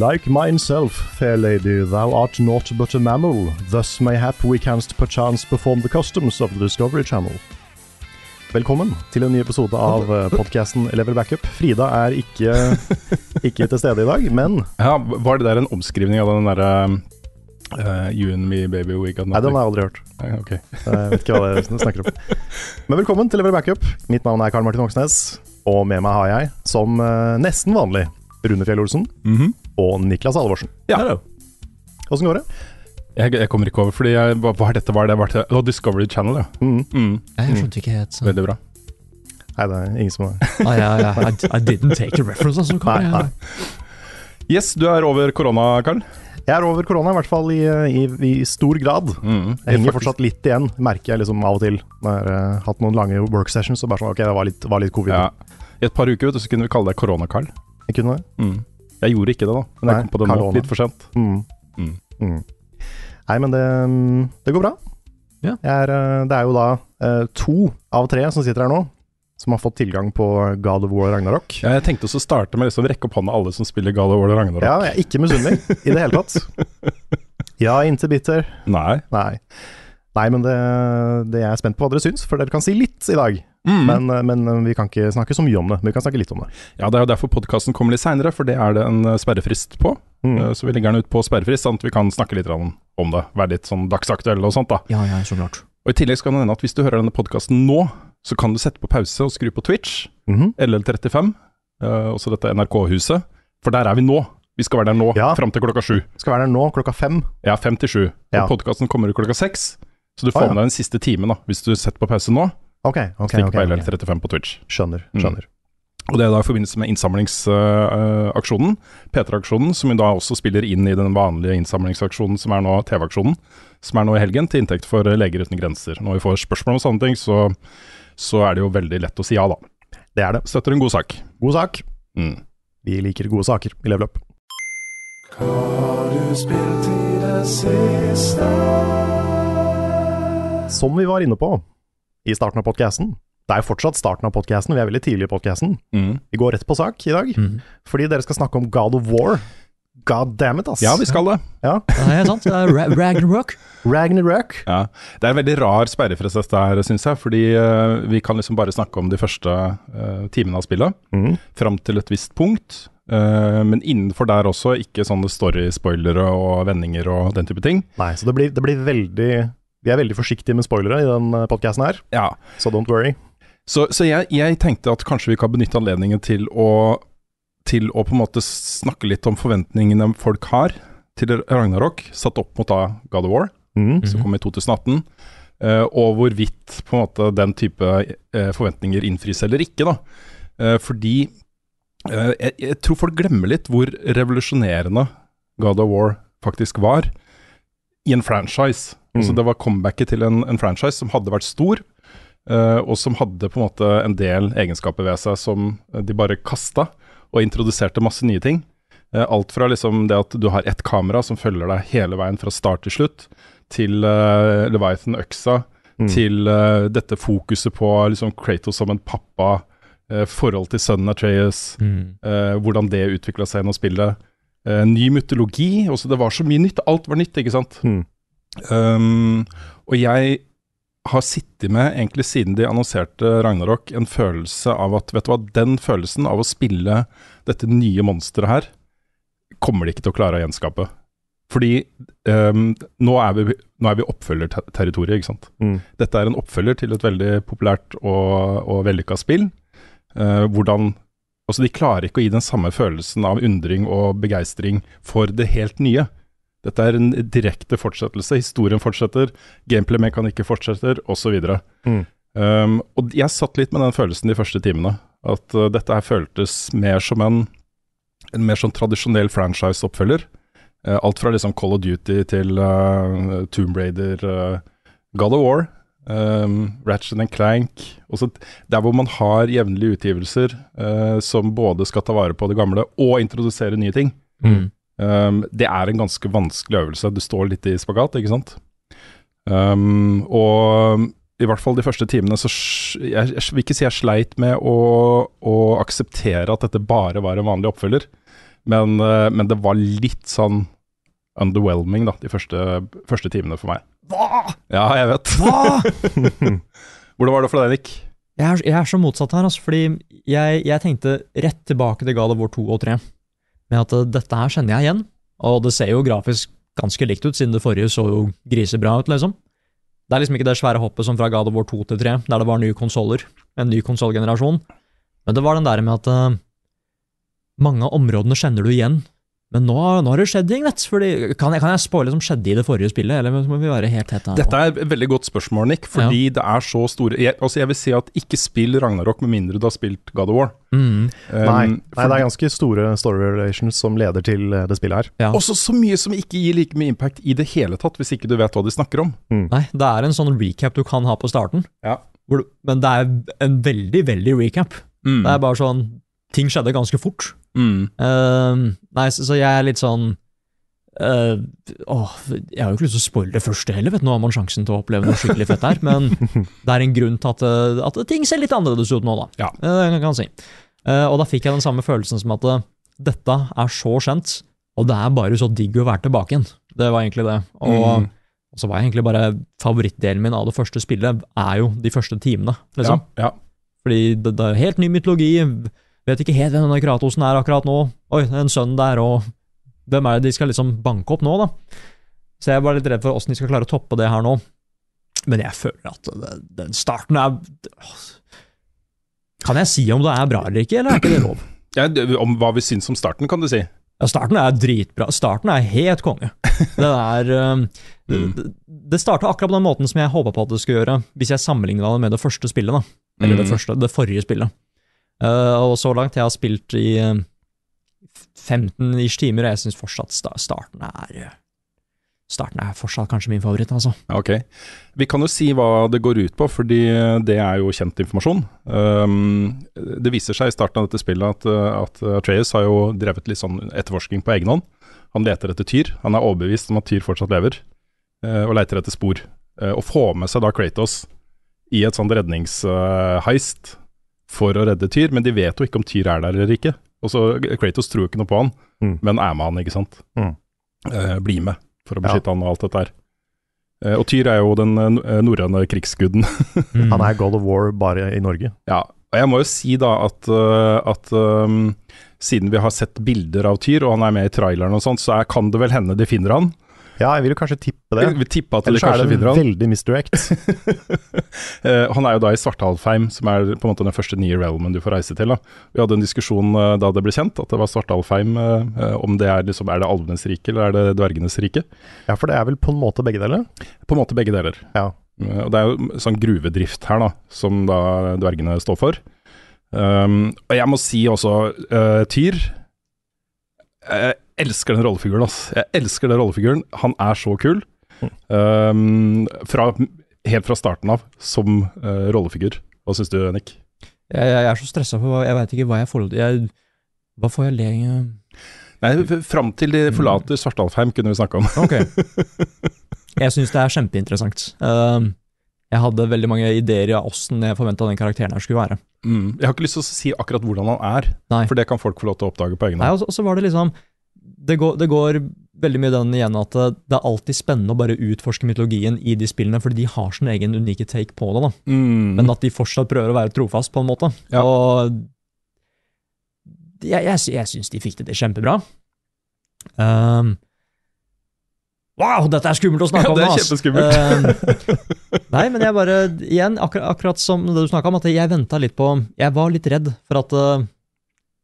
Like myself, fair lady, thou art naught but a mammal. Thus mayhap we canst perchance perform the customs of the Discovery Channel. Velkommen til en ny episode av podkasten Level Backup. Frida er ikke, ikke til stede i dag, men Ja, Var det der en omskrivning av den derre uh, You and me, baby, we got Nei, den har jeg aldri hørt. Nei, ok. Jeg vet ikke hva det er snakker om. Men velkommen til Level Backup. Mitt navn er Karl Martin Oksnes, og med meg har jeg, som uh, nesten vanlig, Rune Fjell Olsen Mhm. Og Niklas Alvorsen. Ja. Åssen går det? jeg, jeg kommer ikke over, fordi jeg, hva, hva er dette? Hva er det? Hva er det? oh, Discovery Channel, ja. Mm. Mm, Jeg skjønte ikke helt så veldig bra. Nei, det er ingen som har ah, ja, ja. I, I didn't take the reference, altså. Nei, nei. Yes, du er over korona, Karl. Jeg er over korona, i hvert fall i, i, i stor grad. Mm. Jeg henger Faktisk- fortsatt litt igjen, merker jeg liksom av og til. Når jeg har hatt noen lange work sessions, så bare sånn, ok, det var litt, var litt covid. Ja. I et par uker vet du, så kunne vi kalle deg Korona-Karl. Jeg kunne det. Mm. Jeg gjorde ikke det, da. Men jeg kom på det nå, litt for sent. Mm. Mm. Mm. Nei, men det, mm, det går bra. Ja. Er, eh, det er jo da eh, to av tre som sitter her nå, som har fått tilgang på God of War Ragnarok. Ja, jeg tenkte også å starte med liksom rekke opp hånda alle som spiller God of War Ragnarok. Ja, jeg er ikke misunnelig i det hele tatt. Ja, inte bitter. Nei. Nei. Nei, men det, det jeg er spent på hva dere syns, for dere kan si litt i dag. Mm. Men, eh, men vi kan ikke snakke så mye om det. Men vi kan snakke litt om det. Ja, Det er jo derfor podkasten kommer litt seinere, for det er det en eh, sperrefrist på. Mm. Eh, Så vi legger den ut på sperrefrist, sånn at vi kan snakke litt om det. Være litt sånn dagsaktuelle og sånt, da. Ja, ja, så klart. Og I tillegg skal det hende at hvis du hører denne podkasten nå, så kan du sette på pause og skru på Twitch, Mhm. LL35, eh, også dette NRK-huset. For der er vi nå. Vi skal være der nå, Ja. fram til klokka sju. Skal være der nå klokka fem. Ja, fem til sju. Ja. Podkasten kommer ut klokka seks. Så du får får ja. med deg den siste timen da, hvis du setter på pause nå. Ok, okay, Stikk okay, på. LL35 på Twitch. Skjønner. Mm. Og det er da i forbindelse med innsamlingsaksjonen, P3-aksjonen, som vi da også spiller inn i den vanlige innsamlingsaksjonen som er nå TV-aksjonen, som er nå i helgen, til inntekt for Leger uten grenser. Når vi får spørsmål om sånne ting, så, så er det jo veldig lett å si ja, da. Det er det. Støtter en god sak. God sak. Mm. Vi liker gode saker i Level Up. Som vi var inne på i starten av podcasten, det er jo fortsatt starten av podcasten, vi er veldig tidlig i podcasten. Mm. Vi går rett på sak i dag, mm. fordi dere skal snakke om God of War. God damn it, ass. Ja, vi skal det. Ja. Det er sant. Det er Ra Ragnarok. Ragnarok. Ja. Det er en veldig rar sperrefrist dette her, syns jeg. Fordi uh, vi kan liksom bare snakke om de første uh, timene av spillet. Mm. Fram til et visst punkt. Uh, men innenfor der også, ikke sånne story-spoilere og vendinger og den type ting. Nei, så det blir, det blir veldig Vi er veldig forsiktige med spoilere i den podcasten her, Ja, så don't worry. Så, så jeg, jeg tenkte at kanskje vi kan benytte anledningen til å, til å på en måte snakke litt om forventningene folk har til Ragnarok, satt opp mot da God of War, mm. som kom i 2018, eh, og hvorvidt på en måte den type eh, forventninger innfris eller ikke. da. Eh, fordi eh, jeg, jeg tror folk glemmer litt hvor revolusjonerende God of War faktisk var i en franchise. Altså Mm. Det var comebacket til en, en franchise som hadde vært stor, uh, og som hadde på en måte en del egenskaper ved seg som de bare kasta, og introduserte masse nye ting. Uh, alt fra liksom det at du har ett kamera som følger deg hele veien fra start til slutt, til uh, Leviathan-øksa, Mm. til dette fokuset på liksom Kratos som en pappa, forhold til sønnen Atreas, Mm. hvordan det utvikla seg gjennom spillet. Ny mytologi. Også det var så mye nytt. Alt var nytt, ikke sant. Mm. Um, og jeg har sittet med, egentlig siden de annonserte Ragnarok, en følelse av at Vet du hva, den følelsen av å spille dette nye monsteret her, kommer de ikke til å klare å gjenskape. Fordi um, nå er vi, nå er vi oppfølgerterritoriet, ikke sant. Mm. Dette er en oppfølger til et veldig populært og, og vellykka spill. Uh, hvordan Altså, de klarer ikke å gi den samme følelsen av undring og begeistring for det helt nye. Dette er en direkte fortsettelse. Historien fortsetter, gameplay-mekanikken fortsetter, osv. Mm. Um, og jeg satt litt med den følelsen de første timene. At uh, dette her føltes mer som en, en mer sånn tradisjonell franchise-oppfølger. Uh, alt fra liksom Call of Duty til uh, Tomb Raider, uh, God of War, um, Ratchet and Clank. Også der hvor man har jevnlige utgivelser uh, som både skal ta vare på det gamle og introdusere nye ting. Mm. Um, det er en ganske vanskelig øvelse. Du står litt i spagat, ikke sant. Um, og i hvert fall de første timene så jeg, jeg vil ikke si jeg sleit med å, å akseptere at dette bare var en vanlig oppfølger, men, uh, men det var litt sånn underwhelming da, de første, første timene for meg. Hva? Ja, jeg vet. Hva? Hvordan var det for deg, Nick? Jeg er, jeg er så motsatt her, altså, fordi jeg, jeg tenkte rett tilbake til God of War 2 og 3, med at dette her kjenner jeg igjen, og det ser jo grafisk ganske likt ut, siden det forrige så jo grisebra ut, liksom. Det er liksom ikke det svære hoppet som fra God of War 2 til 3, der det var nye konsoller, en ny konsollgenerasjon, men det var den der med at uh, mange av områdene kjenner du igjen, men nå, nå har det skjedd ting, vet du, fordi, kan jeg, kan jeg spoile som skjedde i det forrige spillet, eller må vi være helt tette? Dette er et veldig godt spørsmål, Nick, fordi det er så store jeg, altså jeg vil si at ikke spill Ragnarok med mindre du har spilt God of War. Mm. Um, Nei, nei, for- det er ganske store story relations som leder til eh, det spillet her. Ja. Også så mye som ikke gir like mye impact i det hele tatt, hvis ikke du vet hva de snakker om. Nei, det er en sånn recap du kan ha på starten, Ja. hvor du, men det er en veldig, veldig recap. Mm. Det er bare sånn Ting skjedde ganske fort. Mm. Uh, nei, så, så jeg er litt sånn uh, åh, Jeg har jo ikke lyst til å spoile det første heller, vet du. Nå har man sjansen til å oppleve noe skikkelig fett her, men det er en grunn til at, eh, at ting ser litt annerledes ut nå, da. Ja. Uh, kan man si. Og da fikk jeg den samme følelsen som at dette er så kjent, og det er bare så digg å være tilbake igjen. Det var egentlig det. Og Mm. og så var jeg egentlig bare favorittdelen min av det første spillet er jo de første timene, liksom. Ja, ja. Fordi det, det er helt ny mytologi, vet ikke helt hvem denne Kratosen er akkurat nå. Oi, det er en sønn der, og hvem er det de skal liksom banke opp nå, da? Så jeg var litt redd for åssen de skal klare å toppe det her nå. Men jeg føler at den starten er. Kan jeg si om det er bra eller ikke, eller er ikke det lov? Ja, om hva vi syns om starten, kan du si. Ja, starten er dritbra. Starten er helt konge. Det er um, Det, det starta akkurat på den måten som jeg håpa på at det skulle gjøre, hvis jeg sammenligna det med det første spillet, da. Eller det Mm. første, det forrige spillet. Eh, og så langt jeg har spilt i eh, 15 ish timer, og jeg syns fortsatt sta starten er Starten er fortsatt kanskje min favoritt, altså. Ok. Vi kan jo si hva det går ut på, fordi det er jo kjent informasjon. Um, det viser seg i starten av dette spillet at, at Atreus har jo drevet litt sånn etterforsking på egen hånd. Han leter etter Tyr. Han er overbevist om at Tyr fortsatt lever, og leter etter spor. Og får med seg da Kratos i et sånt redningsheist for å redde Tyr, men de vet jo ikke om Tyr er der eller ikke. Og så Kratos tror jo ikke noe på han, Mm. men er med han, ikke sant. Mm. Eh, bli med for å Ja. han og alt dette her. Eh, og Tyr er jo den eh, norrøne krigsguden. Mm. Han er God of War bare i Norge. ja, og jeg må jo si da at, eh, at um, siden vi har sett bilder av Tyr, og han er med i traileren og sånt, så er, kan det vel hende de finner han. Ja, jeg vil jo kanskje tippe det. Vil tippe at Ellers er det veldig misdirect. Eh, han er jo da i Svartalfheim, som er på en måte den første nye realmen du får reise til. Da. Vi hadde en diskusjon eh, da det ble kjent at det var Svartalfheim, eh, om det er liksom, er det alvenes rike eller er det dvergenes rike. Ja, for det er vel på en måte begge deler? På en måte begge deler. Ja. Og Det er jo sånn gruvedrift her, da, som da dvergene står for. Um, og jeg må si også Tyr elsker den rollefiguren, ass. Jeg elsker den rollefiguren. Han er så kul. Um, fra, helt fra starten av, som uh, rollefigur. Hva syns du, Nick? Jeg, jeg er så stressa for Jeg veit ikke hva jeg får jeg, Hva får jeg le Nei, f- Fram til de forlater Svartalfheim, kunne vi snakke om. Ok. Jeg syns det er kjempeinteressant. Um, jeg hadde veldig mange ideer i åssen jeg forventa den karakteren her skulle være. Mm. Jeg har ikke lyst til å si akkurat hvordan han er, Nei. for det kan folk få lov til å oppdage på egen Nei, hånd. og så var det liksom det går, det går veldig mye den igjen at det, er alltid spennende å bare utforske mytologien i de spillene, fordi de har sin egen unike take på det. da. Mm. Men at de fortsatt prøver å være trofast, på en måte. Ja. Og jeg, jeg, jeg syns de fikk det til kjempebra. Um, Wow, dette er skummelt å snakke Ja, om! det er om, kjempeskummelt. Eh, nei, men jeg bare Igjen, akkur akkurat som det du snakka om, at jeg venta litt på Jeg var litt redd for at eh, Jeg holdt på å si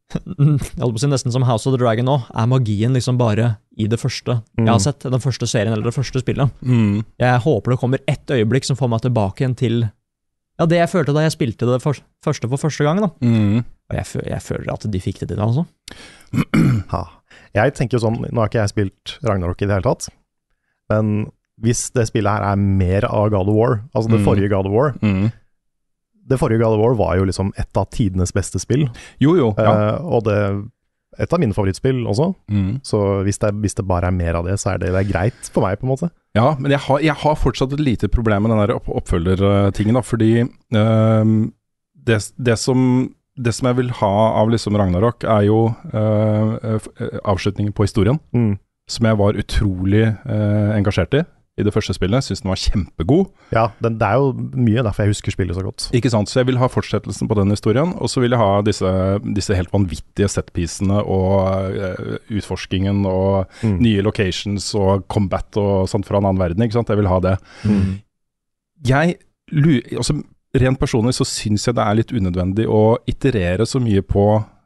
nesten som House of the Dragon nå, er magien liksom bare i det første jeg har sett. Den første serien eller det første spillet. Mm. Jeg håper det kommer ett øyeblikk som får meg tilbake igjen til ja, det jeg følte da jeg spilte det for, første for første gang. da. Mm. Og jeg, jeg føler at de fikk det til, altså. Ha. Jeg tenker jo sånn, nå har ikke jeg spilt Ragnarok i det hele tatt, men hvis det spillet her er mer av God of War, altså det Mm. forrige God of War Mm. Det forrige God of War var jo liksom et av tidenes beste spill, Jo, jo. Ja. eh, og det et av mine favorittspill også, Mm. så hvis det, hvis det bare er mer av det, så er det, det er greit for meg, på en måte. Ja, men jeg har, jeg har fortsatt et lite problem med den der opp oppfølgertingen, da, fordi ehm, det, det, som, det som jeg vil ha av liksom Ragnarok, er jo uh, avslutningen på historien, Mm. som jeg var utrolig engasjert i i det første spillet. Syns den var kjempegod. Ja, den, det er jo mye derfor jeg husker spillet så godt. Ikke sant, Så jeg vil ha fortsettelsen på den historien, og så vil jeg ha disse, disse helt vanvittige setpiecene og uh, utforskingen og Mm. nye locations og combat og sånt fra en annen verden. ikke sant, Jeg vil ha det. Mm. Jeg altså, Rent personlig så syns jeg det er litt unødvendig å iterere så mye på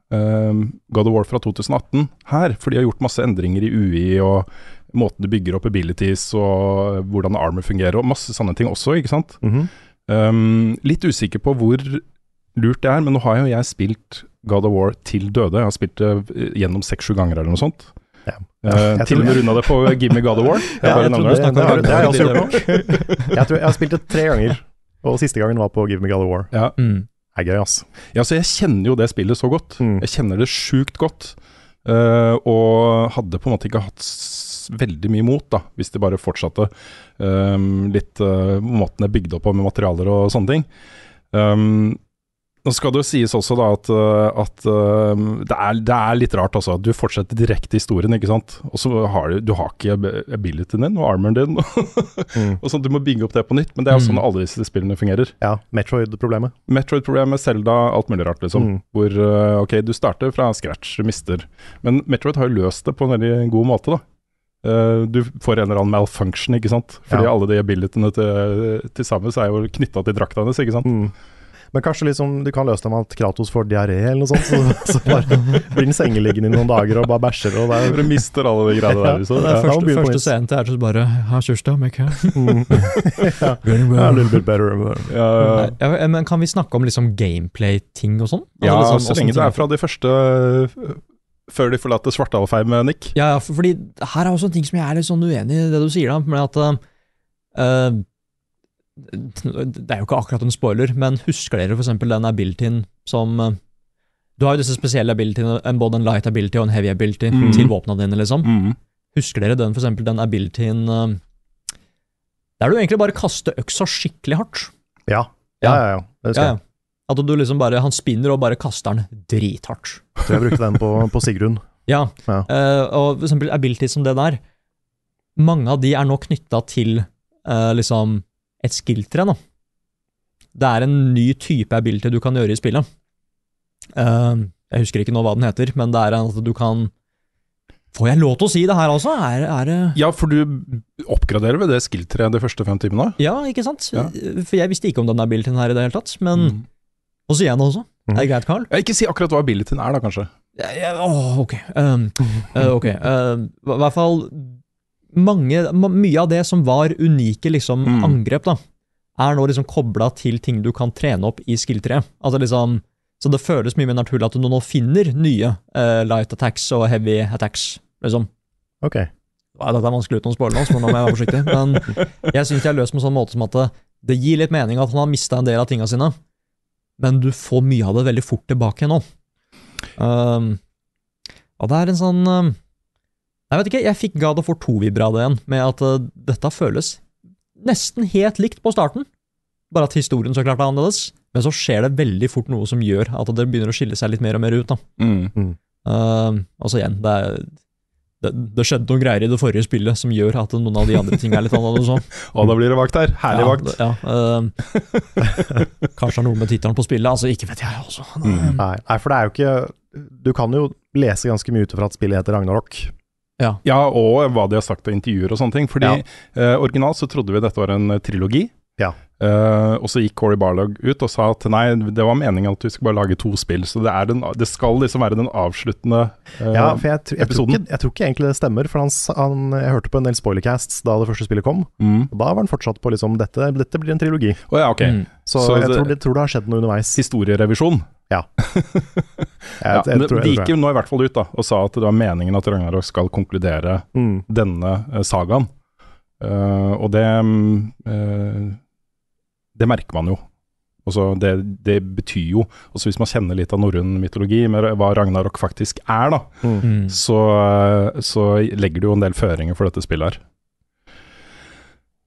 um, God of War fra 2018 her, for de har gjort masse endringer i UI og måten du bygger opp abilities og hvordan armor fungerer, og masse sånne ting også, ikke sant. Mm -hmm. um, litt usikker på hvor lurt det er, men nå har jo jeg spilt God of War til døde. Jeg har spilt det eh, gjennom seks-sju ganger eller noe sånt. Ja. Eh, til og med runda det på Gimme God of War. Jeg Ja, jeg trodde det. det, jeg også gjort. Jeg tror jeg har spilt det tre ganger, og siste gangen var på Give Me God of War. Ja. Mm. Det er gøy, ass. Ja, så jeg kjenner jo det spillet så godt. Mm. Jeg kjenner det sjukt godt. Uh, og hadde på en måte ikke hatt veldig mye mot, da, hvis de bare fortsatte um, litt uh, måten det er bygd opp på med materialer og sånne ting. Um, nå skal det jo sies også da at, uh, at um, det, er, det er litt rart, altså. Du fortsetter direkte historien, ikke sant. Og så har du, du har ikke abilityen din og armoren din. Mm. og sånn, Du må bygge opp det på nytt, men det er jo sånn Mm. alle disse spillene fungerer. Ja, Metroid-problemet. Metroid-problemet, Selda, alt mulig rart, liksom. Mm. Hvor uh, ok, du starter fra scratch, mister. Men Metroid har jo løst det på en veldig god måte, da. Uh, du får en eller annen malfunction, ikke sant. Fordi Ja. alle de abilityene til, til sammen er jo knytta til drakta hennes, ikke sant. Mm. Men kanskje liksom, du kan løse det med at Kratos får diaré eller noe sånt, så, så bare blir den sengeliggende i noen dager og bare bæsjer. Og det Du mister alle de greiene der. Så, Det er ja. første, ja, første scenen til Ertus bare ha your stomach? huh? mm. ja, a little bit better. Ja, ja. Ja, men kan vi snakke om liksom gameplay-ting og sånn? Altså ja, liksom, så lenge det er fra de første Før de forlater Svartalfheim, Nick. Ja, ja, for, fordi her er også en ting som jeg er litt sånn uenig i det du sier, da. Med at uh, Det er jo ikke akkurat en spoiler, men husker dere eksempel den abilityen som uh, Du har jo disse spesielle abilityene, både en light ability og en heavy ability mm. til våpna dine, liksom. Mm. Husker dere den, for eksempel den abilityen uh, Der du egentlig bare kaster øksa skikkelig hardt. Ja, ja, ja. ja. Det husker Ja, ja. At du liksom bare Han spinner og bare kaster den drithardt. Så jeg brukte den på, på Sigrun. Ja, Ja. Uh, og for eksempel abilities som det der, mange av de er nå knytta til uh, liksom et skill-tre. Det er en ny type ability du kan gjøre i spillet. Uh, jeg husker ikke nå hva den heter, men det er at du kan Får jeg lov til å si det her også? Er, er det Ja, for du oppgraderer ved det skill-treet de første fem timene? Ja, ikke sant? Ja. For jeg visste ikke om den abilityen her i det hele tatt, men Mm. Og sier jeg det også. Er det greit, Carl? Ikke si akkurat hva abilityen er, da, kanskje. Ja, ja, åh, ok. Um, uh, ok. eh, I hvert fall mange, Mye av det som var unike liksom, Mm. angrep, da, er nå liksom kobla til ting du kan trene opp i skill-treet. Altså liksom, så det føles mye mer naturlig at du nå finner nye uh, light attacks og heavy attacks. liksom. Ok. Ja, dette er vanskelig uten å spoile noe, så nå må jeg være forsiktig. Men jeg syns de har løst på en sånn måte som at det, det gir litt mening at han har mista en del av tinga sine, men du får mye av det veldig fort tilbake nå. Um, og det er en sånn um, Jeg vet ikke, jeg fikk God of War 2-vibra det igjen, med at uh, dette føles nesten helt likt på starten, bare at historien så klart er annerledes. Men så skjer det veldig fort noe som gjør at det begynner å skille seg litt mer og mer ut. da. Mm. Uh, altså igjen, det, er, det, det skjedde noen greier i det forrige spillet som gjør at noen av de andre tingene er litt annerledes. Og da blir det vakt her. Herlig ja, vakt. Ja, øh, kanskje det er noe med tittelen på spillet, altså ikke vet jeg også. Mm. Nei, nei, for det er jo ikke Du kan jo lese ganske mye ut fra at spillet heter Ragnarok, Ja. Ja, og hva de har sagt og intervjuer og sånne ting. Fordi Ja. eh, originalt så trodde vi dette var en trilogi. Ja. Eh, og så gikk Corey Barlog ut og sa at nei, det var meningen at vi skulle bare lage to spill. Så det, er den, det skal liksom være den avsluttende uh, Ja, for jeg, tr- jeg, tror episoden. ikke, jeg tror ikke egentlig det stemmer, for han, han, jeg hørte på en del spoilercasts da det første spillet kom, mm. og da var han fortsatt på liksom dette, dette blir en trilogi. Oh, ja, okay. Mm. Så, Så jeg det- tror, det, tror det har skjedd noe underveis. Historierevisjon. Jeg, Ja, jeg, men tror, de gikk jo nå i hvert fall ut da og sa at det var meningen at Ragnarok skal konkludere. Mm. denne eh, sagaen. Uh, og det eh, Det merker man jo. Altså det, det betyr jo også Hvis man kjenner litt av norrøn mytologi, med hva Ragnarok faktisk er, da, Mm. så, eh, så legger det jo en del føringer for dette spillet her.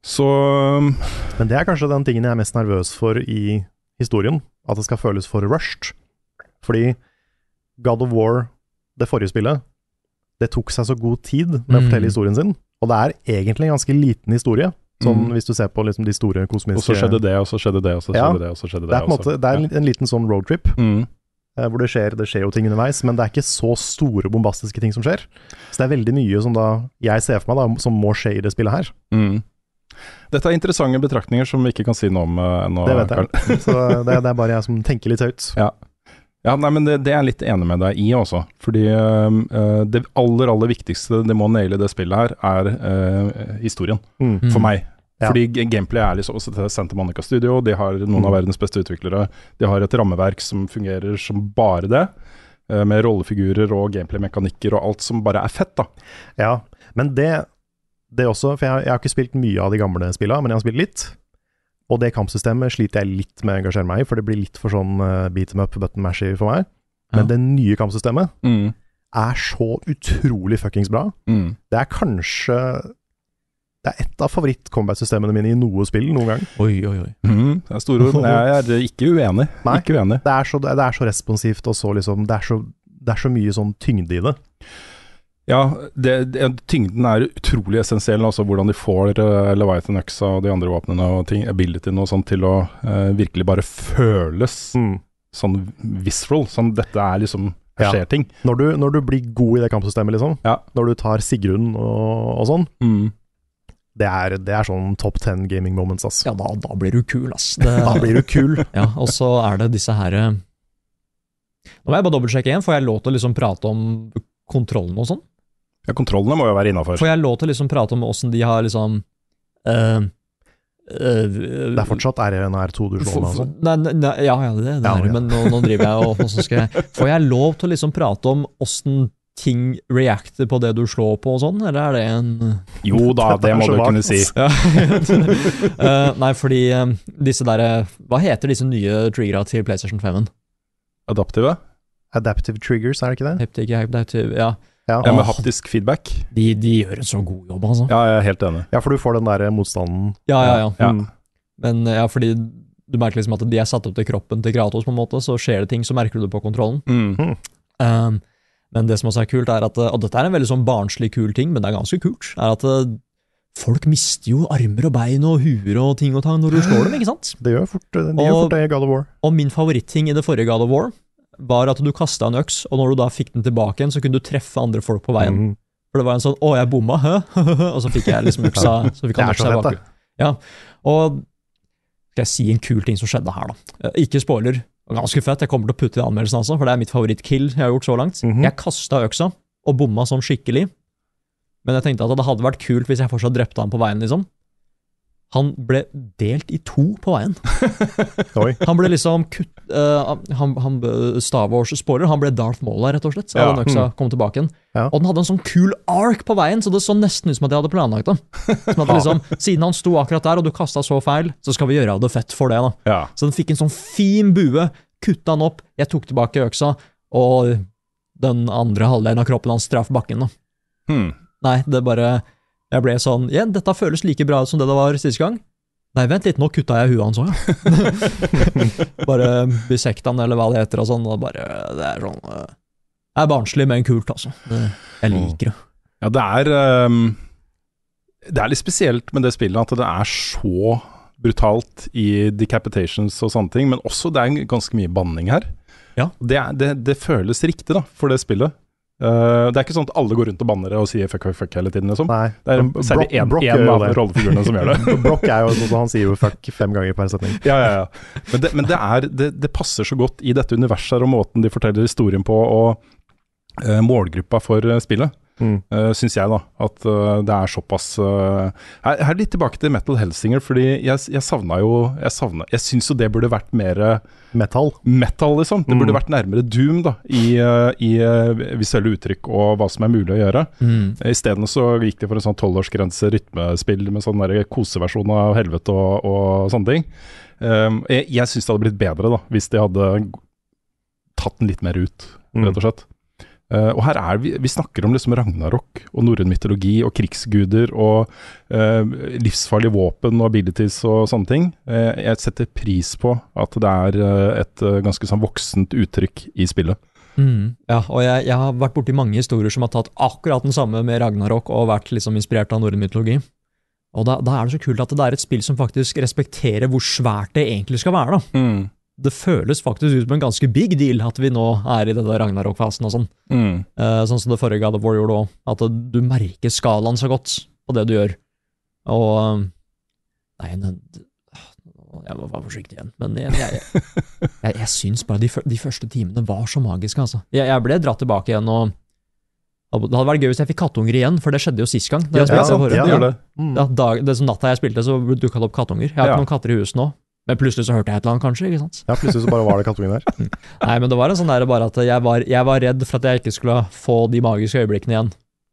Så mm, Men det er kanskje den tingen jeg er mest nervøs for i historien, at det skal føles for rushed. Fordi God of War, det forrige spillet, det tok seg så god tid med å Mm. fortelle historien sin, og det er egentlig en ganske liten historie, sånn Mm. hvis du ser på liksom de store kosmiske Og så skjedde det, og så skjedde det, og så Ja. skjedde det, og så skjedde det. Det er måte det er en, en liten sånn roadtrip, Mm. eh, hvor det skjer, det skjer jo ting underveis, men det er ikke så store bombastiske ting som skjer. Så det er veldig mye som da jeg ser for meg da, som må skje i det spillet her. Mm. Dette er interessante betraktninger som vi ikke kan si noe om uh, nå. Det vet jeg. Så det, det er bare jeg som tenker litt høyt. Ja. Ja, nei, men det, det er jeg litt enig med deg i også. Fordi øh, det aller, aller viktigste det må naile det spillet her, er uh, historien. Mm. For Mm. meg. Ja. Fordi gameplay er liksom også til Santa Monica Studio. De har noen av Mm. verdens beste utviklere. De har et rammeverk som fungerer som bare det. med rollefigurer og gameplay-mekanikker og alt som bare er fett, da. Ja, men det, det også, for jeg, jeg har ikke spilt mye av de gamle spillene, men jeg har spilt litt. Og det kampsystemet sliter jeg litt med å engasjere meg i, for det blir litt for sånn uh, beat em up, button mashy for meg. Men Ja. det nye kampsystemet Mm. er så utrolig fuckings bra. Mm. Det er kanskje Det er et av favoritt-combat-systemene mine i noe spill noen gang. Oi, oi, oi. Mm. Det er store ord, jeg er ikke uenig. Nei. Ikke uenig. Det er så, det er så responsivt, og så liksom Det er så, det er så mye sånn tyngde i det. Ja, det, det, tyngden er utrolig essensiell. Altså hvordan de får uh, Leviathan-øksa og de andre våpnene og ting, abilityen og sånn til å uh, virkelig bare føles Mm. sånn visceral. Sånn dette er liksom Det Ja. skjer ting. Når, du, når du blir god i det kampsystemet, liksom, Ja. når du tar Sigrun og, og sånn, Mm. det er, det er sånn top ten gaming moments, ass. Ja, da, da blir du kul, ass. Det, Da blir du kul. Ja, og så er det disse her eh, Nå må jeg bare dobbeltsjekke igjen. Får jeg lov til å liksom prate om kontrollen og sånn? Ja, kontrollene må jo være innafor. Får jeg lov til å liksom prate om åssen de har liksom eh, Det er fortsatt R1R2 du slår med, altså. Nei, nei, nei, ja, ja, det, det Ja, er det, ja. men nå, nå driver jeg og hvordan skal jeg Får jeg lov til å liksom prate om åssen ting reacter på det du slår på og sånn, eller er det en Jo da, det er må du kunne si. ja. uh, Nei, fordi eh, disse derre Hva heter disse nye triggera til PlayStation 5-en? Adaptive? Adaptive triggers, er det ikke det? Heptic, adaptive, ja. Ja. Ja, med haptisk feedback. De, de gjør en så god jobb, altså. Ja, jeg er helt enig. Ja, for du får den der motstanden. Ja, ja, ja. Ja. Mm. Men ja, fordi du merker liksom at de er satt opp til kroppen til Kratos, på en måte, så skjer det ting, så merker du det på kontrollen. Mm. Um, men det som også er kult, er at Og dette er en veldig sånn barnslig kul ting, men det er ganske kult. Er at eh, folk mister jo armer og bein og huer og ting og tang når du slår dem, ikke sant? Det gjør fort, de gjør fort det i God of War. Og min favoritting i det forrige God of War var at du kasta en øks, og når du da fikk den tilbake igjen, så kunne du treffe andre folk på veien. Mm. For det var en sånn 'Å, jeg bomma', hæ? og så fikk jeg liksom øksa så fikk han øksa bak. Ja. Og skal jeg si en kul ting som skjedde her, da. Eh, Ikke spoiler. Ganske fett. Jeg kommer til å putte i anmeldelsen, altså, for det er mitt favorittkill jeg har gjort så langt. Mhm. Jeg kasta øksa og bomma sånn skikkelig. Men jeg tenkte at det hadde vært kult hvis jeg fortsatt drepte han på veien, liksom. Han ble delt i to på veien. Han ble liksom kutt... uh, han, han, Stavårs Wars-spoiler, han ble Darth Maul der, rett og slett. Så Ja. den øksa kom tilbake igjen. Ja. Og den hadde en sånn kul ark på veien, så det så nesten ut som at jeg hadde planlagt det. Som at liksom, Siden han sto akkurat der, og du kasta så feil, så skal vi gjøre det fett for det, da. Ja. Så den fikk en sånn fin bue, kutta den opp, jeg tok tilbake øksa, og den andre halvdelen av kroppen hans traff bakken, da. Hmm. Nei, det bare Jeg ble sånn Ja, dette føles like bra ut som det det var siste gang. Nei, vent litt, nå kutta jeg huet hans òg, ja. bare bisekta han, eller hva det heter, og sånn. Og bare Det er sånn eh, Det er barnslig, men kult, altså. Jeg liker det. Ja, det er um, Det er litt spesielt med det spillet at det er så brutalt i decapitations og sånne ting, men også det er ganske mye banning her. Ja. Det, er, det, det føles riktig da, for det spillet. Eh, det er ikke sånn at alle går rundt og banner og sier fuck, fuck, fuck hele tiden, liksom. Nei. Det er Brock- særlig én av rollefigurene som gjør det. Brock er jo sånn han sier jo fuck fem ganger per setning. Ja, ja, ja. Men, det, men det, er, det, det passer så godt i dette universet og måten de forteller historien på, og uh, målgruppa for eh, spillet, Mm. uh, syns jeg, da. At uh, det er såpass uh, her, her litt tilbake til Metal Helsinger, fordi jeg, jeg savna jo Jeg, savna, jeg syns jo det burde vært mer Metal. metal, liksom. Det Mm. burde vært nærmere Doom, da, i, i visuelle uttrykk og hva som er mulig å gjøre. Mm. Isteden så gikk de for en sånn tolvårsgrense rytmespill med sånn koseversjon av helvete og, og sånne ting. Um, jeg jeg syns det hadde blitt bedre da, hvis de hadde tatt den litt mer ut, Mm. rett og slett. Uh, og her er vi, vi snakker om liksom Ragnarok og norrøn mytologi og krigsguder og uh, livsfarlige våpen og abilities og sånne ting. Uh, jeg setter pris på at det er uh, et uh, ganske sånn voksent uttrykk i spillet. Mm. Ja, og jeg, jeg har vært borti mange historier som har tatt akkurat den samme med Ragnarok og vært liksom inspirert av norrøn mytologi. Og da, da er det så kult at det er et spill som faktisk respekterer hvor svært det egentlig skal være. da. Det føles faktisk ut som en ganske big deal at vi nå er i denne Ragnarok-fasen og sånn. Mm. Eh, sånn som det forrige God of War gjorde òg, at du merker skalaen så godt på det du gjør. Og eh, Nei, men jeg være forsiktig igjen, men jeg, jeg, jeg, jeg, syns bare de, de første timene var så magiske, altså. Jeg, jeg ble dratt tilbake igjen og Det hadde vært gøy hvis jeg fikk kattunger igjen, for det skjedde jo sist gang. Da jeg Ja, sant, ja. Det. Mm. Ja, dag, det som natta jeg spilte, så dukka det opp kattunger. Jeg har Ja. ikke noen katter i huset nå, men plutselig så hørte jeg et eller annet, kanskje. ikke sant? Ja, plutselig så bare var det kattungen der. Nei, men det var en sånn der bare at jeg var, jeg var redd for at jeg ikke skulle få de magiske øyeblikkene igjen.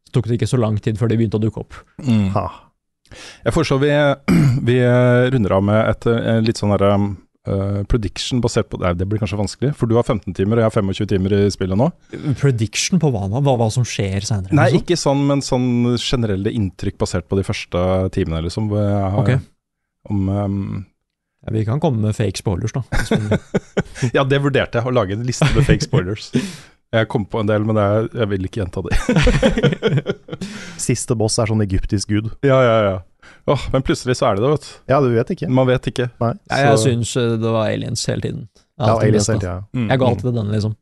Så tok det ikke så lang tid før de begynte å dukke opp. Mm. Ha. Jeg foreslår vi, vi runder av med et, eh, litt sånn derre uh, prediction basert på Nei, det blir kanskje vanskelig, for du har 15 timer, og jeg har 25 timer i spillet nå. Prediction på hva, hva, hva som skjer seinere? Nei, ikke sånn, men sånn generelle inntrykk basert på de første timene, liksom. Jeg har, Ok. om, ehm, Ja, vi kan komme med fake spoilers, da. ja, det vurderte jeg, å lage en liste med fake spoilers. Jeg kom på en del, men jeg, jeg vil ikke gjenta det. Siste boss er sånn egyptisk gud. ja, ja, ja. Åh, men plutselig så er det det, vet du. Ja, du vet ikke. Man vet ikke. Nei. Ja, jeg Så- syns eh, det var aliens hele tiden. Ja, aliens hele hele Ja. Mm. Jeg ga alltid til denne, liksom.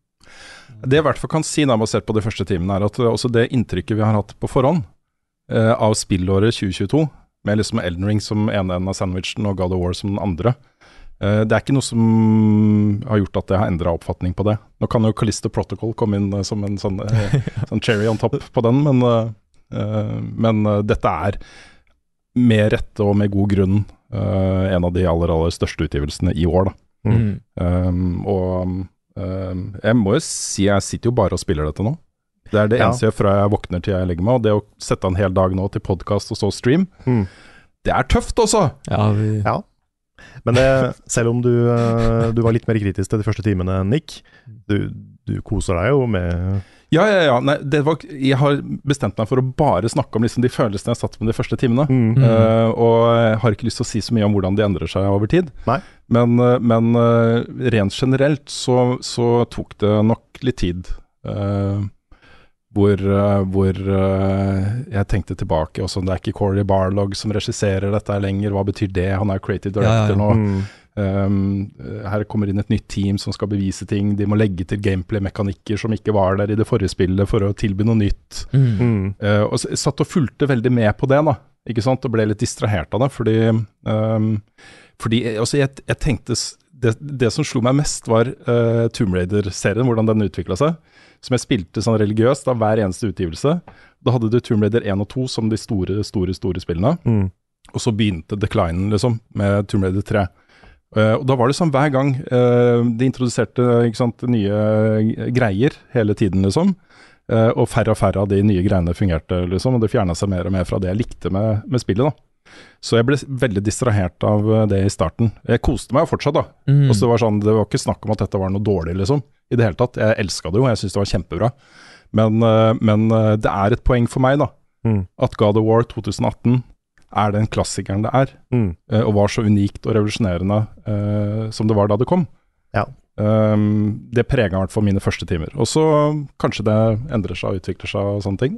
Det jeg i hvert fall kan si, da, basert på de første timene, er at uh, også det inntrykket vi har hatt på forhånd eh, av spillåret 2022, med liksom Elden Ring som ene enden av sandwichen og God of War som den andre, Uh, det er ikke noe som har gjort at jeg har endra oppfatning på det. Nå kan jo Callisto Protocol komme inn uh, som en sånn, uh, sånn cherry on top på den, men, men dette er med rette og med god grunn eh, en av de aller, aller største utgivelsene i år, da. Mm. Um, og um, jeg må jo si jeg sitter jo bare og spiller dette nå. Det er det Ja. eneste jeg gjør fra jeg våkner til jeg legger meg. Og det å sette av en hel dag nå til podkast og så stream, Mm. det er tøft, også! Ja, vi, Ja. Men det, selv om du, eh, du var litt mer kritisk til de første timene, Nick, du, du koser deg jo med Ja, ja, ja. Nei, det var, jeg har bestemt meg for å bare snakke om liksom de følelsene jeg satt med de første timene. mm. Mm. Eh, og jeg har ikke lyst til å si så mye om hvordan de endrer seg over tid. Nei. Men, eh, men uh, rent generelt så, så tok det nok litt tid. eh, hvor eh, hvor eh, jeg tenkte tilbake også, Det er ikke Corey Barlog som regisserer dette her lenger. Hva betyr det? Han er creative Ja, ja, director ja. nå. Mm. Um, her kommer inn et nytt team som skal bevise ting. De må legge til gameplay-mekanikker som ikke var der i det forrige spillet, for å tilby noe nytt. mm. Eh, og satt og fulgte veldig med på det, da. Ikke sant? Og ble litt distrahert av det. Fordi, um, fordi altså jeg, jeg tenkte det, det som slo meg mest, var uh, Tomb Raider-serien, hvordan den utvikla seg. Som jeg spilte sånn religiøst av hver eneste utgivelse. Da hadde du Tomb Raider 1 og 2 som de store, store, store spillene. Mm. Og så begynte declinen, liksom, med Tomb Raider 3. Uh, og da var det sånn hver gang uh, de introduserte sant, nye greier hele tiden, liksom. Uh, og færre og færre av de nye greiene fungerte, liksom. Og det fjerna seg mer og mer fra det jeg likte med, med spillet, da. Så jeg ble veldig distrahert av eh, det i starten. Jeg koste meg jo fortsatt, da. Mm. Og så var sånn, det var ikke snakk om at dette var noe dårlig, liksom. I det hele tatt. Jeg elska det jo, jeg syns det var kjempebra. Men, eh, men eh, det er et poeng for meg, da. Mm. At God of War 2018 er den klassikeren det er. Mm. og var så unikt og revolusjonerende uh, som det var da det kom. Ja. Um, det prega i hvert fall mine første timer. Og så kanskje det endrer seg og utvikler seg og sånne ting.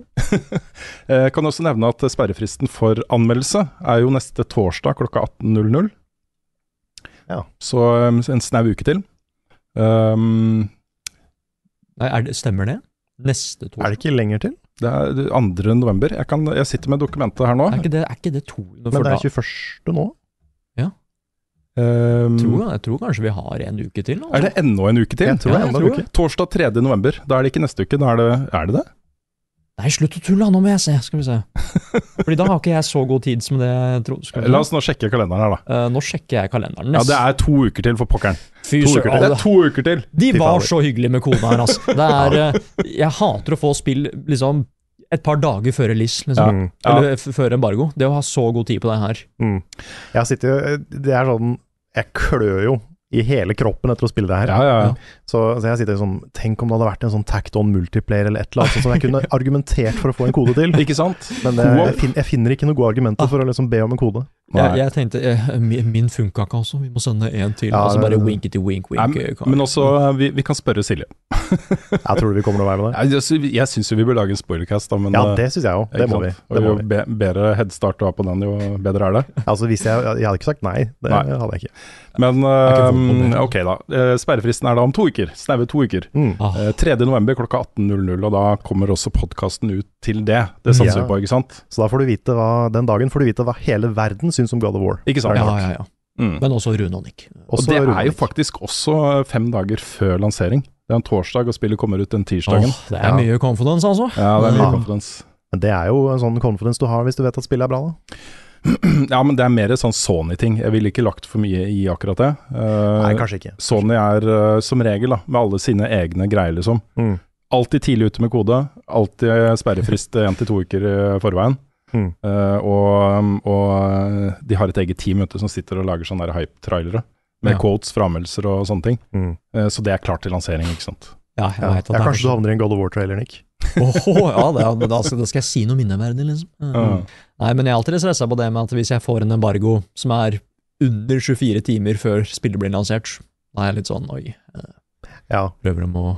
Jeg kan også nevne at sperrefristen for anmeldelse er jo neste torsdag klokka 18.00. Ja. Så um, en snau uke til. Um, Nei, er det, stemmer det? neste torsdag? Er det ikke lenger til? Det er 2. november. Jeg, kan, jeg sitter med dokumentet her nå. Er ikke det, er ikke det to Men det er 21. nå? Um, tror, jeg tror kanskje vi har en uke til. Altså. er det ennå en uke til? Jeg tror det er enda jeg en tror uke. Torsdag 3. november. Da er det ikke neste uke. Da er det Er det det? Nei, slutt å tulle, nå må jeg se, skal vi se. Fordi da har ikke jeg så god tid som det jeg trodde. Skal vi se. La oss nå sjekke kalenderen her, da. Uh, nå sjekker jeg kalenderen. Ja, Det er to uker til for pokkeren. Fy To søren, uker til. Det er to uker til! De var så hyggelige med kona her, altså. Det er, uh, jeg hater å få spill liksom et par dager før release, liksom. Ja. Eller ja. før embargo. Det å ha så god tid på det her. Mm. Jeg sitter jo Det er sånn Jeg klør jo i hele kroppen etter å spille det her. Ja, ja, ja. Så, så jeg sitter sånn Tenk om det hadde vært en sånn tacked on multiplayer eller et eller annet som jeg kunne argumentert for å få en kode til. Ikke sant? Men jeg, jeg, fin, jeg finner ikke noen gode argumenter for å liksom be om en kode. Jeg, jeg tenkte jeg, min, min funka ikke, altså. Vi må sende en til. Ja, altså bare winkety wink, wink. Nei, eh, men- også, eh, vi, vi kan spørre Silje. Jeg tror vi kommer noen vei med det. Jeg, jeg, jeg syns jo vi bør lage en spoilercast, da, men Ja, eh, det syns jeg òg. Det må vi. Det må Og vi. be, bedre headstart du har på den, jo bedre er det. Altså, hvis jeg, jeg hadde ikke sagt nei. Det Nei. hadde jeg ikke. Men eh, det. ok, da. Eh, Sperrefristen er da om to uker. Snaue to uker. Mm. Ah, Eh, 3. november klokka 18.00, og da kommer også podkasten ut til det. Det satser Ja. vi på, ikke sant? Så da får du vite hva, den dagen får du vite hva hele verden syns om God of War. Ikke sant? ja, ja, ja. Mm. Men også Rune og Nick. Og Også det er jo faktisk også eh, fem dager før lansering. Det er en torsdag, og spillet kommer ut den tirsdagen. Oh, det er Ja. mye confidence, altså. Ja, det er mye Ja. confidence. Men det er jo en sånn confidence du har hvis du vet at spillet er bra, da. Ja, men det er mer sånn Sony-ting. Jeg ville ikke lagt for mye i akkurat det. Uh, Nei, kanskje ikke. Sony er uh, som regel, da, med alle sine egne greier, liksom. Mm. Alltid tidlig ute med kode. Alltid sperrefrist én til to uker i forveien. Mm. Uh, og, og eh, de har et eget team vet som sitter og lager sånne hype-trailere. Med Ja. quotes fra anmeldelser og sånne ting. Mm. Eh, så det er klart til lansering, ikke sant. Ja, jeg vet at ja, det er kanskje du havner i en God of War-trailer, Nick. Åh, ja, det, da, skal, da skal jeg si noe minneverdig, liksom. Ja. Nei, men jeg er alltid stressa på det med at hvis jeg får en embargo som er under 24 timer før spillet blir lansert, da er jeg litt sånn oi, eh, Ja, prøver de å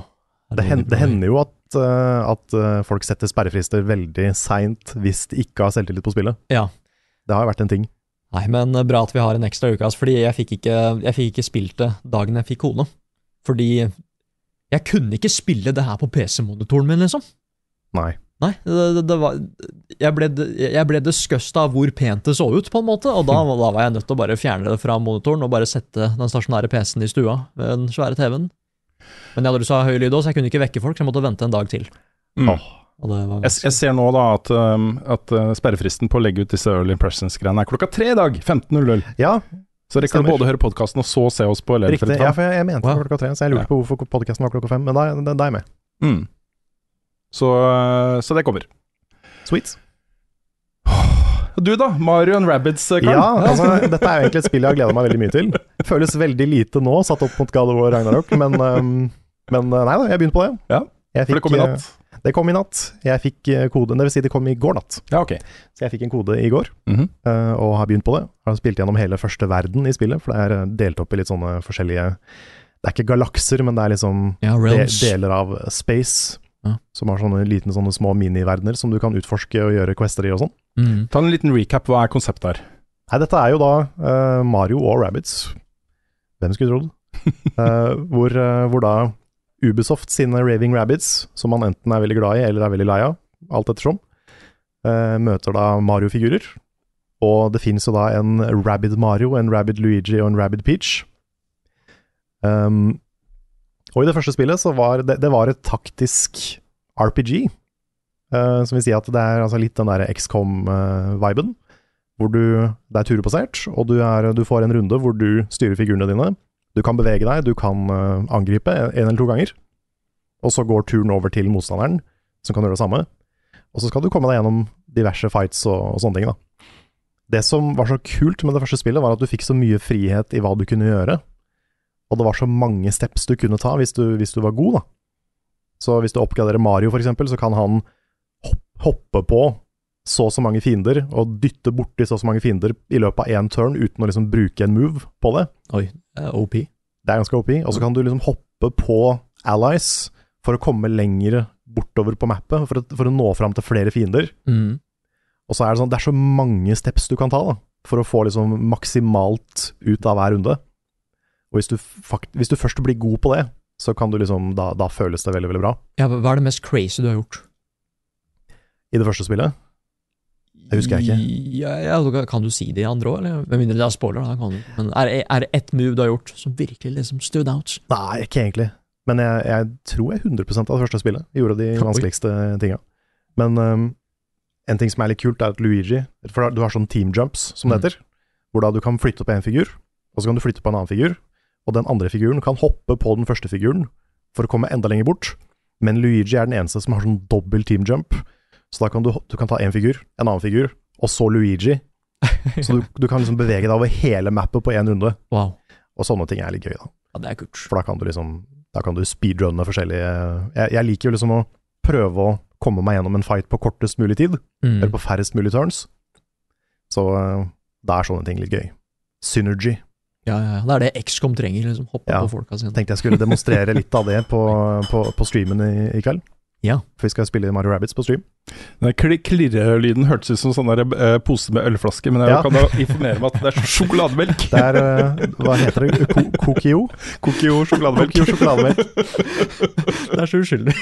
det, hen, det hender jo at, eh, at eh, folk setter sperrefrister veldig seint hvis de ikke har selvtillit på spillet. Ja. Det har jo vært en ting. Nei, men bra at vi har en ekstra uke, altså, fordi jeg fikk, ikke, jeg fikk ikke spilt det dagen jeg fikk kone. Fordi jeg kunne ikke spille det her på PC-monitoren min, liksom. Nei. Nei, det, det, det var Jeg ble, jeg ble disgusta av hvor pent det så ut, på en måte, og da, da var jeg nødt til å bare fjerne det fra monitoren og bare sette den stasjonære PC-en i stua ved den svære TV-en. Men jeg hadde lyst til å ha høy lyd òg, så jeg kunne ikke vekke folk, så jeg måtte vente en dag til. Mm. Og det var Jeg, jeg ser nå da at, um, at uh, sperrefristen på å legge ut disse Early Impressions-greiene er klokka tre i dag. 15.00. Ja, Så rekker du Stemmer. både høre podkasten og så se oss på riktig. Ja, for jeg, jeg mente var klokka tre, så jeg lurte Ja. på hvorfor podkasten var klokka fem. Men da, da, da er jeg med. Mm. Så, uh, så det kommer. Sweet. Du da, Mario and Rabbids, uh, Karl. Ja, altså, dette er jo egentlig et spill jeg har gleda meg veldig mye til. Føles veldig lite nå, satt opp mot God of War Ragnarok, men, um, men uh, nei da, jeg begynte på det. Ja, Jeg For det kom i natt. Det kom i natt. Jeg fikk uh, koden, det vil si det kom i går natt. Ja, ok. Så jeg fikk en kode i går, mm -hmm. og har begynt på det. Har spilt gjennom hele første verden i spillet, for det er uh, delt opp i litt sånne forskjellige Det er ikke galakser, men det er liksom Ja, de, deler av space. Ja. Som har sånne liten, sånne små miniverdener som du kan utforske og gjøre quester i og sånn. Mm. Ta en liten recap. Hva er konseptet her? Nei, dette er jo da uh, Mario og Rabbids. Hvem skulle trodd? uh, hvor, uh, hvor da Ubisoft sine Raving Rabbids, som man enten er veldig glad i eller er veldig lei av, alt ettersom, eh, møter da Mario-figurer. Og det finnes jo da en Rabbid Mario, en Rabbid Luigi og en Rabbid Peach. Um, og i det første spillet så var det, det var et taktisk RPG. Uh, som vil si at det er altså litt den der XCOM-viben hvor du, det er turbasert, og du, er, du får en runde hvor du styrer figurene dine. Du kan bevege deg, du kan eh, angripe en eller to ganger. Og så går turen over til motstanderen, som kan gjøre det samme. Og så skal du komme deg gjennom diverse fights og, og sånne ting. da. Det som var så kult med det første spillet, var at du fikk så mye frihet i hva du kunne gjøre. Og det var så mange steps du kunne ta hvis du, hvis du var god, da. Så hvis du oppgraderer Mario, for eksempel, så kan han hoppe på så og så mange fiender, og dytte borti så og så mange fiender i løpet av én turn uten å liksom bruke en move på det. Oi, OP. Det er ganske OP. Og så kan du liksom hoppe på allies for å komme lenger bortover på mappet, for å, for å nå fram til flere fiender. Mm. Og så er det sånn, det er så mange steps du kan ta da, for å få liksom maksimalt ut av hver runde. Og hvis du, fakt, hvis du først blir god på det, så kan du liksom Da, da føles det veldig, veldig bra. Ja, hva er det mest crazy du har gjort? I det første spillet Det husker jeg ikke. Ja, ja, kan du si det i andre òg, eller? Med mindre det er spoiler, da kan du. Men er, er det ett move du har gjort som virkelig liksom stood out? Nei, ikke egentlig. Men jeg, jeg tror jeg 100 av det første spillet gjorde de vanskeligste tinga. Men um, en ting som er litt kult, er at Luigi For du har sånn team jumps, som det Mm. heter. Hvor da du kan flytte på en figur, og så kan du flytte på en annen figur. Og den andre figuren kan hoppe på den første figuren for å komme enda lenger bort. Men Luigi er den eneste som har sånn dobbel team jump. Så da kan du, du kan ta en figur, en annen figur, og så Luigi. Så du, du kan liksom bevege deg over hele mappet på én runde. Wow. Og sånne ting er litt gøy, da. Ja, det er kult. For da kan du liksom Da kan du speedrunne forskjellige jeg, jeg liker jo liksom å prøve å komme meg gjennom en fight på kortest mulig tid, Mm. eller på færrest mulig turns. Så eh, da er sånne ting litt gøy. Synergy. Ja, ja, ja. Det er det XCOM trenger, liksom. Hoppe Ja. på folka sine. Tenkte jeg skulle demonstrere litt av det på, på, på streamen i, i kveld. Ja. For vi skal spille Mario Rabbits på stream. Den klirrelyden hørtes ut som sånn der, uh, pose med ølflaske, men jeg Ja. kan da informere meg at det er sjokolademelk. Det er uh, Hva heter det? Ko Kokio? Kokio sjokolademelk. Kokio sjokolademelk. Det er så uskyldig.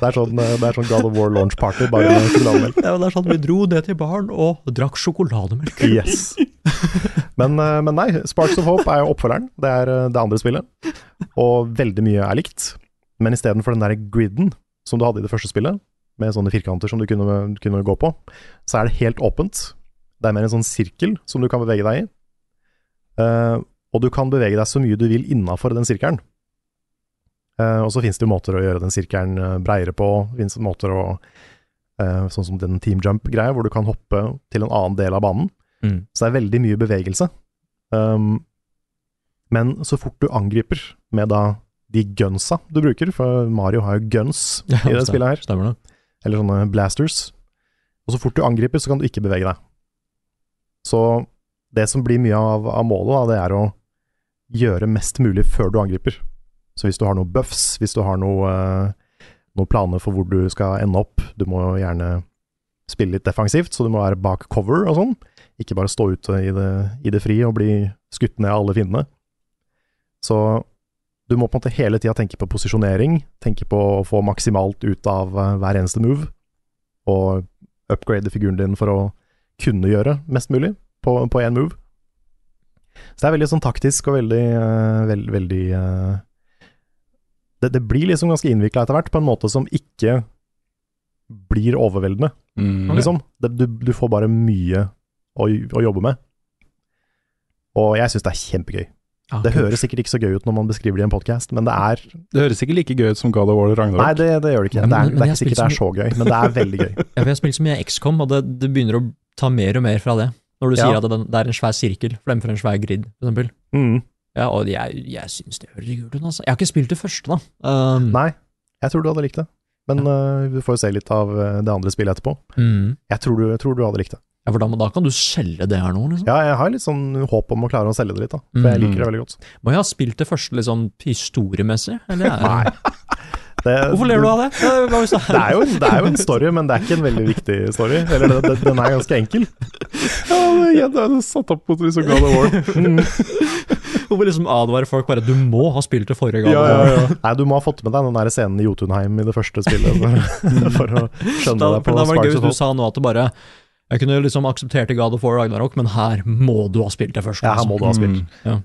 Det er sånn, eh, det er sånn God of War launch party, bare med sjokolademelk. Ja, det er sånn, Vi dro det til baren og drakk sjokolademelk. Yes. Men, men nei, Sparks of Hope er jo oppfølgeren. Det er det andre spillet. Og veldig mye er likt. Men istedenfor den der griden som du hadde i det første spillet, med sånne firkanter som du kunne, kunne gå på, så er det helt åpent. Det er mer en sånn sirkel som du kan bevege deg i. Uh, og du kan bevege deg så mye du vil innafor den sirkelen. Uh, og så finnes det jo måter å gjøre den sirkelen eh, breiere på. Det måter å uh, Sånn som den team jump-greia, hvor du kan hoppe til en annen del av banen. Mm. Så det er veldig mye bevegelse. Um, men så fort du angriper med da de gunsa du bruker, for Mario har jo guns i det spillet her, Stemmer det. eller sånne blasters, og så fort du angriper, så kan du ikke bevege deg. Så det som blir mye av, av målet, da, det er å gjøre mest mulig før du angriper. Så hvis du har noen buffs, hvis du har noe, eh, noen planer for hvor du skal ende opp, du må gjerne spille litt defensivt, så du må være bak cover og sånn. Ikke bare stå ute i det, i det fri og bli skutt ned av alle fiendene. Så du må på en måte hele tida tenke på posisjonering, tenke på å få maksimalt ut av eh, hver eneste move, og upgrade figuren din for å kunne gjøre mest mulig på på én move. Så det er veldig sånn taktisk og veldig eh, veld, Veldig eh, det, det blir liksom ganske innvikla etter hvert, på en måte som ikke blir overveldende, Mm. liksom. Det, du, du får bare mye å, å jobbe med. Og jeg syns det er kjempegøy. Ja, Det høres sikkert ikke så gøy ut når man beskriver det i en podkast, men det er Det høres sikkert like gøy ut som God of War og Ragnarok. Nei, det, det gjør det ikke. Ja, men- det er, men det er ikke sikkert det er så gøy, men det er veldig gøy. Ja, jeg har spilt så mye XCOM, og det, det begynner å ta mer og mer fra det. Når du Ja. sier at det, det er en svær sirkel fremfor en svær grid, for eksempel. Mm. Ja, og jeg, jeg syns det høres kult ut, altså. Jeg har ikke spilt det første, da. Um, Nei, jeg tror du hadde likt det. Men uh, vi får jo se litt av øh, det andre spillet etterpå. mm. Jeg tror du, jeg tror du hadde likt det. Ja, for da, da kan du selge det her nå, liksom. Ja, jeg har litt sånn håp om å klare å selge det litt, da. For jeg Mm. liker det veldig godt. Må jeg ha spilt det første liksom historiemessig, eller? Er, Nei. Det, Hvorfor ler du av det? Det er jo, det er jo en story, men det er ikke en veldig viktig story. Eller det, den er ganske enkel. Ja, det, er satt opp mot liksom God of War. Mm. Hvorfor liksom advare folk bare Du må ha spilt det forrige gang. Ja, ja, ja. Nei, du må ha fått med deg den der scenen i Jotunheim i det første spillet for, for å skjønne Da, deg på da var det gøy Sparks hvis du sa nå at det bare Jeg kunne liksom akseptert i God of War Ragnarok, men her må du ha spilt det først. Ja, her må du ha spilt. Mm.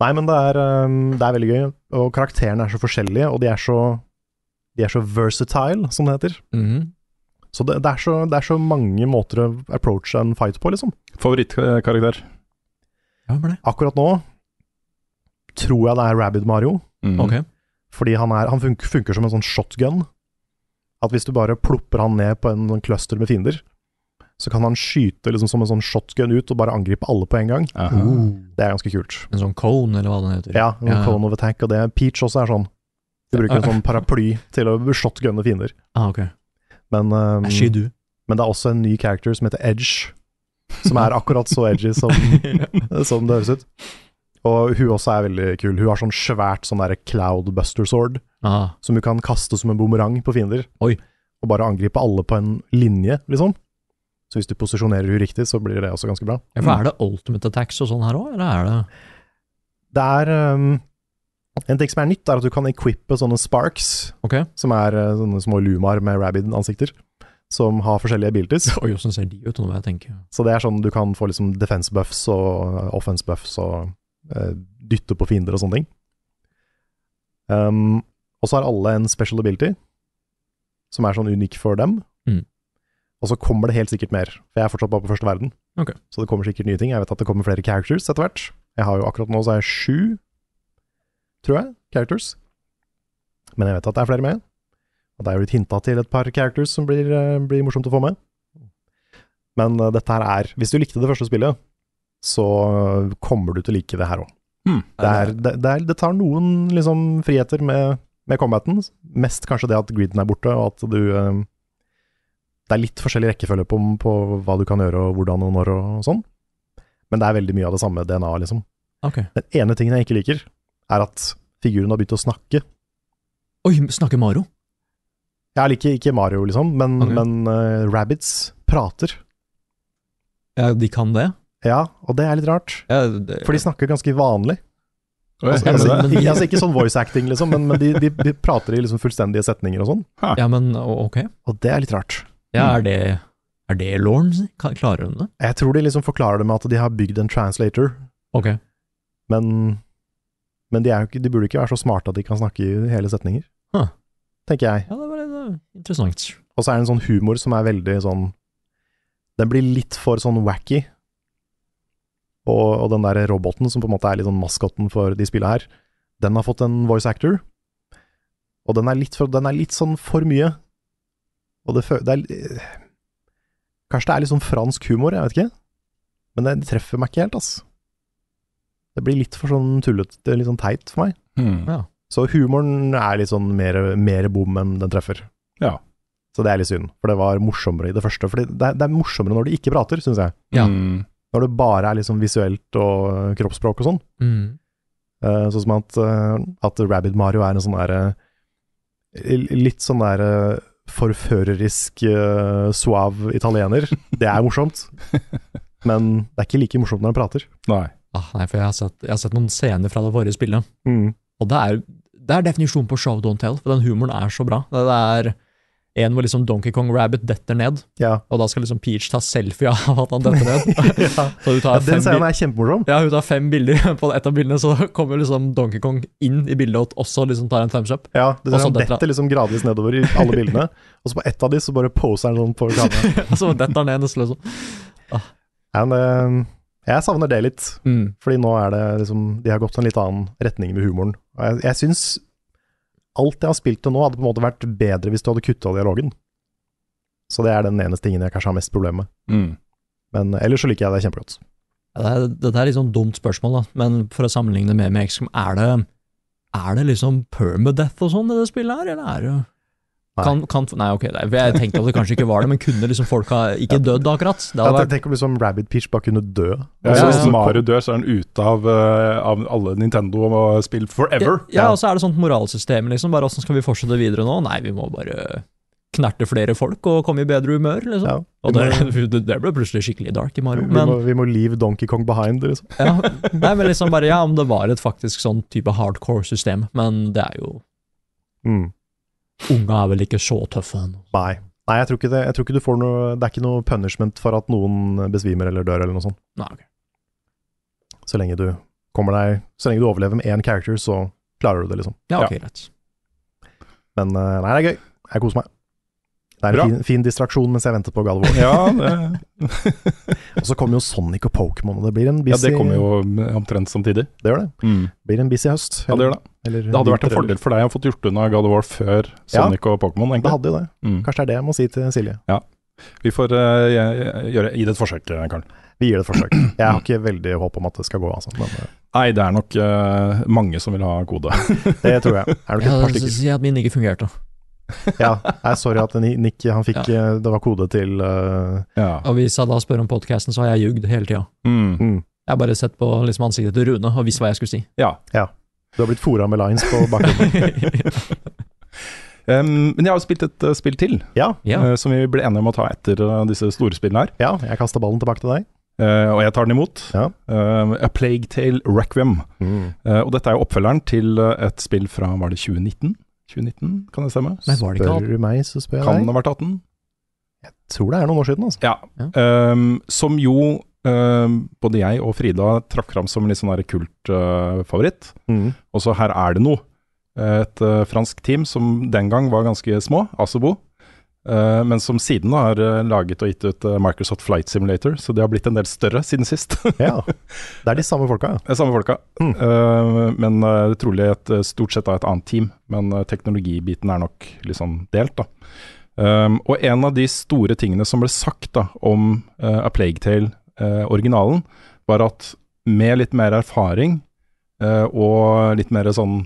Nei, men det er, um, det er veldig gøy, og karakterene er så forskjellige, og de er så, de er så versatile, som det heter. Mm. Så det, det, er så, det er så mange måter å approache en fight på, liksom. Favorittkarakter? Ja, men det. Akkurat nå tror jeg det er Rabid Mario, Mm. Okay. fordi han, er, han funker, funker som en sånn shotgun. At hvis du bare plopper han ned på en en cluster med fiender, så kan han skyte liksom som en sånn shotgun ut og bare angripe alle på en gang. Aha. Det er ganske kult. En sånn cone, eller hva den heter. Ja, en Ja, cone of attack, og det Peach også er sånn. Du bruker en sånn paraply til å shotgunne fiender. Ah, ok. Men, um, men det er også en ny character som heter Edge, som er akkurat så edgy som, som det høres ut. Og hun også er veldig kul. Hun har sånn svært sånn derre cloudbuster sword, ah, som hun kan kaste som en bumerang på fiender. Oi. Og bare angripe alle på en linje, liksom. Så hvis du posisjonerer hun riktig, så blir det også ganske bra. ja, for er det ultimate attacks og sånn her òg, eller er det Det er um, En ting som er nytt, er at du kan equippe sånne sparks, okay. som er uh, sånne små lumaer med rabid-ansikter, som har forskjellige abilities. Oi, åssen ser de ut, nå må jeg tenke. Så det er sånn du kan få liksom defense buffs og offense buffs og uh, dytte på fiender og sånne ting. Um, og så har alle en special ability, som er sånn unik for dem. Mm. Og så kommer det helt sikkert mer, for jeg er fortsatt bare på første verden. Okay. Så det kommer sikkert nye ting. Jeg vet at det kommer flere characters etter hvert. Jeg har jo akkurat nå så er jeg sju, tror jeg, characters. Men jeg vet at det er flere med. Og det er jo blitt hinta til et par characters som blir, eh, blir morsomt å få med. Men uh, dette her er Hvis du likte det første spillet, så kommer du til å like det her òg. Hmm. Det, det, det, det tar noen liksom friheter med, med combaten. Mest kanskje det at griden er borte, og at du eh, Det er litt forskjellig rekkefølge på, på hva du kan gjøre, og hvordan og når og sånn. Men det er veldig mye av det samme DNA-et, liksom. Ok. Den ene tingen jeg ikke liker, er at figuren har begynt å snakke. Oi, snakker Maro? Jeg liker ikke Mario, liksom, men, okay. men uh, rabbits prater. Ja, de kan det? Ja, og det er litt rart. Ja, det, For de snakker ganske vanlig. Oi, Altså, altså, altså ikke sånn voice acting, liksom, men, men de, de, de prater i liksom fullstendige setninger og sånn. ja, men ok. Og det er litt rart. Ja, er det, er det si? Klarer hun det? Jeg tror de liksom forklarer det med at de har bygd en translator, Ok. men, men de, ikke, de burde ikke være så smarte at de kan snakke i hele setninger. Huh. Tenker jeg. Ja, det var det var interessant. Og så er det en sånn humor som er veldig sånn Den blir litt for sånn wacky. Og, og den der roboten som på en måte er litt sånn maskotten for de spillene her, den har fått en voice actor. Og den er litt, for, den er litt sånn for mye. Og det, det er Kanskje det er litt sånn fransk humor, jeg vet ikke. Men det, det treffer meg ikke helt, ass. Det blir litt for sånn tullete, litt sånn teit for meg. Mm. Ja. Så humoren er litt sånn mer, mer bom enn den treffer. Ja. Så det er litt synd, for det var morsommere i det første. For det, det er morsommere når du ikke prater, syns jeg. Ja. Mm. Når det bare er liksom visuelt og kroppsspråk og sånn. Mm. Uh, sånn som at, uh, at Rabbid Mario er en sånn derre Litt sånn derre forførerisk uh, suave italiener. Det er morsomt. Men det er ikke like morsomt når han prater. Nei. Ah, nei, for jeg har, sett, jeg har sett noen scener fra det forrige spillet, og det er, det er definisjonen på show don't tell, for den humoren er så bra. Det, det er en hvor liksom Donkey Kong Rabbit detter ned, Ja. og da skal liksom Peach ta selfie av at han detter ned. ja. Så hun ja den scenen er kjempemorsom. ja, hun tar fem bilder, på et av bildene så kommer liksom Donkey Kong inn i bildet og også liksom tar en thumbs up. Ja, det ser han detter liksom gradvis nedover i alle bildene. Og så på ett av de så bare poser han sånn på kameraet. ja, så detter han ned nesten liksom. Ah. men, uh, jeg savner det litt. Mm. Fordi nå er det liksom De har gått en litt annen retning med humoren. Og jeg, jeg syns alt jeg har spilt til nå, hadde på en måte vært bedre hvis du hadde kutta dialogen. Så det er den eneste tingen jeg kanskje har mest problem med. Mm. Men ellers så liker jeg det kjempegodt. Ja, det, er, det er litt sånn dumt spørsmål, da, men for å sammenligne med med XCOM, er det, er det liksom permadeath og sånn i det spillet her, eller er det. Kan, kan, nei, ok, nei, jeg tenkte at det kanskje ikke var det, men kunne liksom folk ha ikke dødd akkurat? Det Ja, hadde vært, Tenk om liksom Rabbit Peach bare kunne dø. Ja, Ja, ja. Hvis Mario dør, så er han ute av, eh, av alle Nintendo-spill forever. ja, og så er det sånt moralsystem, liksom, bare åssen skal vi fortsette videre nå? Nei, vi må bare knerte flere folk og komme i bedre humør, liksom. Ja. Og det, det, det ble plutselig skikkelig dark i Mario, vi, men må, vi må leave Donkey Kong behind, liksom. ja, nei, men liksom bare, ja, om det var et faktisk sånn type hardcore system, men det er jo Mm. Unga er vel ikke så tøffe ennå. Nei. Nei, jeg tror ikke det. Jeg tror ikke du får noe Det er ikke noe punishment for at noen besvimer eller dør eller noe sånt. Nei, okay. Så lenge du kommer deg Så lenge du overlever med én character, så klarer du det, liksom. Ja, ok, Ja. rett. Men eh, nei, det er gøy. Jeg koser meg. Det er en fin, fin distraksjon mens jeg venter på God of War. Ja, Og så kommer jo Sonic og Pokémon, og det blir en ja, det kommer jo omtrent samtidig. Det gjør det. Mm. blir en busy høst. Ja, det gjør det. Eller Det hadde vært en fordel for deg å fått gjort unna God of War før Ja. Sonic og Pokémon, egentlig. Det hadde jo det. Mm. Kanskje det er det jeg må si til Silje. Ja. Vi får uh, gjøre, gi det et forsøk, eh, Karl. Vi gir det et forsøk. Jeg har ikke veldig håp om at det skal gå, altså. Men eh, Nei, det er nok uh, mange som vil ha kode. det tror jeg. Er det ikke et par stykker? si at min ikke fungerte. Ja, jeg er sorry at Nick han fikk ja. Det var kode til uh, Ja. Og hvis jeg da spør om podcasten, så har jeg ljugd hele tida. Mm. mm. Jeg har bare sett på liksom ansiktet til Rune og visst hva jeg skulle si. ja. Du har blitt fora med lines på bakgrunnen. um, men jeg har jo spilt et uh, spill til, Ja, ja. eh, som vi ble enige om å ta etter eh, disse store spillene her. ja, jeg kasta ballen tilbake til deg. Uh, og jeg tar den imot. Ja. Uh, A Plague Tale Requiem. Mm. Uh, og dette er jo oppfølgeren til eh, et spill fra var det 2019? 2019, kan det stemme? Nei, var det ikke Spør du meg, så spør jeg Kan deg. det ha vært 18? Jeg Tror det er noen år siden, altså. Ja. Ja. Um, som jo um, både jeg og Frida trakk fram som litt sånn kultfavoritt. Uh, Mm. og så her er det noe. Et uh, fransk team som den gang var ganske små, Asobo. Eh, men som siden har eh, laget og gitt ut eh, Microsoft Flight Simulator, så de har blitt en del større siden sist. Ja. Det er de samme folka, ja. Det er samme folka. Mm. Men uh, trolig et, stort sett av et annet team. Men teknologibiten er nok litt sånn delt, da. Um, og en av de store tingene som ble sagt da om uh, A Plague Tale-originalen, originalen, var at med litt mer erfaring uh, og litt mer sånn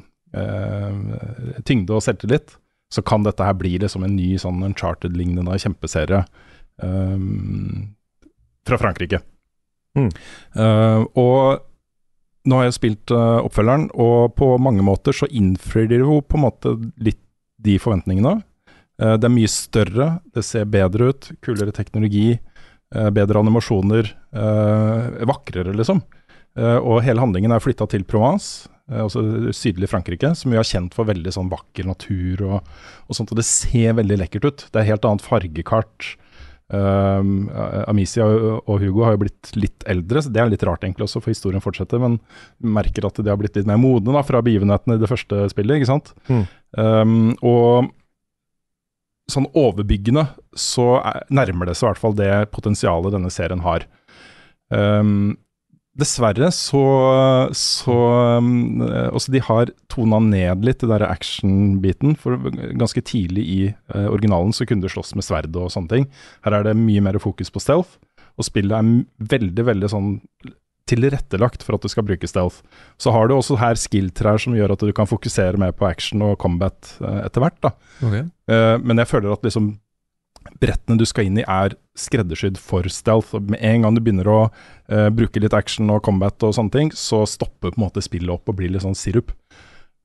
tyngde og selvtillit, så kan dette her bli liksom en ny sånn Uncharted-lignende kjempeserie um, fra Frankrike. Mm. Uh, og nå har jeg spilt uh, oppfølgeren, og på mange måter så innfrir de jo på en måte litt de forventningene. Uh, det er mye større, det ser bedre ut, kulere teknologi, bedre animasjoner, vakrere liksom. Og hele handlingen er flytta til Provence, altså sydlig Frankrike, som jo er kjent for veldig sånn vakker natur og, og sånt, og det ser veldig lekkert ut. Det er helt annet fargekart. Um, Amicia og og Hugo har jo blitt litt eldre, så det er litt rart egentlig også, for historien fortsetter. Men merker at de har blitt litt mer modne da, fra begivenhetene i det første spillet, ikke sant. Mm. Um, og sånn overbyggende så er, nærmer det seg i hvert fall det potensialet denne serien har. Um, dessverre så, så um, Også de har tona ned litt det der action-biten. For ganske tidlig i uh, originalen så kunne du slåss med sverd og sånne ting. Her er det mye mer fokus på stealth, og spillet er veldig, veldig sånn tilrettelagt for at du skal bruke stealth. Så har du også her skill-trær som gjør at du kan fokusere mer på action og combat uh, etter hvert. da. Uh, men jeg føler at liksom brettene du skal inn i er skreddersydd for stealth. Med en gang du begynner å uh, bruke litt action og combat og sånne ting, så stopper på en måte spillet opp og blir litt sånn sirup.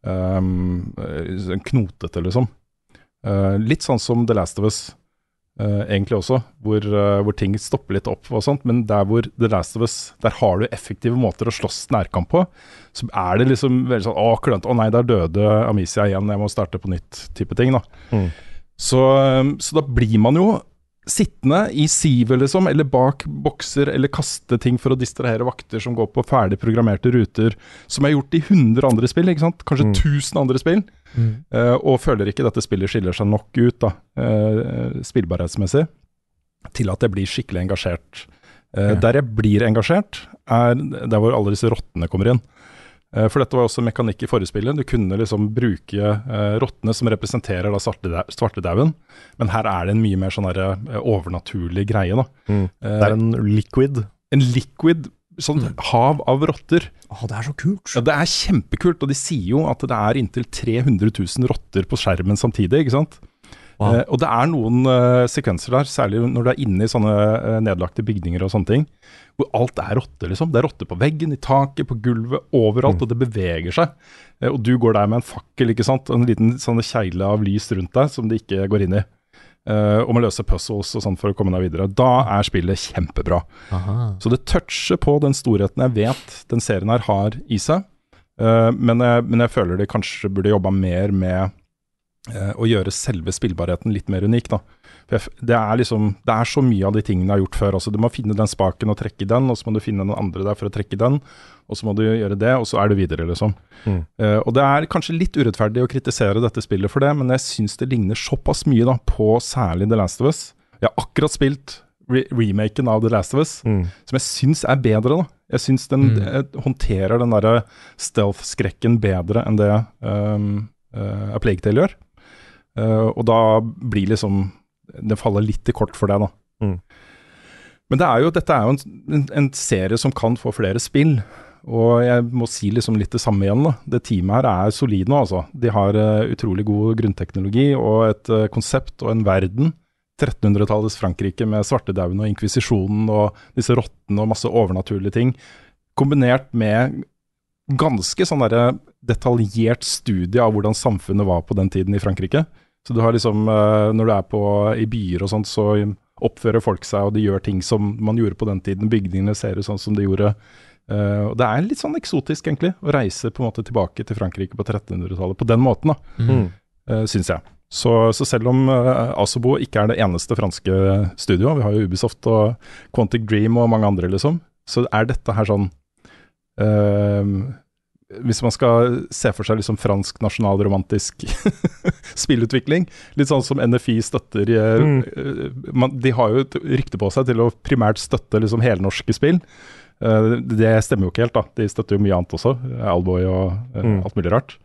Um, knotete, liksom. Uh, litt sånn som The Last of Us, Uh, egentlig også, hvor, uh, hvor ting stopper litt opp og sånt. Men der hvor The Last of Us, der har du effektive måter å slåss nærkamp på. Så er det liksom veldig sånn Å, klønete. Å nei, der døde Amicia igjen. Jeg må starte på nytt, type ting, da. Mm. Så, um, så da blir man jo sittende i sivet, liksom, eller bak bokser, eller kaste ting for å distrahere vakter som går på ferdig programmerte ruter, som er gjort i 100 andre spill, ikke sant? Kanskje Mm. andre spill. Mm. uh, og føler ikke dette spillet skiller seg nok ut, da, uh, spillbarhetsmessig, til at jeg blir skikkelig engasjert. Uh, Ja. Der jeg blir engasjert, er der hvor alle disse rottene kommer inn. Eh, For dette var også mekanikk i forrige spillet. Du kunne liksom bruke eh, rottene som representerer da svartedau- svartedauden, men her er det en mye mer sånn der, eh, overnaturlig greie. da. Mm. Eh, Det er en liquid. en liquid, sånn hav av rotter. Å, det er så kult! Ja, Det er kjempekult, og de sier jo at det er inntil 300 000 rotter på skjermen samtidig, ikke sant. Wow. Eh, og det er noen eh, sekvenser der, særlig når du er inne i sånne eh, nedlagte bygninger og sånne ting, hvor alt er rotte, liksom. Det er rotte på veggen, i taket, på gulvet, overalt, og det beveger seg. Og du går der med en fakkel, ikke sant, en liten sånn kjegle av lys rundt deg som det ikke går inn i. Uh, og må løse puzzles og sånn for å komme deg videre. Da er spillet kjempebra. Aha. Så det toucher på den storheten jeg vet den serien her har i seg. Uh, men, jeg, men jeg føler de kanskje burde jobba mer med eh, å gjøre selve spillbarheten litt mer unik. da. For jeg, det, er liksom, det er så mye av de tingene jeg har gjort før. altså Du må finne den spaken og trekke den, og så må du finne den andre der for å trekke den. Og så må du gjøre det, og så er du videre, liksom. Mm. Eh, og det er kanskje litt urettferdig å kritisere dette spillet for det, men jeg syns det ligner såpass mye da på særlig The Last of Us. Jeg har akkurat spilt re remaken av The Last of Us Mm. som jeg syns er bedre. da. Jeg syns den Mm. eh, håndterer den derre stealth-skrekken bedre enn det um, uh, A Plague Tale gjør. Eh, og da blir liksom Det faller litt i kort for deg, da. Mm. Men det er jo, dette er jo en, en, en serie som kan få flere spill. Og jeg må si liksom litt det samme igjen. da. Det teamet her er solid nå, altså. De har uh, utrolig god grunnteknologi og et uh, konsept og en verden. 1300-tallets Frankrike med svartedauden og inkvisisjonen og disse rottene og masse overnaturlige ting. Kombinert med ganske sånn derre detaljert studie av hvordan samfunnet var på den tiden i Frankrike. Så du har liksom, eh, når du er på, i byer og sånt, så oppfører folk seg, og de gjør ting som man gjorde på den tiden. Bygningene ser ut sånn som de gjorde. Uh, og Det er litt sånn eksotisk, egentlig, å reise på en måte tilbake til Frankrike på 1300-tallet på den måten, da, Mm. uh, syns jeg. Så, så selv om uh, Asobo ikke er det eneste franske studioet, vi har jo Ubisoft og Quantic Dream og mange andre, liksom, så er dette her sånn eh, Hvis man skal se for seg liksom fransk nasjonalromantisk spillutvikling, litt sånn som NFI støtter eh, Mm. eh, man, De har jo et rykte på seg til å primært støtte liksom helnorske spill. Uh, det stemmer jo ikke helt, da. De støtter jo mye annet også. Alboy og uh, Mm. alt mulig rart.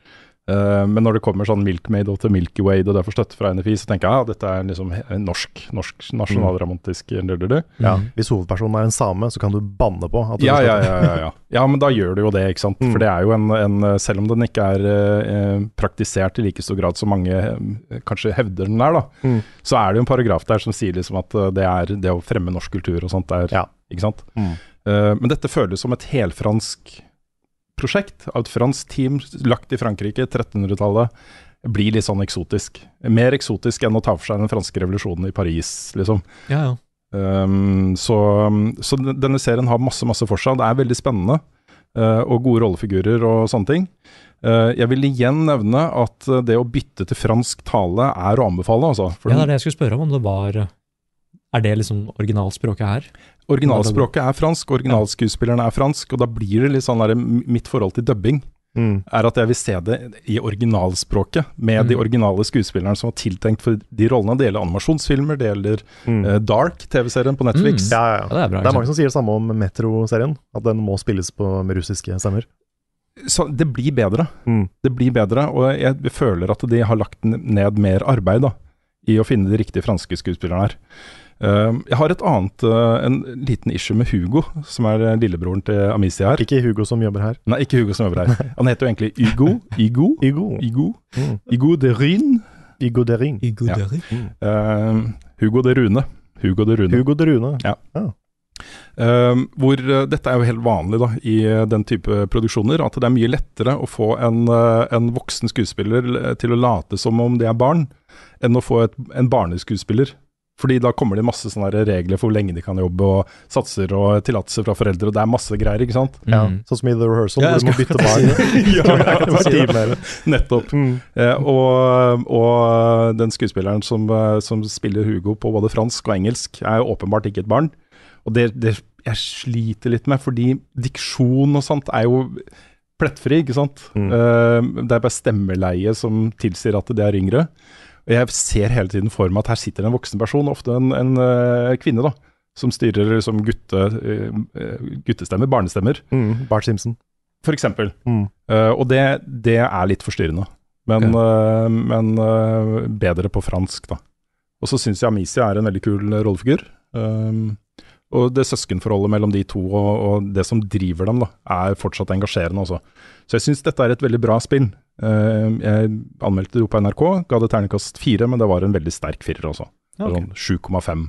Eh, men når det kommer sånn Milkmaid og til Milky Way og det derfor støtte fra NFI, så tenker jeg ja, dette er liksom norsk, norsk nasjonalromantisk mm. Ja, hvis hovedpersonen er en same, så kan du banne på at du ja, ja, ja, ja. ja, men da gjør du jo det, ikke sant. Mm. For det er jo en, en Selv om den ikke er eh, praktisert i like stor grad som mange eh, kanskje hevder den er, da, Mm. så er det jo en paragraf der som sier liksom at eh, det er det å fremme norsk kultur og sånt der, Ja. Ikke sant. Mm. Uh, men dette føles som et helfransk prosjekt av et fransk team lagt i Frankrike, 1300-tallet. Blir litt sånn eksotisk. Mer eksotisk enn å ta for seg den franske revolusjonen i Paris, liksom. Ja, ja. Um, så, så denne serien har masse masse for seg. Det er veldig spennende. uh, og gode rollefigurer og sånne ting. Uh, jeg vil igjen nevne at uh, det å bytte til fransk tale er å anbefale, altså. Ja, det er det jeg skulle spørre om, om det var Er det liksom originalspråket her? Originalspråket er fransk, originalskuespillerne er fransk, og da blir det litt sånn der, mitt forhold til dubbing Mm. er at jeg vil se det i originalspråket, med de Mm. originale skuespillerne som var tiltenkt for de rollene. Det gjelder animasjonsfilmer, det gjelder Mm. uh, Dark, TV-serien på Netflix. Mm. Ja, ja, Ja, ja. det er bra. Det er mange som sier det samme om Metro-serien, at den må spilles på, med russiske stemmer. Så det blir bedre. Mm. Det blir bedre, og jeg føler at de har lagt ned mer arbeid da, i å finne de riktige franske skuespillerne her. Uh, jeg har et annet, uh, en liten issue med Hugo, som er uh, lillebroren til Amicia her. Ikke Hugo som jobber her. Nei, ikke Hugo som jobber her. Han heter jo egentlig Hugo. Hugo. Hugo. Hugo, Mm. Hugo de Ryn. Hugo de Ring. de god Ja. dører. Uh, Hugo de Rune. Hugo de Rune. Hugo de Rune. Uh, hvor uh, Dette er jo helt vanlig da, i uh, den type produksjoner, at det er mye lettere å få en, uh, en voksen skuespiller til å late som om det er barn, enn å få et, en barneskuespiller. Fordi da kommer det masse sånne regler for hvor lenge de kan jobbe, og satser og tillatelser fra foreldre, og det er masse greier, ikke sant? Ja, Mm. sånn som i The Rehearsal, Ja, hvor du må bytte barn. Ja? Nettopp. Mm. Eh, og, og den skuespilleren som, eh, som spiller Hugo på både fransk og engelsk, er jo åpenbart ikke et barn. Og det, det jeg sliter litt med, fordi diksjon og sånt er jo plettfri, ikke sant. Mm. Eh, det er bare stemmeleie som tilsier at det er yngre. Og jeg ser hele tiden for meg at her sitter en voksen person, ofte en, en uh, kvinne, da. Som styrer liksom gutte, eh, eh, guttestemmer, barnestemmer, Mm. Bart Simpson. for eksempel. Mm. Uh, og det, det er litt forstyrrende. Men, eh, men bedre på fransk, da. Og så syns jeg Amicia er en veldig kul rollefigur. Um, og det søskenforholdet mellom de to og, og det som driver dem, da, er fortsatt engasjerende også. Så jeg syns dette er et veldig bra spill. Eh, jeg anmeldte det jo på NRK, ga det ternekast fire, men det var en veldig sterk firer også. Okay. Sånn 7,5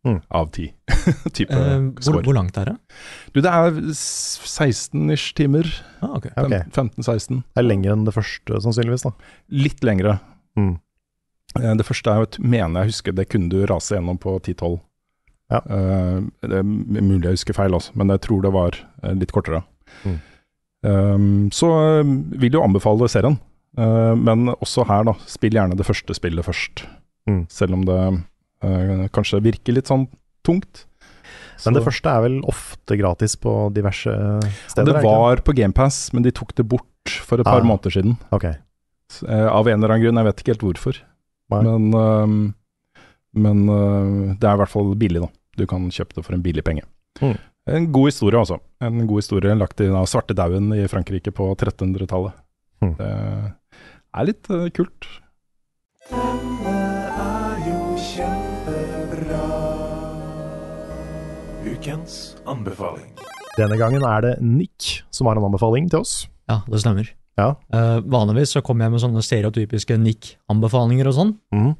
Mm. av 10 type Eh, hvor, hvor langt er det? Du, det er 16-ish timer. Ah, okay. okay. 15-16. Det er lenger enn det første, sannsynligvis. da. Litt lengre. Mm. Eh, Det første er jo, et- mener jeg husker, det kunne du rase gjennom på 10-12. Ja. Uh, det er mulig jeg husker feil, også, men jeg tror det var eh, litt kortere. Mm. Eh, så eh, vil jo anbefale serien, Eh, men også her, da, spill gjerne det første spillet først. Mm. Selv om det eh, kanskje virker litt sånn tungt. Men det første er vel ofte gratis på diverse steder? det var på GamePass, men de tok det bort for et par Ah. måneder siden. Okay. Av en eller annen grunn, jeg vet ikke helt hvorfor. Nei. Men, øhm, men det er i hvert fall billig, da. Du kan kjøpe det for en billig penge. Mm. En god historie, altså. En god historie lagt i av svartedauden i Frankrike på 1300-tallet. Mm. Det er litt uh, kult. Ukens anbefaling. Denne gangen er det Nick som har en anbefaling til oss. Ja, det stemmer. Ja. Uh, vanligvis så kommer jeg med sånne stereotypiske Nick-anbefalinger og sånn. Mm.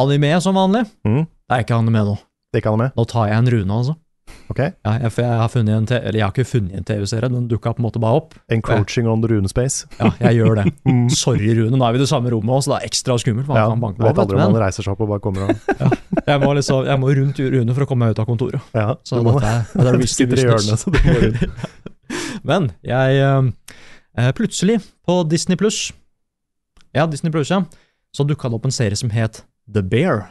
Anime som vanlig. Mm. Det er ikke anime nå. Det kan han med. Nå tar jeg en rune, altså. Ok? Ja, jeg, jeg har funnet en, eller jeg har ikke funnet en TV-serie, den dukka på en måte bare opp. Encroaching on the runespace. Ja, jeg gjør det. Sorry, Rune, nå er vi i det samme rommet også, så det er ekstra skummelt. Man Ja, kan banke vet aldri om han reiser seg opp og bare kommer og ja, jeg må, liksom, jeg må rundt Rune for å komme meg ut av kontoret. Ja, Så du må dette det er Du risky i business. hjørnet, så rundt. Men jeg eh, eh, Plutselig, på Disney Pluss Ja, Disney Plus, ja. Så dukka det opp en serie som het The Bear.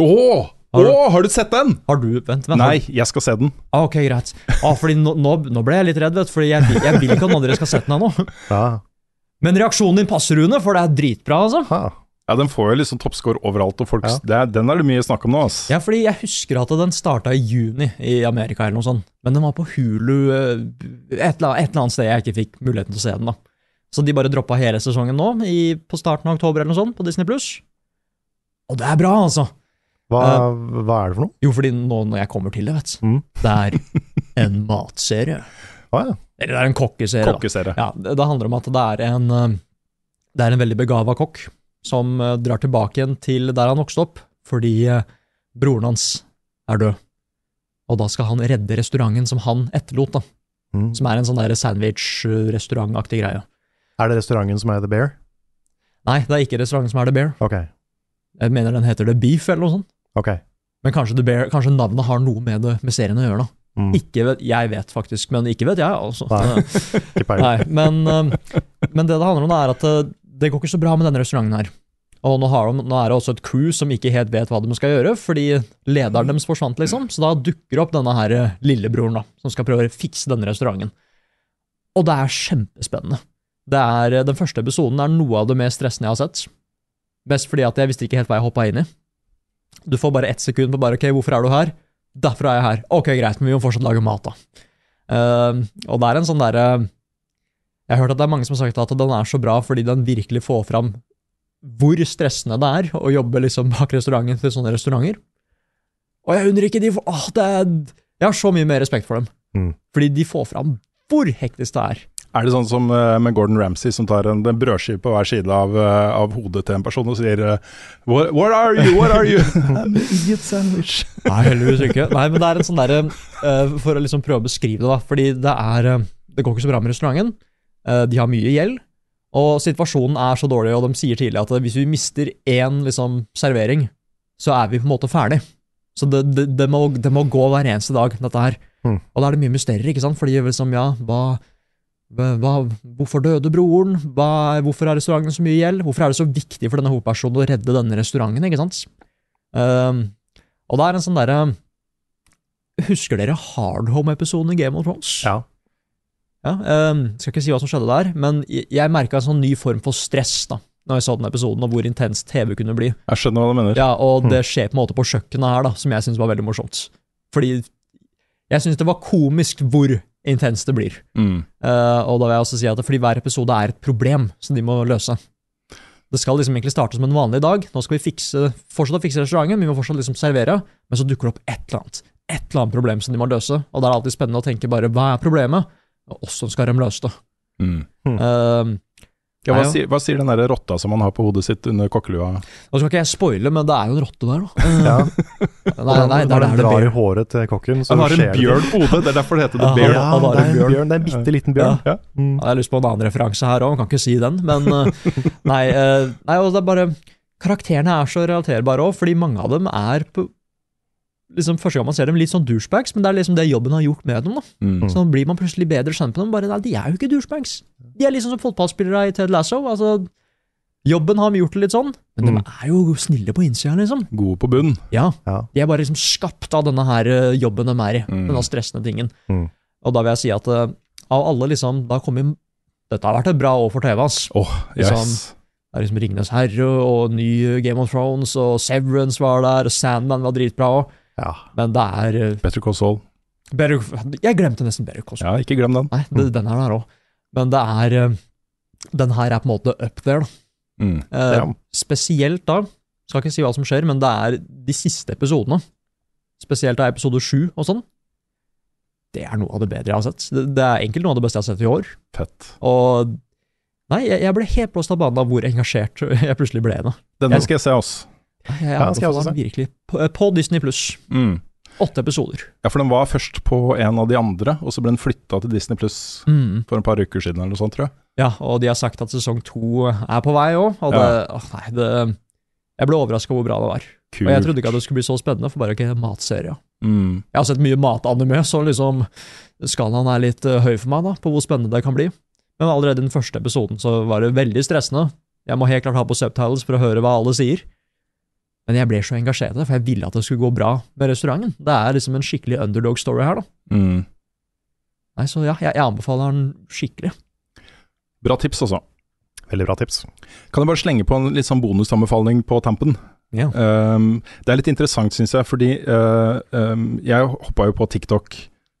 Åh! Har du- Åh, har du sett den? Har du Vent, vent. Nei, jeg skal se den. Ah, ok, greit. Ah, fordi nå, nå, ble jeg litt redd, vet du. Fordi jeg, jeg vil ikke at noen av dere skal sette den ennå. Ja. Men reaksjonen din passer, Rune, for det er dritbra, altså. Ha. Ja, Den får jo liksom toppscore overalt, og folk, Ja. det den er det mye snakk om nå. ass. Ja, fordi jeg husker at den starta i juni i Amerika, eller noe sånt. Men den var på Hulu eh, et eller, et eller annet sted jeg ikke fikk muligheten til å se den. da. Så de bare droppa hele sesongen nå, i, på starten av oktober eller noe sånt, på Disney Pluss. Og det er bra, altså! Hva, hva er det for noe? Jo, fordi nå når jeg kommer til det, vet du. Mm. Det er en matserie. Å ja. Eller det er en kokkeserie. da. Kokkeserie. Ja, det, det handler om at det er en eh, Det er en veldig begava kokk som eh, drar tilbake igjen til der han vokste opp, fordi eh, broren hans er død. Og da skal han redde restauranten som han etterlot, da. Mm. Som er en sånn sandwich-restaurantaktig greie. Er det restauranten som er The Bear? Nei, det er ikke restauranten som er The Bear. Ok. Jeg mener den heter The Beef, eller noe sånt. Ok. Men kanskje, Bear, kanskje navnet har noe med, det, med serien å gjøre, da. Mm. Ikke vet, jeg vet faktisk, men ikke vet jeg, altså. Nei. Nei, men, eh, men det det handler om, er at det, det går ikke så bra med denne restauranten her. Og nå, har de, nå er det også et crew som ikke helt vet hva de skal gjøre, fordi lederen deres forsvant, liksom. Så da dukker opp denne her eh, lillebroren, da, som skal prøve å fikse denne restauranten. Og det er kjempespennende. Det er, eh, den første episoden er noe av det mest stressende jeg har sett. Best fordi at jeg visste ikke helt hva jeg hoppa inn i. Du får bare ett sekund på bare ok, hvorfor er du her? Derfor er jeg her. Ok, greit, men vi må fortsatt lage mat, da. Uh, og det er en sånn derre Jeg har hørt at det er mange som har sagt at den er så bra fordi den virkelig får fram hvor stressende det er å jobbe liksom bak restauranten til sånne restauranter. Og jeg unner ikke de for, åh, er, Jeg har så mye mer respekt for dem. Mm. Fordi de får fram hvor hektisk det er. Er det sånn som eh, med Gordon Ramsay, som tar en, en brødskive på hver side av, eh, av hodet til en person og sier eh, what, what are you, what are you? I'm an idiot sandwich. Nei, heldigvis ikke. Nei, men det er en sånn derre eh, For å liksom prøve å beskrive det, da. Fordi det er Det går ikke så bra med restauranten. Eh, de har mye gjeld. Og situasjonen er så dårlig, og de sier tidlig at hvis vi mister én liksom, servering, så er vi på en måte ferdig. Så det, det, det, må, det må gå hver eneste dag, dette her. Mm. Og da er det mye mysterier, ikke sant? Fordi liksom, ja, hva, hva Hvorfor døde broren? Hva, hvorfor har restauranten så mye gjeld? Hvorfor er det så viktig for denne hovedpersonen å redde denne restauranten, ikke sant? Um, og det er en sånn derre Husker dere Hardhome-episoden i Game of Thrones? Ja. Ja, um, skal ikke si hva som skjedde der, men jeg, merka en sånn ny form for stress da når jeg så den episoden, og hvor intens TV kunne bli. Jeg skjønner hva du mener. Ja, Og det skjer på en måte på kjøkkenet her, da, som jeg syns var veldig morsomt. Fordi jeg syns det var komisk hvor intenst det blir. Mm. Uh, og da vil jeg også si at fordi hver episode er et problem som de må løse. Det skal liksom egentlig starte som en vanlig dag. Nå skal vi fikse, fortsette å fikse restauranten, vi må fortsatt liksom servere. Men så dukker det opp et eller annet et eller annet problem som de må løse. Og da er det alltid spennende å tenke bare hva er problemet, og hvordan skal de løse det. Mm. Eh, Ja, hva, sier, hva sier den der rotta som han har på hodet sitt under kokkelua? nå skal ikke jeg spoile, men det er jo en rotte der, da. Ja. Nei, nei, det Når Han den drar i håret til kokken, så Han har en bjørn på hodet, det er derfor det heter The Ja, Bear. Ja, Han har det en bjørn. Det er en bitte liten bjørn. Ja. Mm. Jeg har lyst på en annen referanse her òg, kan ikke si den, men eh, Nei, eh, nei og det er bare Karakterene er så relaterbare òg, fordi mange av dem er på liksom Første gang man ser dem, litt sånn douchebags, men det er liksom det jobben har gjort med dem. da Mm. Så blir man plutselig bedre kjent med dem. Bare, nei, de er jo ikke douchebags. De er liksom som fotballspillere i Ted Lasso. Altså, jobben har gjort det litt sånn, men Mm. de er jo snille på innsida, liksom. Gode på bunn. Ja, Ja. De er bare liksom skapt av denne her eh, jobben de er i, Mm. denne stressende tingen. Mm. Og da vil jeg si at uh, av alle, liksom, da kommer Dette har vært et bra år for TV, ass. Åh, yes. Liksom- Det er liksom Ringenes herre og ny Game of Thrones, og Severance var der, og Sandman var dritbra òg. Ja. Men det er eh, Better Call Saul. Better, Jeg glemte nesten Better Call Saul. Ja, ikke glem den. Nei, det, den er der òg. Men det er eh, Den her er på en måte up there, da. Mm. Eh, Ja. Spesielt da, skal ikke si hva som skjer, men det er de siste episodene. Spesielt av episode sju og sånn. Det er noe av det bedre jeg har sett. Det, det er egentlig noe av det beste jeg har sett i år. Fett. Og Nei, jeg, jeg ble helt blåst av banen av hvor engasjert jeg plutselig ble Da. Denne skal jeg se, ass. Jeg, jeg Ja, skal jeg også anbefaler den virkelig. På, på Disney pluss. Mm. Åtte episoder. Ja, for den var først på en av de andre, og så ble den flytta til Disney Pluss Mm. for en par uker siden eller noe sånt, tror jeg. Ja, og de har sagt at sesong to er på vei òg, og det, åh, nei, det Jeg ble overraska hvor bra det var. Kult. Og jeg trodde ikke at det skulle bli så spennende, for bare ikke matserie. Mm. Jeg har sett mye matanime, så liksom skalaen er litt eh, høy for meg da, på hvor spennende det kan bli. Men allerede i den første episoden så var det veldig stressende. Jeg må helt klart ha på subtitles for å høre hva alle sier. Men jeg ble så engasjert i det, for jeg ville at det skulle gå bra med restauranten. Det er liksom en skikkelig underdog-story her, da. Mm. Nei, Så ja, jeg, jeg anbefaler den skikkelig. Bra tips, altså. Veldig bra tips. Kan jeg bare slenge på en litt sånn bonusanbefaling på tampen? Ja. Um, det er litt interessant, syns jeg, fordi uh, um, jeg hoppa jo på TikTok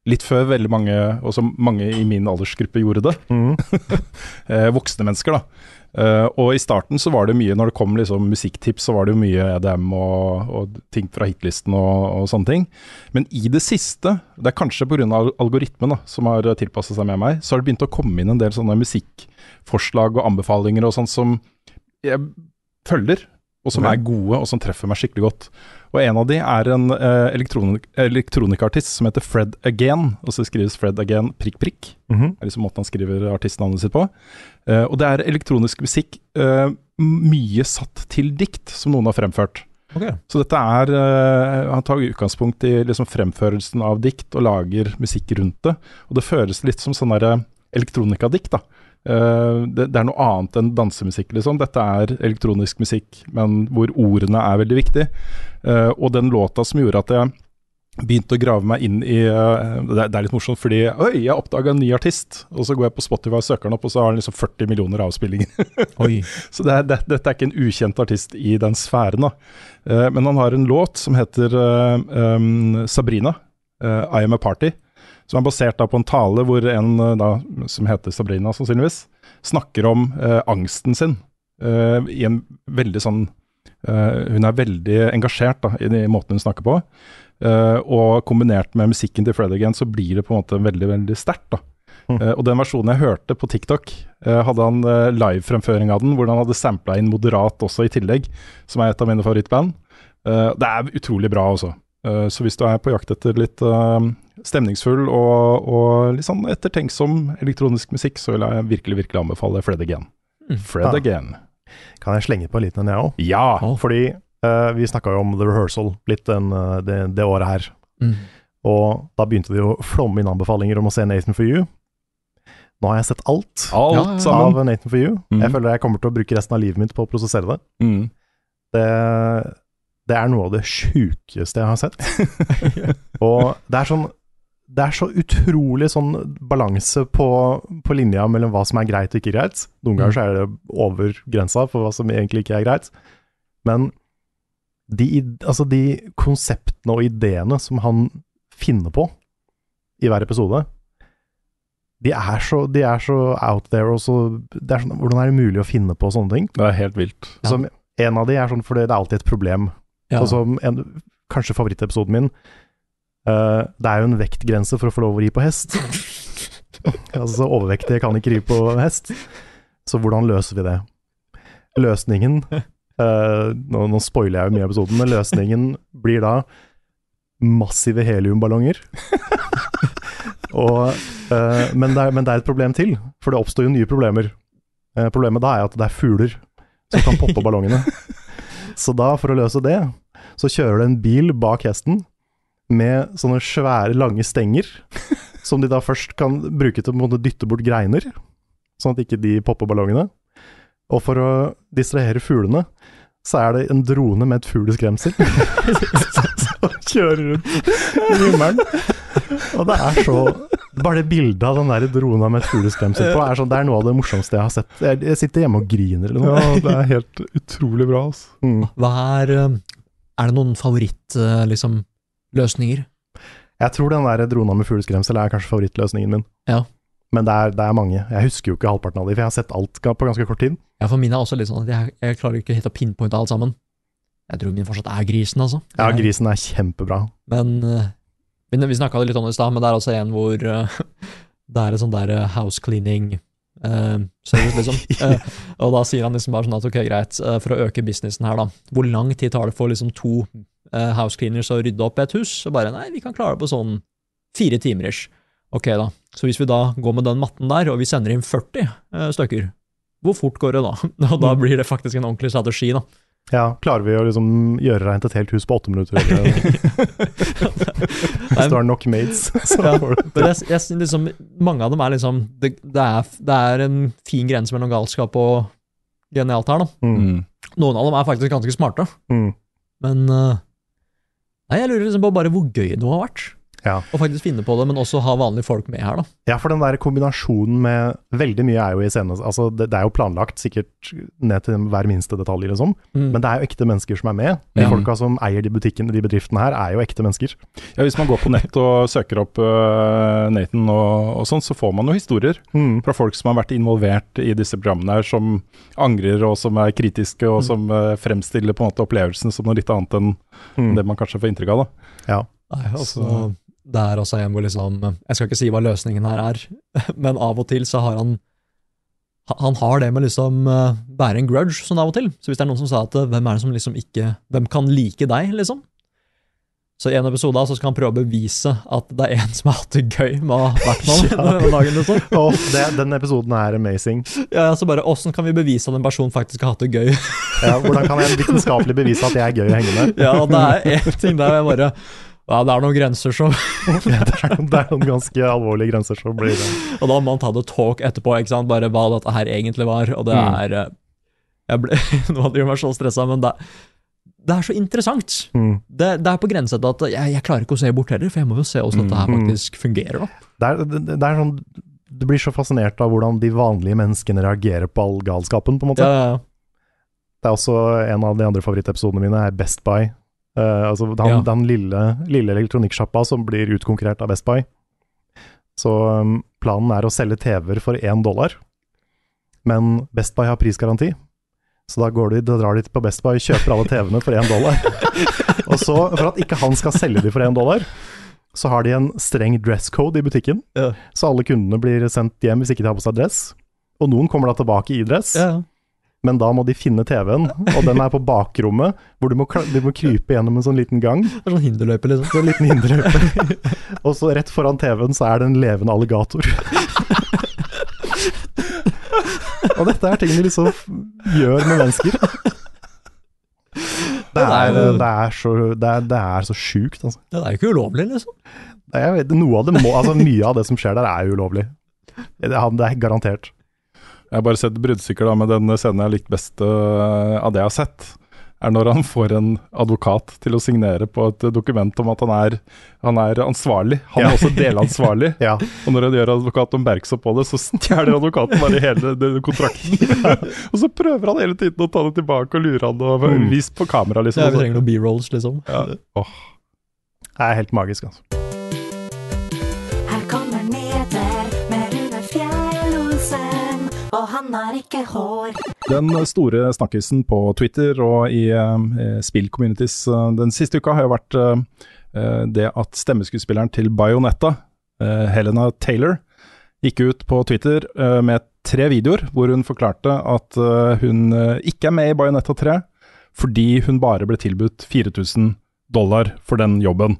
litt før veldig mange, også mange i min aldersgruppe gjorde det. Mm. Eh, voksne mennesker, da. Eh, og i starten så var det mye, når det kom liksom musikktips, så var det jo mye EDM og, og ting fra hitlisten og, og sånne ting. Men i det siste, det er kanskje pga. algoritmen da, som har tilpasset seg med meg, så har det begynt å komme inn en del sånne musikkforslag og anbefalinger og sånn som jeg følger, og som er gode, og som treffer meg skikkelig godt. Og en av de er en uh, elektronik elektronikartist som heter Fred Again, og så skrives Fred Again prikk prikk. Mhm. Det er liksom måten han skriver artistnavnet sitt på. Uh, og det er elektronisk musikk, uh, mye satt til dikt, som noen har fremført. Okay. Så dette er Han tar utgangspunkt i liksom fremførelsen av dikt og lager musikk rundt det. Og det føles litt som sånn derre elektronikadikt, da. Eh, det, det er noe annet enn dansemusikk, liksom. Dette er elektronisk musikk, men hvor ordene er veldig viktig. Uh, og den låta som gjorde at jeg begynte å grave meg inn i uh, det, det er litt morsomt, fordi Oi, jeg oppdaga en ny artist! Og så går jeg på Spotify og søker den opp, og så har den liksom 40 millioner avspillinger. Så det det, dette er ikke en ukjent artist i den sfæren, da. Men han har en låt som heter um, Sabrina, I Am A Party, som er basert da på en tale hvor en eh, da, som heter Sabrina, sannsynligvis, snakker om eh, angsten sin eh, i en veldig sånn eh, Hun er veldig engasjert da, i i måten hun snakker på. Eh, og kombinert med musikken til Fred Again, så blir det på en måte veldig, veldig sterkt. da. Mm. Eh, og den versjonen jeg hørte på TikTok, hadde han uh, livefremføring av den, hvor han hadde sampla inn Moderat også i tillegg, som er et av mine favorittband. Det er utrolig bra også. Så hvis du er på jakt etter litt stemningsfull og, og litt sånn ettertenksom elektronisk musikk, så vil jeg virkelig, virkelig anbefale Fred Again. Mm. Fred Ja. Again. Kan jeg slenge på en liten en, jeg òg? Ja! Fordi uh, vi snakka jo om The Rehearsal litt den, eh, det, det året her. Mm. Og da begynte det jo å flomme inn anbefalinger om å se Nathan for you. Nå har jeg sett alt Alt Ja, ja, ja. av Nathan for you. Mm. Jeg føler jeg kommer til å bruke resten av livet mitt på å prosessere det. Mm. Det, det er noe av det sjukeste jeg har sett. og det er sånn Det er så utrolig sånn balanse på, på linja mellom hva som er greit og ikke greit. Noen ganger så er det over grensa for hva som egentlig ikke er greit. Men de, altså de konseptene og ideene som han finner på i hver episode, de er så, de er så out there, og så det er sånn, Hvordan er det mulig å finne på sånne ting? Det er helt vilt. Som en av de er sånn fordi det er alltid et problem. Ja. Sånn som en, kanskje favorittepisoden min. Eh, det er jo en vektgrense for å få lov å ri på hest. altså overvektige kan ikke ri på hest. Så hvordan løser vi det? Løsningen uh, nå, nå spoiler jeg jo mye av episoden, men løsningen blir da massive heliumballonger. Og, uh, men, det er, men det er et problem til, for det oppstår jo nye problemer. Problemet da er at det er fugler som kan poppe ballongene. Så da, for å løse det, så kjører det en bil bak hesten med sånne svære, lange stenger, som de da først kan bruke til å dytte bort greiner, sånn at ikke de popper ballongene. Og for å distrahere fuglene, så er det en drone med et fugleskremsel som kjører rundt i himmelen. Og det er så Bare det bildet av den der drona med et fugleskremsel på, er sånn, det er noe av det morsomste jeg har sett. Jeg, sitter hjemme og griner eller noe. Ja, det er helt utrolig bra, altså. Mm. Hva er eh, Er det noen favoritt, Liksom, løsninger? Jeg tror den der drona med fugleskremsel er kanskje favorittløsningen min. Ja. Men det er, det er mange. Jeg husker jo ikke halvparten av de, for jeg har sett alt på ganske kort tid. ja, for min er også litt sånn at jeg, jeg klarer ikke helt å pinpointe alt sammen. Jeg tror min fortsatt er grisen, altså. Ja, grisen er kjempebra. Men eh, vi snakka litt om det i stad, men det er altså en hvor uh, det er en sånn der eh, house cleaning uh, service, liksom. uh, og da sier han liksom bare sånn at ok, greit, for å øke businessen her, da. Hvor lang tid tar det for liksom to house cleaners og rydde opp et hus. Så bare nei, vi kan klare det på sånn fire timer ish. Ok, da. Så hvis vi da går med den matten der, og vi sender inn 40 eh, stykker, hvor fort går det da? Og da blir det faktisk en ordentlig strategi, da. Ja, klarer vi å liksom gjøre rent et helt hus på åtte minutter? Hvis du har nok mates, så Ja, får du det. jeg, jeg, synes liksom, mange av dem er liksom det, det, er, det er en fin grense mellom galskap og genialt her, da. Mm. Mm. Noen av dem er faktisk ganske smarte, Mm. men eh, Nei, jeg lurer liksom på bare hvor gøy det må ha vært. Ja. Å faktisk finne på det, men også ha vanlige folk med her, da. Ja, for den der kombinasjonen med Veldig mye er jo i scenen Altså, det, det er jo planlagt, sikkert ned til hver minste detalj, liksom. Mm. Men det er jo ekte mennesker som er med. De Ja. folka som eier de butikkene, de bedriftene her, er jo ekte mennesker. Ja, Hvis man går på nett og søker opp uh, Nathan og, og sånn, så får man jo historier Mm. fra folk som har vært involvert i disse programmene her, som angrer og som er kritiske, og Mm. som uh, fremstiller på en måte opplevelsen som noe litt annet enn Mm. det man kanskje får inntrykk av. da. Ja. Nei, altså, Så- det er også en hvor liksom Jeg skal ikke si hva løsningen her er, men av og til så har han Han har det med liksom eh, bære en grudge sånn av og til. Så hvis det er noen som sa at eh, hvem er det som liksom ikke Hvem kan like deg, liksom? Så i en episode så skal han prøve å bevise at det er en som har hatt det gøy med å ha vært Ja. dagen. Liksom. Det, den episoden er amazing. Ja, så bare, Åssen kan vi bevise at en person faktisk har hatt det gøy? Ja, hvordan kan jeg vitenskapelig bevise at jeg er gøy å henge med? Ja, det er én ting der jeg bare Ja, det er noen grenser som det, er, det er noen ganske alvorlige grenser som blir Og da må man ta det talk etterpå, ikke sant? bare hva dette her egentlig var. Og det Mm. er mm. jeg ble, Nå hadde jeg vært så stressa, men det, det er så interessant. mm. Det, det er på grensa til at jeg, jeg klarer ikke å se bort heller, for jeg må jo se hvordan dette her Mm. faktisk fungerer. da. det, er, det, det er sånn Du blir så fascinert av hvordan de vanlige menneskene reagerer på all galskapen, på en måte. Ja, ja, ja. Det er også en av de andre favorittepisodene mine, er Best Buy. Eh, altså den, Ja. den lille, lille elektronikksjappa som blir utkonkurrert av Best Buy. Så um, planen er å selge TV-er for én dollar, men Best Buy har prisgaranti. Så da, går de, da drar de på Best Buy, kjøper alle TV-ene for én dollar. og så, for at ikke han skal selge de for én dollar, så har de en streng dress code i butikken. Ja. Så alle kundene blir sendt hjem hvis ikke de har på seg dress. Og noen kommer da tilbake i dress. Ja. Men da må de finne TV-en, og den er på bakrommet, hvor du må, du må krype gjennom en sånn liten gang. Det er sånn hinderløype, liksom. Så en liten hinderløype. og så rett foran TV-en så er det en levende alligator. og dette er ting de liksom gjør med mennesker. Det er, det er så, det er, det er så sjukt, altså. Det er jo ikke ulovlig, liksom. Jeg vet, noe av det må, altså mye av det som skjer der, er ulovlig. Det er garantert. Jeg har bare sett bruddstykker da, men den scenen jeg har likt best uh, av det jeg har sett. Er når han får en advokat til å signere på et dokument om at han er, han er ansvarlig. Han Ja. er også delansvarlig. Ja. Og når han gjør advokat oppmerksom på det, så stjeler advokaten bare hele den kontrakten. og så prøver han hele tiden å ta det tilbake og lure han og Mm. vise på kamera, liksom. Ja, vi trenger noen B-rolls, liksom. Ja. Åh. Det er helt magisk, altså. Og han har ikke hår. Den store snakkisen på Twitter og i eh, spill-communities eh, den siste uka har jo vært eh, eh, det at stemmeskuespilleren til Bayonetta, eh, Helena Taylor, gikk ut på Twitter eh, med tre videoer hvor hun forklarte at eh, hun eh, ikke er med i Bayonetta 3 fordi hun bare ble tilbudt 4000 dollar for den jobben.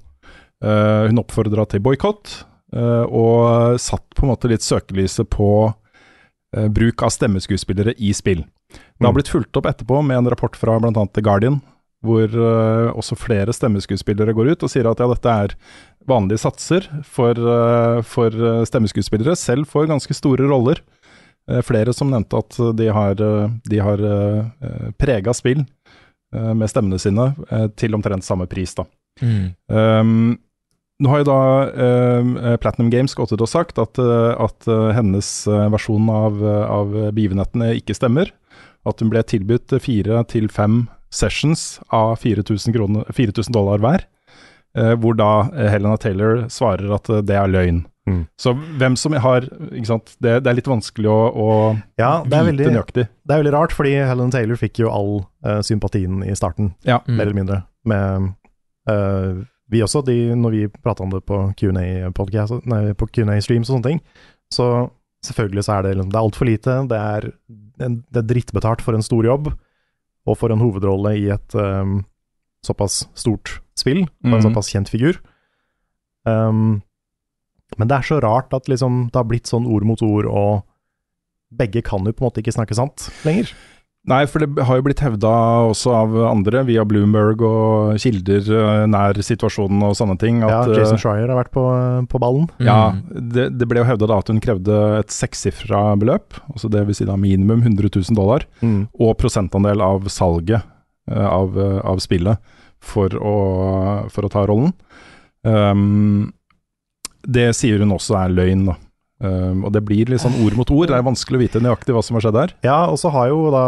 Eh, hun oppfordra til boikott, eh, og satt på en måte litt søkelyset på eh, bruk av stemmeskuespillere i spill. Det har Mm. blitt fulgt opp etterpå med en rapport fra bl.a. The Guardian, hvor eh, også flere stemmeskuespillere går ut og sier at ja, dette er vanlige satser for, eh, for eh, stemmeskuespillere, selv for ganske store roller. Eh, flere som nevnte at de har, de har prega spill eh, med stemmene sine eh, til omtrent samme pris, da. Um, nå har jo da eh, Platinum Games gått ut og sagt at, eh, at eh, hennes eh, versjon av, eh, av begivenhetene ikke stemmer. At hun ble tilbudt fire til fem sessions av 4000, kroner, 4000 dollar hver. eh, hvor da eh, Helena Taylor svarer at eh, det er løgn. Mm. Så hvem som har ikke sant? Det, det er litt vanskelig å, å Ja, det er vite veldig, nøyaktig. det er veldig rart, fordi Helen Taylor fikk jo all uh, sympatien i starten. Ja. Mer eller mindre. Med, eh, vi også, de, når vi prata om det på Q&A-streams og sånne ting, så selvfølgelig så er det, liksom- det er altfor lite, det er, en- det er drittbetalt for en stor jobb, og for en hovedrolle i et um, såpass stort spill, og en Mhm. såpass kjent figur. Um, men det er så rart at liksom, det har blitt sånn ord mot ord, og begge kan jo på en måte ikke snakke sant lenger. Nei, for det har jo blitt hevda også av andre, via Bloomberg og kilder eh, nær situasjonen og sånne ting. Ja, Jason Shrier Schreier har vært på, på ballen. ja, Mm. det, det ble jo hevda da at hun krevde et sekssifra beløp, altså det vil si da minimum 100 000 dollar, Mm. og prosentandel av salget eh, av, eh, av spillet for å, for å ta rollen. Um, det sier hun også er løgn, da. Um, og det blir litt sånn ord mot ord. Det er vanskelig å vite nøyaktig hva som har skjedd her. Ja, og så har jo da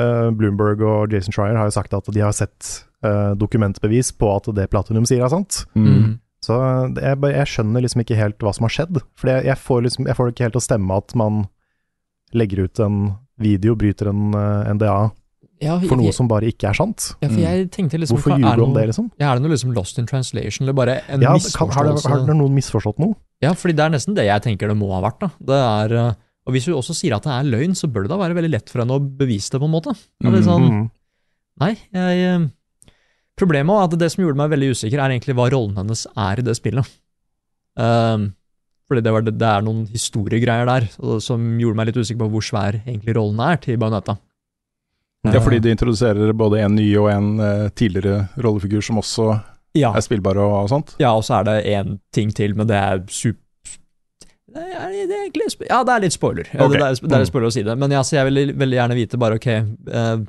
uh, Bloomberg og Jason Schreier har jo sagt at de har sett uh, dokumentbevis på at det Platinum sier er sant. Mm. Så det, jeg, jeg skjønner liksom ikke helt hva som har skjedd. For jeg, jeg, får liksom, jeg får det ikke helt til å stemme at man legger ut en video, bryter en uh, NDA, Ja, for noe jeg- som bare ikke er sant. Ja, for jeg tenkte liksom Hvorfor ljuger du om det, liksom? Ja, er det noe liksom lost in translation, eller bare en Ja, misforståelse? har, det, har det noen misforstått noe? Ja, fordi det er nesten det jeg tenker det må ha vært. da. Det er, eh, og hvis du også sier at det er løgn, så bør det da være veldig lett for henne å bevise det, på en måte. Det er litt sånn, -hmm. nei, jeg, eh, Problemet er at det som gjorde meg veldig usikker, er egentlig hva rollen hennes er i det spillet. Um, fordi det, var, det, det er noen historiegreier der som gjorde meg litt usikker på hvor svær egentlig rollen er til Bajonetta. Ja, fordi de introduserer både en ny og en uh, tidligere rollefigur som også Ja, er spillbare og, og sånt. ja og så er det én ting til, men det er super det er, det er egentlig Ja, det er litt spoiler. Okay. Det, er, det er litt spoiler å si det. Men ja, så jeg vil veldig gjerne vite bare, ok uh,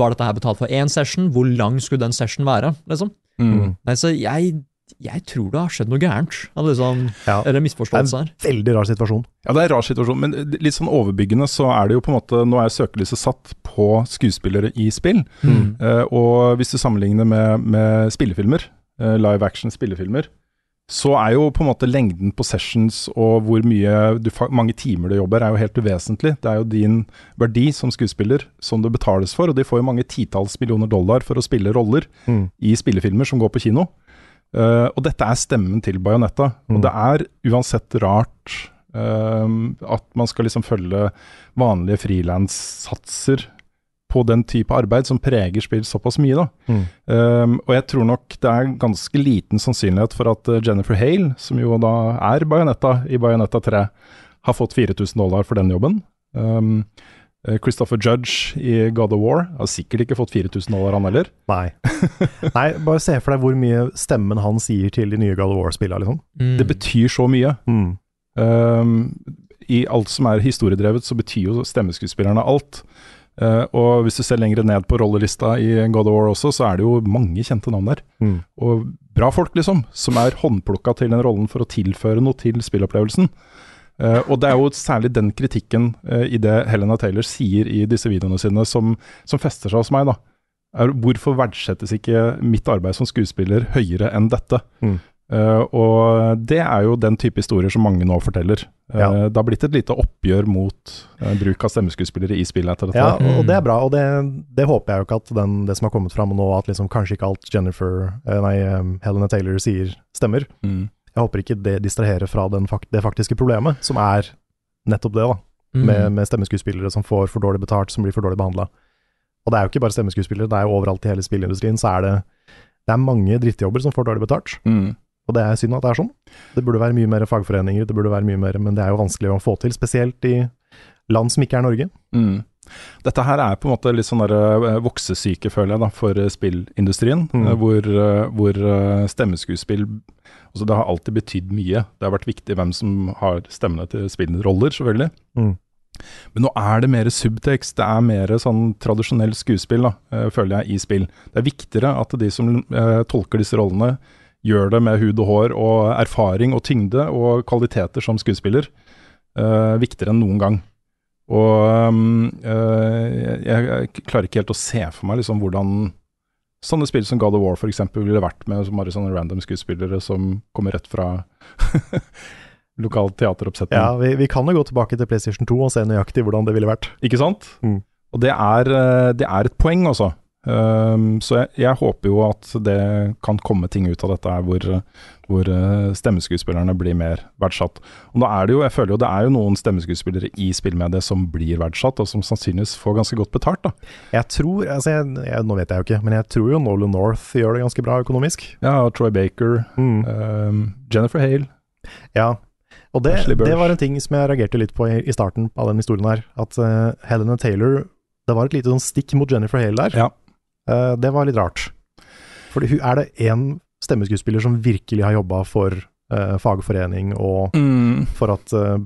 Var dette her betalt for én session? Hvor lang skulle den session være? liksom? Mm. Nei, så jeg, jeg tror det har skjedd noe gærent. At Liksom, Ja. eller Det er misforståelse her. en veldig rar situasjon. Ja, det er en rar situasjon, men litt sånn overbyggende så er det jo på en måte Nå er søkelyset satt på skuespillere i spill, Mm. Uh, og hvis du sammenligner med, med spillefilmer, uh, live action spillefilmer, så er jo på en måte lengden på sessions og hvor mye du, mange timer du jobber, er jo helt uvesentlig. Det er jo din verdi som skuespiller som det betales for, og de får jo mange titalls millioner dollar for å spille roller Mm. i spillefilmer som går på kino. Eh, og dette er stemmen til Bajonetta. Mm. Og det er uansett rart uh, at man skal liksom følge vanlige frilanssatser på den type arbeid som preger spill såpass mye, da. Mm. Um, og jeg tror nok det er ganske liten sannsynlighet for at Jennifer Hale, som jo da er Bajonetta i Bajonetta 3, har fått 4000 dollar for den jobben. Um, Christopher Judge i God of War har sikkert ikke fått 4000 dollar, han heller. Nei. Nei, bare se for deg hvor mye stemmen han sier til de nye God of War-spillene, liksom. Mm. Det betyr så mye. Mm. Um, I alt som er historiedrevet, så betyr jo stemmeskuespillerne alt. Uh, og hvis du ser lenger ned på rollelista i God of War også, så er det jo mange kjente navn der. Mm. Og bra folk, liksom, som er håndplukka til den rollen for å tilføre noe til spillopplevelsen. Uh, og det er jo særlig den kritikken uh, i det Helena Taylor sier i disse videoene sine, som, som fester seg hos meg, da. Er, hvorfor verdsettes ikke mitt arbeid som skuespiller høyere enn dette? Mm. Uh, og det er jo den type historier som mange nå forteller. Uh, Ja. Det har blitt et lite oppgjør mot uh, bruk av stemmeskuespillere i spillet etter dette. Ja, her. og og det er bra, og det, det håper jeg jo ikke at den, det som har kommet fram nå, at liksom kanskje ikke alt Jennifer, nei, Helena Taylor sier stemmer. Mm. Jeg håper ikke det distraherer fra den fak det faktiske problemet, som er nettopp det, da. Mm. Med, med stemmeskuespillere som får for dårlig betalt, som blir for dårlig behandla. Og det er jo ikke bare stemmeskuespillere, det er jo overalt i hele spillindustrien, så er det det er mange drittjobber som får dårlig betalt. Mm. Og det er synd at det er sånn. Det burde være mye mer fagforeninger, det burde være mye mer, men det er jo vanskelig å få til, spesielt i land som ikke er Norge. Mm. Dette her er på en måte litt sånn der, eh, voksesyke, føler jeg, da, for spillindustrien. Mm. eh, Hvor, eh, hvor stemmeskuespill altså Det har alltid betydd mye. Det har vært viktig hvem som har stemmene til spillroller, selvfølgelig. Mm. Men nå er det mer subtekst, det er mer sånn tradisjonell skuespill, da, eh, føler jeg, i spill. Det er viktigere at de som eh, tolker disse rollene, gjør det med hud og hår og erfaring og tyngde og kvaliteter som skuespiller. eh, viktigere enn noen gang. Og um, eh, jeg, jeg klarer ikke helt å se for meg liksom hvordan sånne spill som God of War f.eks. ville vært med som bare sånne random skuespillere som kommer rett fra lokal teateroppsetning. Ja, vi, vi kan jo gå tilbake til PlayStation 2 og se nøyaktig hvordan det ville vært. Ikke sant? Mm. Og det er, eh, det er et poeng, altså. Um, så jeg, jeg håper jo at det kan komme ting ut av dette her hvor, hvor eh, stemmeskuespillerne blir mer verdsatt. Og da er det jo, jeg føler jo det er jo noen stemmeskuespillere i spillmediet som blir verdsatt, og som sannsynligvis får ganske godt betalt. da. Jeg tror, altså jeg, jeg, Nå vet jeg jo ikke, men jeg tror jo Nolan North gjør det ganske bra økonomisk. Ja, Troy Baker, Mm. um, Jennifer Hale. Ja, og det, det var en ting som jeg reagerte litt på i, i starten av den historien her. At uh, Helena Taylor Det var et lite sånn stikk mot Jennifer Hale der. Ja. Uh, det var litt rart. Fordi hun er det én stemmeskuespiller som virkelig har jobba for eh, fagforening og Mm. for at eh,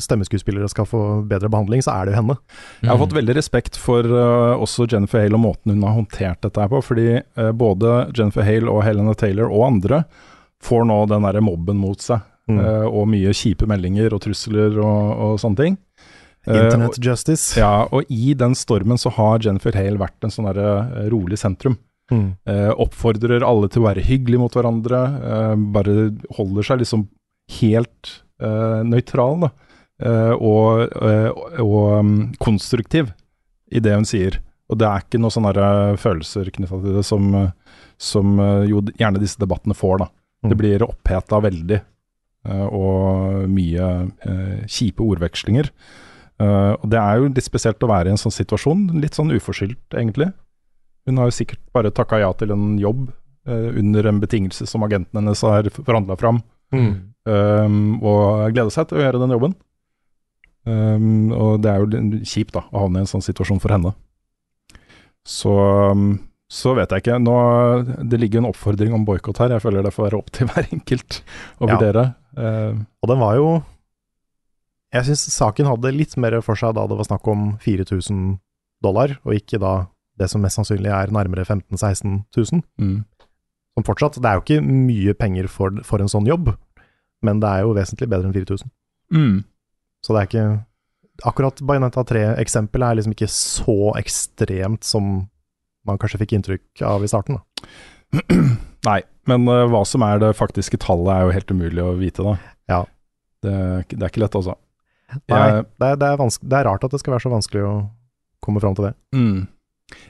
stemmeskuespillere skal få bedre behandling, så er det jo henne. Jeg har fått veldig respekt for uh, også Jennifer Hale og måten hun har håndtert dette her på. Fordi uh, både Jennifer Hale og Helena Taylor og andre får nå den derre mobben mot seg. Mm. Uh, og mye kjipe meldinger og trusler og, og sånne ting. Internet justice. ja, og i den stormen så har Jennifer Hale vært en sånn derre rolig sentrum. Mm. Eh, oppfordrer alle til å være hyggelige mot hverandre. eh, bare holder seg liksom helt uh, nøytral, da. Eh, og eh, og um, konstruktiv i det hun sier. Og det er ikke noen sånne eh, følelser knytta til det som, eh, som eh, jo gjerne disse debattene får, da. Mm. Det blir oppheta veldig, eh, og mye eh, kjipe ordvekslinger. Eh, og det er jo litt spesielt å være i en sånn situasjon, litt sånn uforskyldt, egentlig. Hun har jo sikkert bare takka ja til en jobb eh, under en betingelse som agenten hennes har forhandla fram, Mm. um, og gleder seg til å gjøre den jobben. Um, og det er jo kjipt da, å havne i en sånn situasjon for henne. Så, um, så vet jeg ikke. Nå, det ligger en oppfordring om boikott her. Jeg føler det får være opp til hver enkelt å Ja. vurdere. Uh, Og den var jo Jeg syns saken hadde litt mer for seg da det var snakk om 4000 dollar, og ikke da det som mest sannsynlig er nærmere 15 000-16 000. mm. Som fortsatt, det er jo ikke mye penger for, for en sånn jobb, men det er jo vesentlig bedre enn 4000. Mm. Så det er ikke Akkurat Bajonetta 3-eksempelet er liksom ikke så ekstremt som man kanskje fikk inntrykk av i starten. Da. Nei, men uh, hva som er det faktiske tallet er jo helt umulig å vite, da. Ja. Det, det er ikke lett, altså. Nei, Jeg- det, er, det, er det er rart at det skal være så vanskelig å komme fram til det. Mm.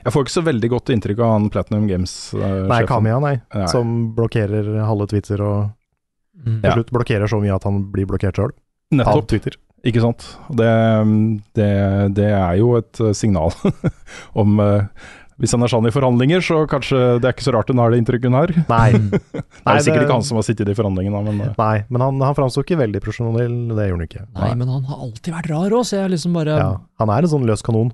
Jeg får ikke så veldig godt inntrykk av han Platinum Games-sjefen. Nei, Kamia, nei, Nei. som blokkerer halve Twitter og Mm. til Ja. slutt blokkerer så mye at han blir blokkert sjøl. Av Nettopp, Twitter. ikke sant. Det, det, det er jo et eh, signal om eh, Hvis han er sann i forhandlinger, så kanskje det er ikke så rart hun har det inntrykket hun har. Det er er sikkert ikke han som har sittet i forhandlingene, men eh, Nei, men han, han framsto ikke veldig profesjonell, det gjorde han ikke. Nei, men han har alltid vært rar òg, så jeg liksom bare Ja, han er en sånn løs kanon.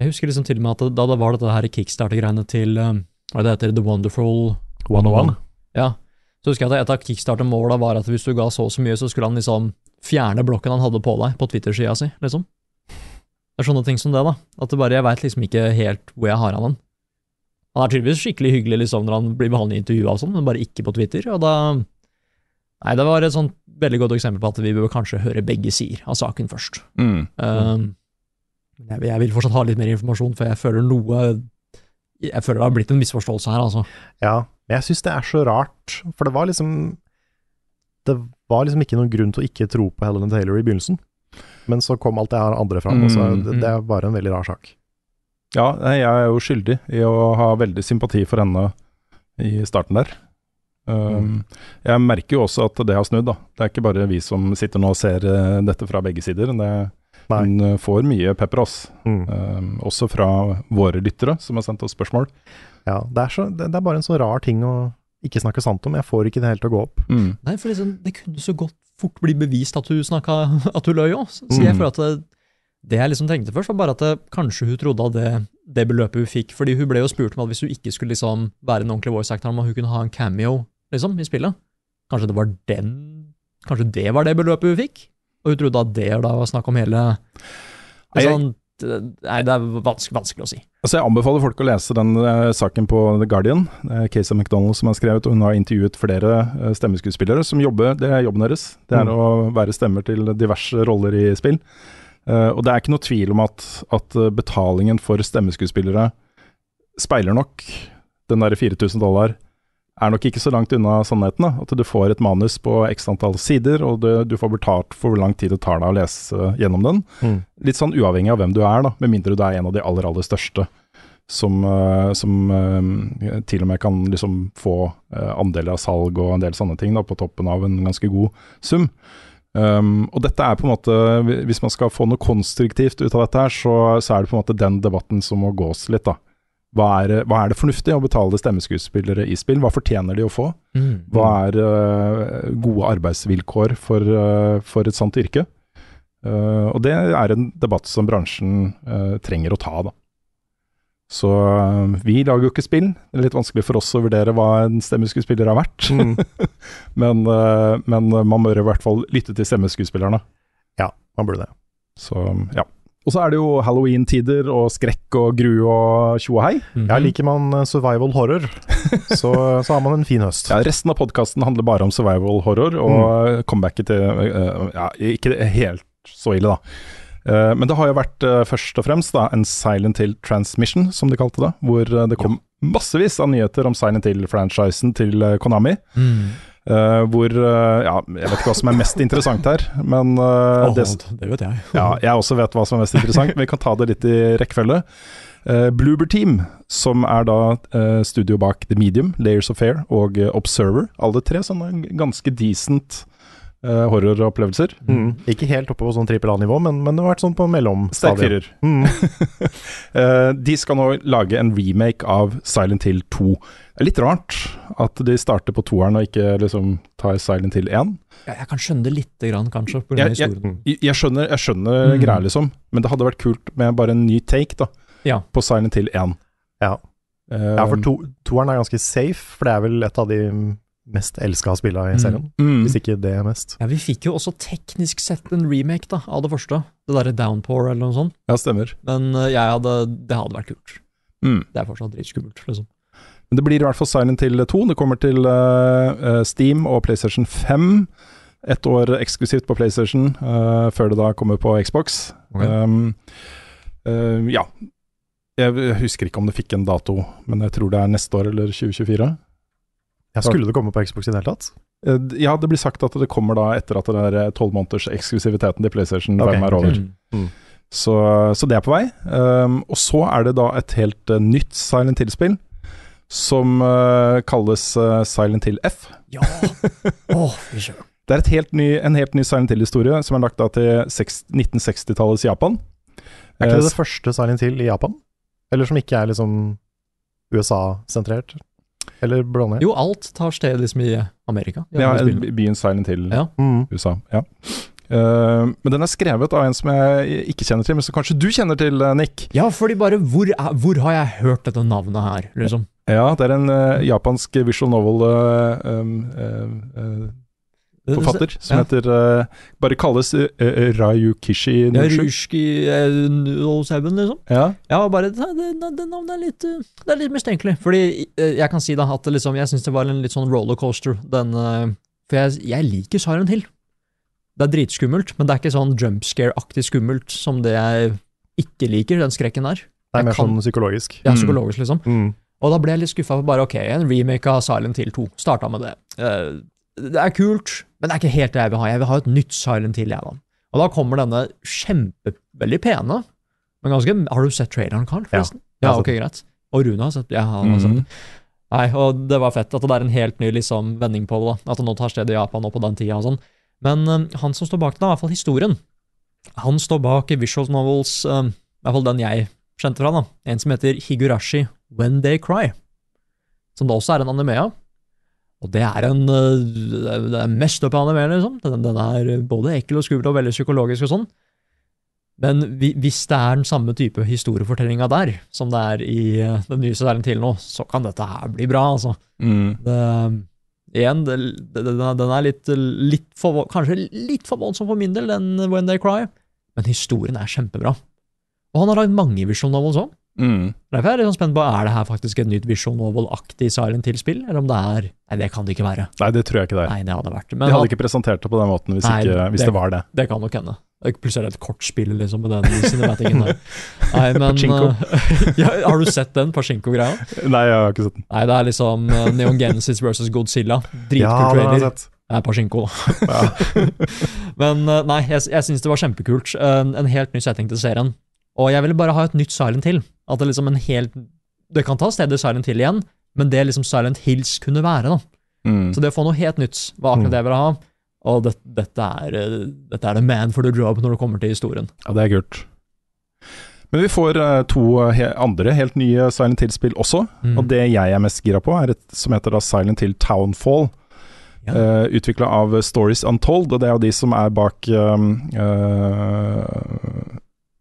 Jeg husker liksom til og med at da det var dette her kickstarter-greiene til um, Hva er det heter? The Wonderful 101. Ja. Så husker jeg at et av kickstarter-måla var at hvis du ga så og så mye, så skulle han liksom fjerne blokken han hadde på deg på Twitter-sida si, liksom. Det er sånne ting som det, da. At det bare, jeg veit liksom ikke helt hvor jeg har han hen. Han er tydeligvis skikkelig hyggelig liksom når han blir behandlet i intervjua og sånn, men bare ikke på Twitter, og da Nei, det var et sånt veldig godt eksempel på at vi bør kanskje høre begge sider av saken først. mm. Um, jeg, jeg vil fortsatt ha litt mer informasjon, for jeg føler noe Jeg føler det har blitt en misforståelse her, altså. Ja, men jeg syns det er så rart, for det var liksom Det var liksom ikke noen grunn til å ikke tro på Helen Taylor i begynnelsen. Men så kom alt det her andre fram, og så Mm, det, det er bare en veldig rar sak. Ja, jeg er jo skyldig i å ha veldig sympati for henne i starten der. Um, Jeg merker jo også at det har snudd, da. Det er ikke bare vi som sitter nå og ser eh, dette fra begge sider. Det, Nei. hun eh, får mye pepper, ass. Mm. Um, også fra våre lyttere som har sendt oss spørsmål. Ja, det er, så, det, er bare en så rar ting å ikke snakke sant om. Jeg får ikke det helt til å gå opp. Mm. Nei, for liksom, det kunne så godt fort bli bevist at hun snakka At hun løy òg. Så så jeg Mm. føler at det, det jeg liksom tenkte først, var bare at det, kanskje hun trodde at det, det beløpet hun fikk Fordi hun ble jo spurt om at hvis hun ikke skulle liksom være en ordentlig voice actor, om hun kunne ha en cameo liksom, i spillet. Kanskje det var den Kanskje det var det beløpet hun fikk? Og hun trodde at det da var snakk om hele Nei, sånn, det- Nei, det er vanskelig, vanskelig å si. Altså Jeg anbefaler folk å lese den eh, saken på The Guardian. Det er Casey McDonald som har skrevet, og hun har intervjuet flere eh, stemmeskuespillere som jobber. Det er jobben deres. Det er Mm. å være stemmer til diverse roller i spill. Eh, og det er ikke noe tvil om at, at eh, betalingen for stemmeskuespillere speiler nok den der 4000 dollar. Er nok ikke så langt unna sannheten. da, At du får et manus på x antall sider, og du, du får betalt for hvor lang tid det tar deg å lese gjennom den. Mm. Litt sånn uavhengig av hvem du er, da, med mindre du er en av de aller, aller største som, eh, som eh, til og med kan liksom få eh, andeler av salg og en del sånne ting da, på toppen av en ganske god sum. Um, og dette er på en måte, Hvis man skal få noe konstruktivt ut av dette, her, så, så er det på en måte den debatten som må gås litt. da. Hva er, hva er det fornuftig å betale stemmeskuespillere i spill? Hva fortjener de å få? Mm. Hva er uh, gode arbeidsvilkår for, uh, for et sånt yrke? Uh, og det er en debatt som bransjen trenger å ta, da. Så vi lager jo ikke spill. Det er litt vanskelig for oss å vurdere hva en stemmeskuespiller har vært. Mm. men, men man bør i hvert fall lytte til stemmeskuespillerne. Ja, man burde det. Så ja. Og så er det jo halloween-tider og skrekk og gru og tjo og hei. Mhm. Ja, liker man eh, survival horror, så, så har man en fin høst. Ja, resten av podkasten handler bare om survival horror, og comebacket til øh, Ja, ikke helt så ille, da. Eh, men det har jo vært først og fremst da, en Silent Hill Transmission, som de kalte det. Hvor det kom massevis av nyheter om Silent Hill-franchisen til Konami. Mm. Eh, hvor uh, Ja, jeg vet ikke hva som er mest interessant her, men uh, oh, det, det vet jeg. ja, jeg også vet hva som er mest interessant, men vi kan ta det litt i rekkefølge. Uh, Bloober Team, som er da studio bak The Medium, Layers of Fair og Observer. Alle tre sånne ganske decent uh, horroropplevelser. Mm. Ikke helt oppe på sånn trippel A-nivå, men, men det har vært sånn på Sterk mellomstadiet. firer. Mm. uh, de skal nå lage en remake av Silent Hill 2. Det er litt rart at de starter på toeren og ikke liksom tar Silent Hill 1. Ja, jeg kan skjønne det lite grann, kanskje, på Jeg, jeg, historien. jeg, skjønner, jeg skjønner Mm. greia, liksom, men det hadde vært kult med bare en ny take da, Ja. på Silent Hill 1. Ja. Eh, ja, for to, toeren er ganske safe, for det er vel et av de mest elska spillene i serien. mm. Hvis ikke det er mest. Ja, vi fikk jo også teknisk sett en remake da, av det første. Det derre Downpour eller noe sånt. Ja, stemmer. Men eh, jeg hadde, det hadde vært kult. Mm. Det er fortsatt dritskummelt, liksom. Men det blir i hvert fall Silent til 2. Det kommer til eh, Steam og PlayStation 5. Ett år eksklusivt på PlayStation, uh, før det da kommer på Xbox. Okay. Um, uh, ja. Jeg husker ikke om det fikk en dato, men jeg tror det er neste år eller 2024. Ja, skulle det komme på Xbox i det hele tatt? Eh, Ja, det blir sagt at det kommer da etter at den der tolv måneders eksklusiviteten til PlayStation Ok, okay, er over. Mm. Så, så det er på vei. Um, og så er det da et helt uh, nytt Silent Hill-spill, som uh, kalles uh, Silent Hill F. Ja! Søren. Det er et helt ny, en helt ny Silent Hill-historie som er lagt da til 1960-tallets Japan. Er ikke Eh, det det første Silent Hill i Japan? Eller som ikke er liksom USA-sentrert? Eller blander jeg? Jo, alt tar sted liksom i Amerika. i Ja, byen Silent Hill, Ja. Mm. USA. Ja. Uh, men den er skrevet av en som jeg ikke kjenner til, men som kanskje du kjenner til, eh, Nick. ja, fordi bare hvor, er, hvor har jeg hørt dette navnet her, liksom? Ja, det er en uh, japansk visual novel-forfatter som Ja. heter uh, Bare kalles uh, Rayukishi Ja, Nushu. Ruski eh, 07, liksom. Ja. Ja, bare det, det, det navnet er litt eh, Det er litt mistenkelig. Fordi eh, jeg kan si da at liksom, jeg syns det var en litt sånn rollercoaster, den eh, For jeg, jeg liker Siren Hill. Det er dritskummelt, men det er ikke sånn jump scare-aktig skummelt som det jeg ikke liker, den skrekken der. Det er mer kan- sånn psykologisk. Ja, Mm. psykologisk, liksom. Mm. Og da ble jeg litt skuffa bare ok, en remake av Silent Hill 2. Starta med det. Eh, det er kult, men det er ikke helt det jeg vil ha. Jeg vil ha et nytt Silent Hill, jeg, da. Og da kommer denne kjempe, veldig pene, men ganske Har du sett traileren, Carl? Forresten? Ja, Ja, ok, greit. Og Rune har sett Ja, han har sett det. Mhm. Nei, og det var fett at det er en helt ny liksom, vending på det, da. At det nå tar sted i Japan og på den tida og sånn. Men eh, han som står bak det, er i hvert fall historien. Han står bak visual novels, eh, i hvert fall den jeg kjente fra, da. En som heter Higurashi When They Cry. Som det også er en anime av. Og det er en eh, Det er- mest opp up anime, liksom. Den, den er både ekkel og skummel og veldig psykologisk og sånn. Men vi, hvis det er den samme type historiefortellinga der, som det er i eh, den nye serien til nå, så kan dette her bli bra, altså. Mm. Det, igjen, det, det, den er- litt, litt for, kanskje litt for voldsom for min del, den When They Cry, men historien er kjempebra. Og han har lagd mange visjoner visual den òg. Mm. Derfor er jeg litt sånn spent på er det her faktisk et nytt Vision novel-aktig Silent Hill-spill, eller om det er Nei, det kan det ikke være. Nei, det tror jeg ikke det er. Nei, det hadde vært De hadde ikke presentert det på den måten hvis, Nei, ikke, hvis det- det, var det. det kan nok hende. Plutselig er det et kortspill, liksom, med den cinematikken der. Nei, men eh, ja, Har du sett den Pachinko-greia? Nei, jeg har ikke sett den. Nei, det er liksom uh, Neon Genesis versus Godzilla. Ja, Dritkult det har jeg trailer. sett. Det er Pachinko, da. Men eh, nei, jeg, jeg syns det var kjempekult. En, en helt ny setting til serien. Og jeg ville bare ha et nytt Silent Hill. At det liksom en helt det kan ta stedet Silent Hill igjen, men det liksom Silent Hills kunne være, da. Mm. Så det å få noe helt nytt var akkurat Mm. det jeg ville ha. Og det, dette, er, eh, dette er the man for the job når det kommer til historien. Ja, det er kult. Men vi får eh, to eh, andre helt nye Silent Hill-spill også. Mm. Og det jeg er mest gira på, er et som heter da Silent Hill Townfall. Ja. Uh, Utvikla av Stories Untold, og det er jo de som er bak um, eh,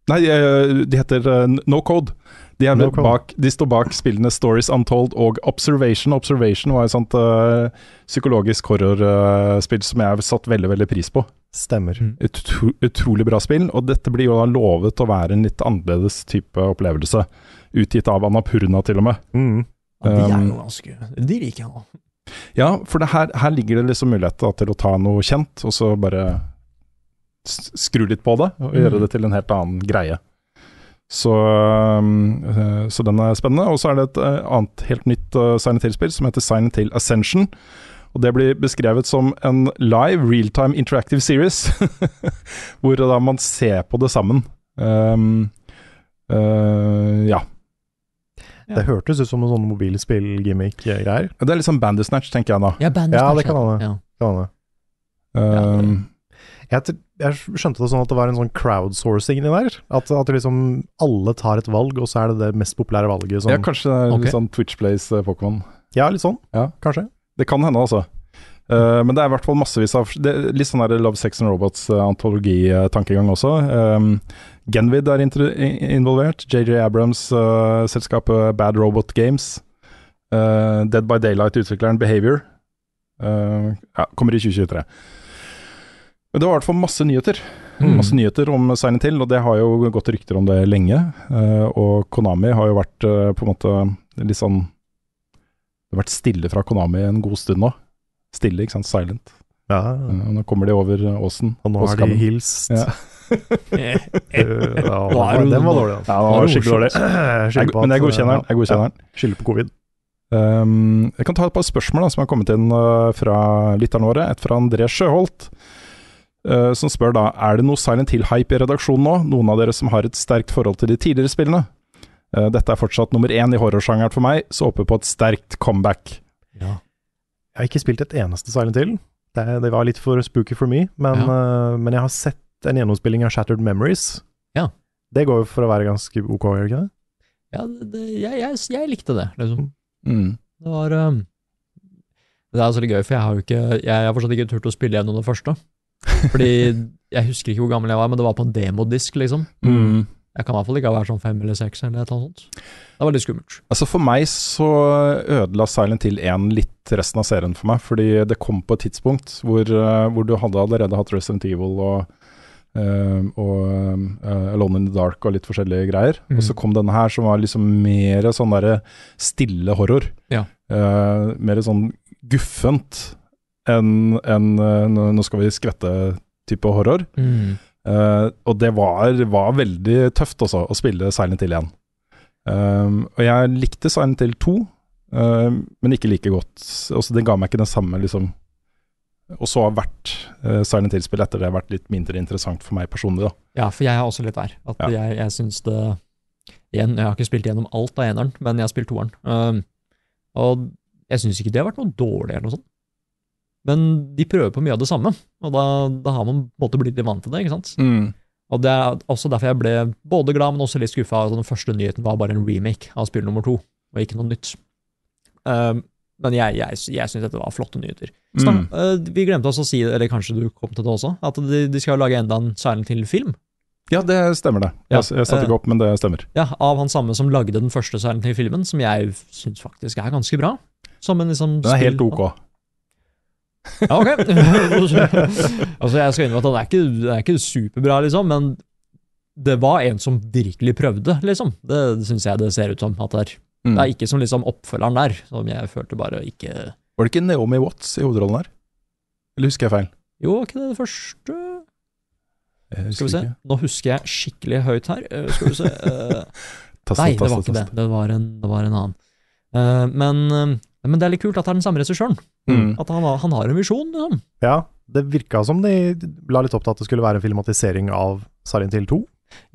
Nei, eh, de heter eh, No Code. De, er No Code. bak, de står bak spillene Stories Untold og Observation. Observation var et sånt uh, psykologisk horrorspill som jeg satt veldig veldig pris på. Stemmer. Mm. Utro, utrolig bra spill, og dette blir jo da lovet å være en litt annerledes type opplevelse. Utgitt av Anapurna, til og med. Mm. Ja, de er Um, jo ganske De liker jeg nå. Ja, for det her, her ligger det liksom mulighet da, til å ta noe kjent, og så bare skru litt på det, og Mm. gjøre det til en helt annen greie. Så, um, eh, så den er spennende. Og så er det et eh, annet helt nytt uh, Silent Hill-spill som heter Sign Til Ascension. Og det blir beskrevet som en live real-time interactive series, hvor da man ser på det sammen. Um, uh, ja. Det hørtes ut som en sånn mobilspill-gimmick-greier. Det er litt sånn Bandersnatch, tenker jeg da. Ja, Ja, det kan hende. Ja. Um, Jeg, jeg skjønte det sånn at det var en sånn crowdsourcing inni der. At, at liksom alle tar et valg, og så er det det mest populære valget. Som, Ja, kanskje det er Ok. litt sånn Twitch Plays eh, Pokémon. Ja, litt sånn. Ja. Kanskje. Det kan hende, altså. Uh, men det er i hvert fall massevis av det, er Litt sånn der Love, Sex and Robots-antologi-tankegang også. Um, Genvid er involvert. JJ Abrams, eh, selskapet Bad Robot Games. Eh, Dead by Daylight-utvikleren Behavior. Eh, ja, kommer i 2023. Men det var i hvert fall masse nyheter. Mm. Masse nyheter om Silent Hill, og det har jo gått rykter om det lenge. Eh, og Konami har jo vært eh, på en måte litt sånn Det har vært stille fra Konami en god stund nå. Stille, ikke sant. Silent. Ja, Eh, og nå kommer de over åsen. og nå har de hilst. Ja. Ja, er den var dårlig. altså. Ja, det var skikkelig dårlig. Jeg men jeg godkjenner den. Jeg godkjenner den. Ja, skylder på covid. Um, jeg kan ta et par spørsmål da, som har kommet inn uh, fra lytterne våre. Et fra André Sjøholt, uh, som spør da Er det noe Silent Hill-hype i redaksjonen nå. Noen av dere som har et sterkt forhold til de tidligere spillene. Uh, dette er fortsatt nummer én i horrorsjangeren for meg, så håper på et sterkt comeback. Ja. Jeg har ikke spilt et eneste Silent Hill. Det, det var litt for spooky for me, men, uh, men jeg har sett en gjennomspilling av Shattered Memories. Ja. Det går jo for å være ganske ok, gjør det ikke det? Ja, det, jeg, jeg, jeg likte det, liksom. Mm. Det var um, Det er altså litt gøy, for jeg har jo ikke Jeg har fortsatt ikke turt å spille gjennom det første. Fordi jeg husker ikke hvor gammel jeg var, men det var på en demodisk, liksom. Mm. Jeg kan i hvert fall ikke ha vært sånn fem eller seks eller noe sånt. Det var litt skummelt. Altså For meg så ødela Silent Hill 1 litt resten av serien for meg, fordi det kom på et tidspunkt hvor, eh, hvor du hadde allerede hatt Resident Evil og, Uh, og uh, Alone in the Dark og litt forskjellige greier. Mm. Og så kom denne her som var liksom mer sånn derre stille horror. Ja. Uh, mer sånn guffent enn enn, eh, nå skal vi skvette-type horror. Eh, og det var, var veldig tøft også, å spille Silent Hill 1. Um, og jeg likte Silent Hill 2, uh, men ikke like godt. Også, det ga meg ikke den samme liksom Og så har hvert uh, Silent Hill-spill etter det vært litt mindre interessant for meg personlig. da Ja, for jeg er også litt der. At Ja. jeg, jeg syns det Igjen, jeg har ikke spilt gjennom alt av eneren, men jeg har spilt toeren. Um, og jeg syns ikke det har vært noe dårlig eller noe sånt. Men de prøver på mye av det samme, og da, da har man på en måte blitt litt vant til det, ikke sant. Og det er også derfor jeg ble både glad, men også litt skuffa. at Den første nyheten var bare en remake av spill nummer to, og ikke noe nytt. Um, men jeg, jeg, jeg syns dette var flotte nyheter. Så, Mm. uh, vi glemte også å si, eller kanskje du kom til det også, at de, de skal lage enda en Silent Hill-film. Ja, det stemmer det. Ja, Jeg, jeg satte eh, ikke opp, men det stemmer. Ja, Av han samme som lagde den første Silent Hill-filmen, som jeg syns faktisk er ganske bra. Som en liksom Den er helt ok. Ja, ok. altså, jeg skal innrømme at han er ikke, han er ikke superbra, liksom, men det var en som virkelig prøvde, liksom. Det syns jeg det ser ut som at det er. Mm. Det er ikke som liksom oppfølgeren der, som jeg følte bare ikke Var det ikke Naomi Watts i hovedrollen her? Eller husker jeg feil? Jo, ikke det det første Skal vi se. ikke. Nå husker jeg skikkelig høyt her. Eh, Skal vi se. Eh, Taste, Nei, det var ikke det. Det var en, det var en annen. Eh, men, men det er litt kult at det er den samme regissøren. Mm. At han, han har en visjon, liksom. Ja, det virka som de la litt opp til at det skulle være en filmatisering av Silent Hill 2.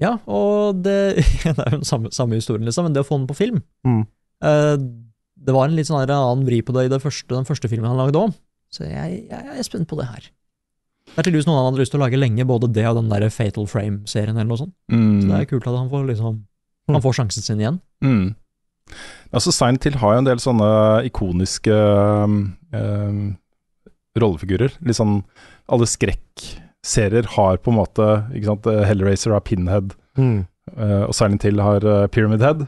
Ja, og det, det er jo den samme, samme historien, liksom, men det å få den på film Mm. Eh, det var en litt sånn annen vri på det i det første, den første filmen han lagde òg, så jeg, jeg, er spent på det her. Det er tydeligvis noe han hadde lyst til å lage lenge, både det og den der Fatal Frame-serien eller noe sånt. Mm. Så det er kult at han får liksom Han får sjansen sin igjen. Mm. Altså, Silent Hill har jo en del sånne ikoniske um, rollefigurer. Litt sånn Alle skrekkserier har på en måte ikke sant, Hellraiser har Pinhead, Mm. uh, og Silent Hill har Pyramid Head.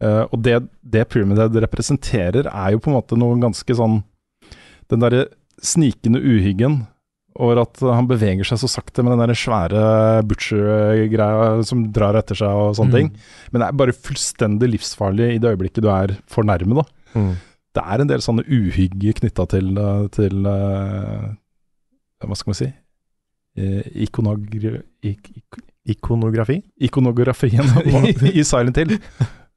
Uh, og det, det Pyramid Head representerer, er jo på en måte noe ganske sånn Den derre snikende uhyggen over at han beveger seg så sakte med den der svære butcher-greia som drar etter seg og sånne Mm. ting. Men det er bare fullstendig livsfarlig i det øyeblikket du er for nærme, da. Mm. Det er en del sånne uhygge knytta til, uh, til uh, Hva skal man si? Eh, ikonogra ik ik Ikonografi? ikonografien i, Silent Hill.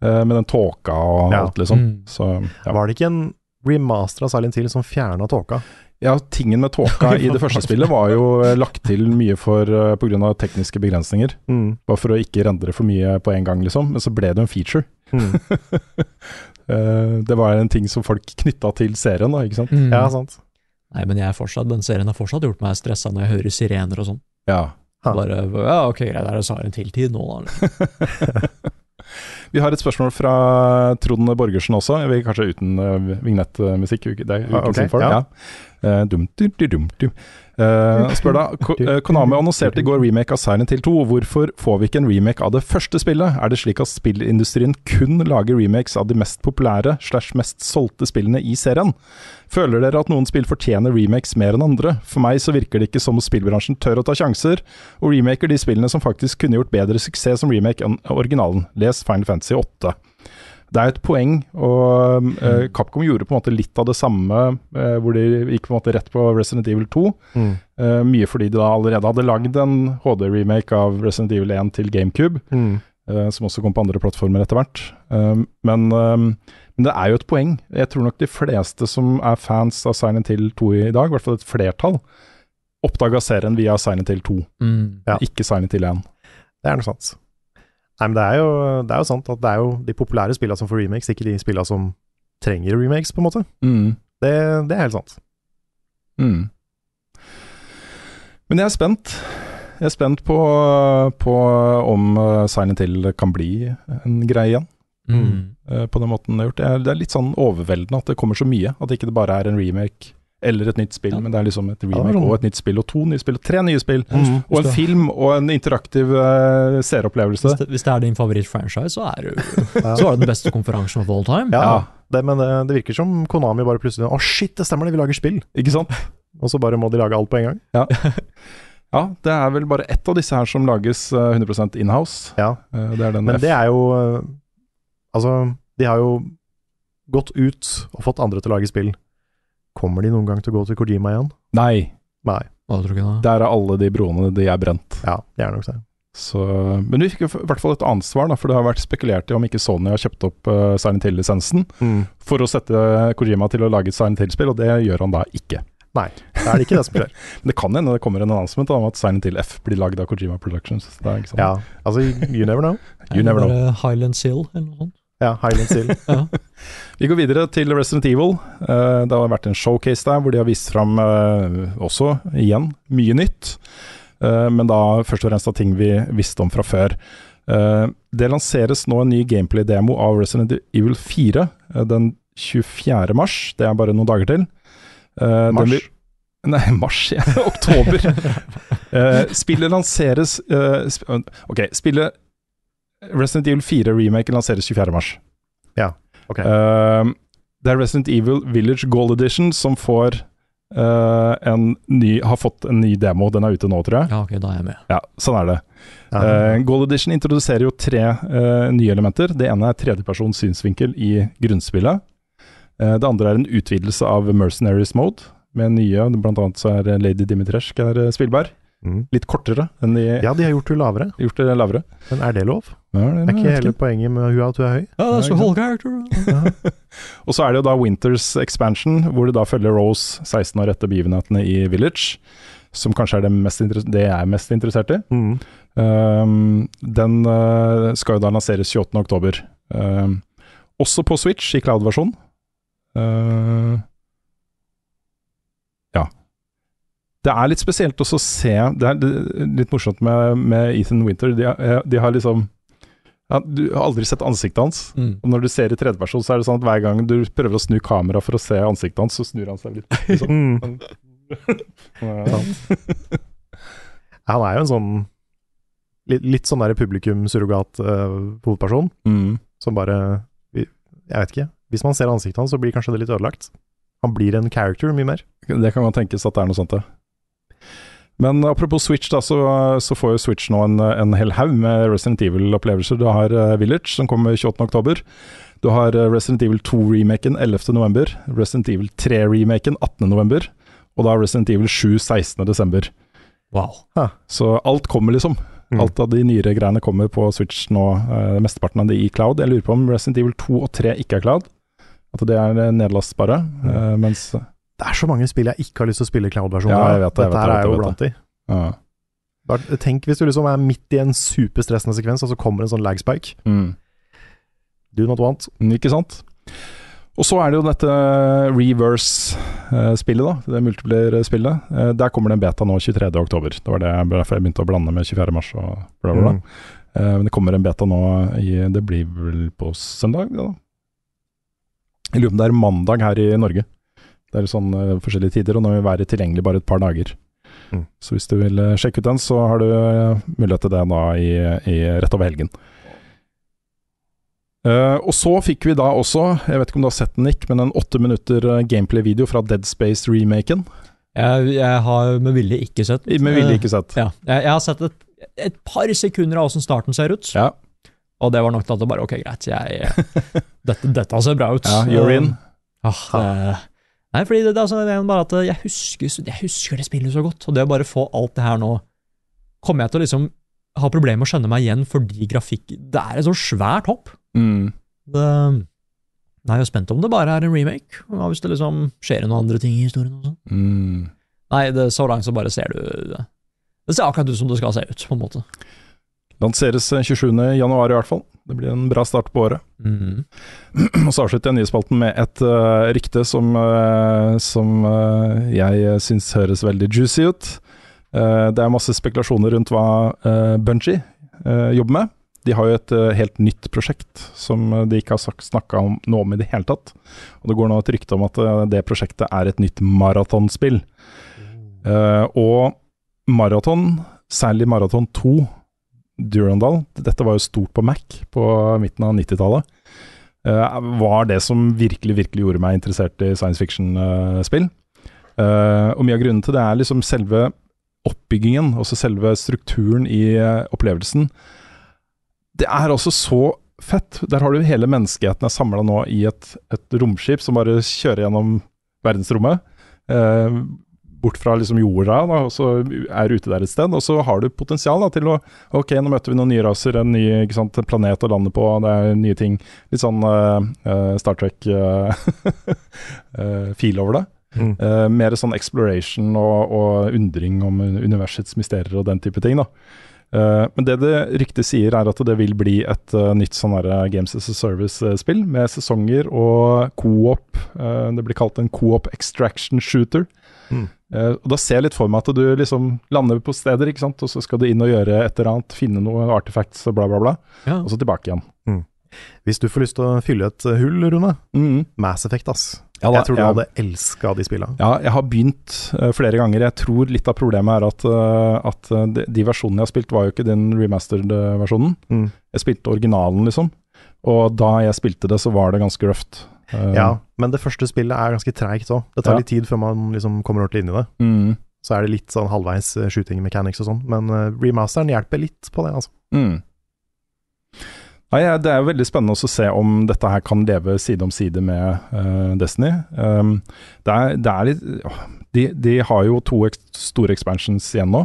Eh, med den tåka og Ja. alt, liksom. Mm. Så ja. Var det ikke en remaster av Silent Hill som fjerna tåka? Ja, tingen med tåka i det første spillet var jo eh, lagt til mye for uh, pga. tekniske begrensninger. Mm. Bare for å ikke rendre for mye på en gang, liksom. Men så ble det en feature. Mm. Eh, det var en ting som folk knytta til serien, da, ikke sant. Mm. Ja, sant. Nei, men jeg er fortsatt, den serien har fortsatt gjort meg stressa når jeg hører sirener og sånn. Ja. Ha. Bare ja, ok, greit, er det så en til-tid nå, da? Vi har et spørsmål fra Trond Borgersen også, kanskje uten uh, vignettmusikk. Det er Ah, ukens ok, info. ja. Ja. Eh, dum, dum, dum, dum, du. Eh, spør da, eh, Konami annonserte i går remake av Silent Hill 2. Hvorfor får vi ikke en remake av det første spillet? Er det slik at spillindustrien kun lager remakes av de mest populære slash mest solgte spillene i serien? Føler dere at noen spill fortjener remakes mer enn andre? For meg så virker det ikke som spillbransjen tør å ta sjanser, og remaker de spillene som faktisk kunne gjort bedre suksess som remake enn originalen. Les Final Fantasy 8. Det er jo et poeng, og uh, Capcom gjorde på en måte litt av det samme, uh, hvor de gikk på en måte rett på Resident Evil 2. Mm. Uh, mye fordi de da allerede hadde lagd en HD-remake av Resident Evil 1 til GameCube, Mm. eh, som også kom på andre plattformer etter hvert. Men, men det er jo et poeng. Jeg tror nok de fleste som er fans av Silent Hill 2 i dag, i hvert fall et flertall, oppdaga serien via Silent Hill 2, Mm. Ja. ikke Silent Hill 1. Det er noe sant. Nei, men det er, jo, det er jo sant at det er jo de populære spillene som får remakes, ikke de spillene som trenger remakes, på en måte. Mm. Det, det er helt sant. Mm. Men jeg er spent. Jeg er spent på, på om uh, Silent Hill kan bli en greie igjen, Mm. uh, på den måten det er gjort. Det er, det er litt sånn overveldende at det kommer så mye. At ikke det bare er en remake eller et nytt spill, Ja. men det er liksom et remake sånn. og et nytt spill, og to nye spill, og tre nye spill. Mm. Og en film og en interaktiv uh, seeropplevelse. Hvis, det, hvis det er din favoritt-franchise, så er det, Ja. Så er det den beste konferansen of all time. Ja, Det, men det, det virker som Konami bare plutselig Å, shit, det stemmer det, vi lager spill! Ikke sant? Og så bare må de lage alt på en gang. Ja, det er vel bare ett av disse her som lages uh, 100% inhouse. Ja, det er den Men F- det er jo Altså, de har jo gått ut og fått andre til å lage spill. Kommer de noen gang til å gå til Kojima igjen? Nei, Nei. Hva tror du ikke da? der er alle de broene de er brent. Ja, det er nok det. Så, men vi fikk i hvert fall et annet svar, da, for det har vært spekulert i om ikke Sony har kjøpt opp uh, Silent Hill-lisensen Mm. for å sette Kojima til å lage et Silent Hill-spill, og det gjør han da ikke. Nei, det er det ikke det som skjer. Men det kan hende det kommer en announcement om at Silent Hill F blir lagd av Kojima Productions. Det er ikke sant? Ja, altså, you never know. You never know. Highland Seal eller noe sånt. Ja, Highland Seal. Vi går videre til Resident Evil. Uh, det har vært en showcase der hvor de har vist fram uh, også, igjen, mye nytt. Uh, men da først og fremst av ting vi visste om fra før. Det lanseres nå en ny gameplay-demo av Resident Evil 4 eh, den 24. mars. Det er bare noen dager til. Mars. vil- Nei, mars, ja. Oktober. Spillet lanseres sp Ok, spillet Resident Evil 4 remake lanseres 24. mars. Ok. Uh, det er Resident Evil Village Gold Edition som får uh, en ny, har fått en ny demo. Den er ute nå, tror jeg. Ja, ok, da er jeg med. Ja, sånn er det. Ja. Eh, Gold Edition introduserer jo tre eh, nye elementer. Det ene er tredjepersons synsvinkel i grunnspillet. Eh, det andre er en utvidelse av Mercenaries Mode, med nye, blant annet så er Lady Dimitrescu er spillbar. Mm. Litt kortere enn de ja, de har gjort det lavere, gjort det lavere. men er det lov? Ja, det, Er ikke hele poenget med hun at hun er høy? Ja, det er så whole character. Og så er det jo da Winters Expansion, hvor det da følger Rose 16 år etter begivenhetene i Village, som kanskje er det, mest det jeg er mest interessert i. Mm. Um, den uh, skal jo da lanseres 28. oktober. Um, også på Switch, i cloud-versjon. Uh, ja. Det er litt spesielt også å se Det er litt morsomt med, med Ethan Winter. De, de har liksom ja, Du har aldri sett ansiktet hans. Mm. Og når du ser i tredjeperson, så er det sånn at hver gang du prøver å snu kamera for å se ansiktet hans, så snur han seg litt. Liksom. Mm. Ja. Han er jo en sånn litt, litt sånn der publikum-surrogat-hovedperson, Mm. som bare Jeg vet ikke. Hvis man ser ansiktet hans, så blir kanskje det litt ødelagt. Han blir en character mye mer. Det kan man tenkes at det er noe sånt, ja. Men apropos Switch, da, så, så får jo Switch nå en, en hel haug med Resident Evil-opplevelser. Du har eh, Village, som kommer 28.10. Du har eh, Resident Evil 2-remaken 11.11. Resident Evil 3-remaken 18.11. Og da Resident Evil 7 16.12. Wow. Så alt kommer, liksom. Mm. Alt av de nyere greiene kommer på Switch nå. eh, mesteparten av det i cloud. Jeg lurer på om Resident Evil 2 og 3 ikke er cloud. At det er nedlastbare. Mm. eh, mens Det er så mange spill jeg ikke har lyst til å spille cloud-versjonen. Ja, av. Dette her er jo blant de. ja. Bare Tenk hvis du liksom er midt i en superstressende sekvens, og så kommer en sånn lag spike. mm. Do not want. Ikke sant? Og så er det jo dette reverse-spillet, da. Det multiplayer-spillet. Eh, Der kommer det en beta nå 23.10. Det var det derfor jeg begynte å blande med 24. mars og bla, bla, bla. Mm. Eh, Men det kommer en beta nå i Det blir vel på søndag, det da? Jeg lurer på om det er mandag her i Norge. Det er sånn eh, forskjellige tider, og nå vil være tilgjengelig bare et par dager. Mm. Så hvis du vil eh, sjekke ut den, så har du eh, mulighet til det da i, i rett over helgen. Uh, og så fikk vi da også, jeg vet ikke om du har sett den, Nick, men en åtte minutter gameplay-video fra Dead Space-remaken. Jeg, jeg har med vilje ikke sett. Med vilje ikke sett. Ja, jeg, jeg har sett et, et par sekunder av åssen starten ser ut, Ja, og det var nok til at det bare ok, greit, jeg, dette, dette ser bra ut. ja you're in. Ah, det, nei, fordi det, det, altså, det er bare at jeg husker, jeg husker det spillet så godt, og det å bare få alt det her nå Kommer jeg til å liksom ha problemer med å skjønne meg igjen fordi grafikk Det er et så svært hopp. Mm. Det, jeg er jo spent om det bare er en remake, hva hvis det liksom skjer noen andre ting i historien. og sånn. Mm. Nei, det, så langt så bare ser du Det Det ser akkurat ut som det skal se ut, på en måte. Lanseres eh, 27. januar i hvert fall. Det blir en bra start på året. Mm. Og så avslutter jeg nyhetsspalten med et uh, rykte som, uh, som uh, jeg syns høres veldig juicy ut. Det er masse spekulasjoner rundt hva uh, Bungie eh, jobber med. De har jo et helt nytt prosjekt som de ikke har snakka om noe om i det hele tatt. Og det går nå et rykte om at det prosjektet er et nytt maratonspill. Eh, og maraton, særlig Maraton 2, Durandal, dette var jo stort på Mac på midten av 90-tallet. eh, var det som virkelig, virkelig gjorde meg interessert i science fiction-spill. Eh, og mye av grunnen til det er liksom selve oppbyggingen, også selve strukturen i eh, opplevelsen. Det er altså så fett. Der har du hele menneskeheten er samla nå i et, et romskip som bare kjører gjennom verdensrommet. Eh, bort fra liksom jorda, da, og så er ute der et sted. Og så har du potensial da, til å Ok, nå møter vi noen nye raser, en ny ikke sant, planet å lande på, det er nye ting. Litt sånn uh, eh, Star Trek-feel over det. Mm. Uh, mer sånn exploration og, og undring om universets mysterier og den type ting. da. Uh, men det det ryktet sier, er at det vil bli et uh, nytt sånn Games as a Service-spill, med sesonger og co-op. Eh, det blir kalt en co-op extraction shooter. Mm. Eh, og Da ser jeg litt for meg at du liksom lander på steder, ikke sant? og så skal du inn og gjøre et eller annet, finne noe artifacts og bla, bla, bla, Ja. og så tilbake igjen. Hvis du får lyst til å fylle et eh, hull, Rune, Mm. Mass Effect, ass. Ja da, jeg tror du ja. hadde elska de spillene. Ja, jeg har begynt uh, flere ganger. Jeg tror litt av problemet er at, uh, at de, de versjonene jeg har spilt, var jo ikke den remastered-versjonen. Mm. Jeg spilte originalen, liksom. Og da jeg spilte det, så var det ganske røft. Eh, Ja, men det første spillet er ganske treigt òg. Det tar Ja. litt tid før man liksom kommer ordentlig inn i det. Mm, Så er det litt sånn halvveis eh, shooting mechanics og sånn, men uh, remasteren hjelper litt på det, altså. mm. Ja, Det er jo veldig spennende å se om dette her kan leve side om side med uh, Destiny. Um, det, er, det er litt de, de har jo to ek store expansions igjen nå,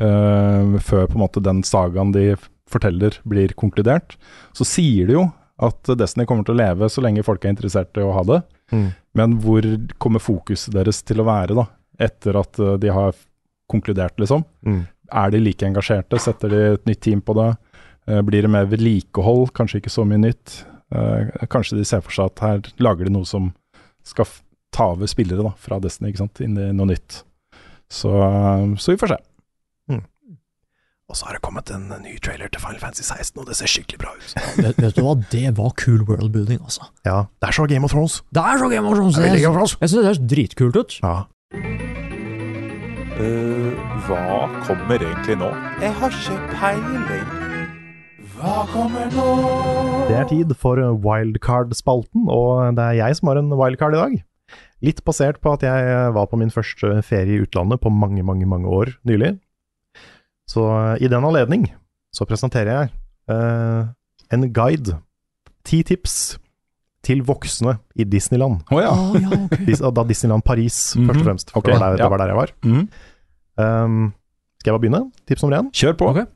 uh, før på en måte den sagaen de forteller blir konkludert. Så sier de jo at Destiny kommer til å leve så lenge folk er interessert i å ha det. Mm. Men hvor kommer fokuset deres til å være, da? Etter at eh, de har konkludert, liksom? Mm. Er de like engasjerte? Setter de et nytt team på det? Eh, Blir det mer vedlikehold? Kanskje ikke så mye nytt? Eh, kanskje de ser for seg at her lager de noe som skal ta over spillere da, fra Destiny, ikke sant, inn i noe nytt. Så, så vi får se. Og så har det kommet en ny trailer til Final Fantasy 16, og det ser skikkelig bra ut. Vet, vet du hva, det var cool worldbuilding, altså. Ja, det er så Game of Thrones. Det er så Game of Thrones! Jeg, Game of Thrones. jeg synes det ser dritkult ut. Ja. Uh, hva kommer egentlig nå? Jeg har ikke peiling. Hva kommer nå? Det er tid for wildcard-spalten, og det er jeg som har en wildcard i dag. Litt basert på at jeg var på min første ferie i utlandet på mange, mange, mange år nylig. Så i den anledning så presenterer jeg eh, en guide. Ti tips til voksne i Disneyland. Å ja. oh, ja, okay. Da Disneyland Paris, Mhm. først og fremst. For Ok, det, var der, ja. det var der jeg var. Mhm. Um, skal jeg bare begynne? Tips nummer én. Kjør på. Okay.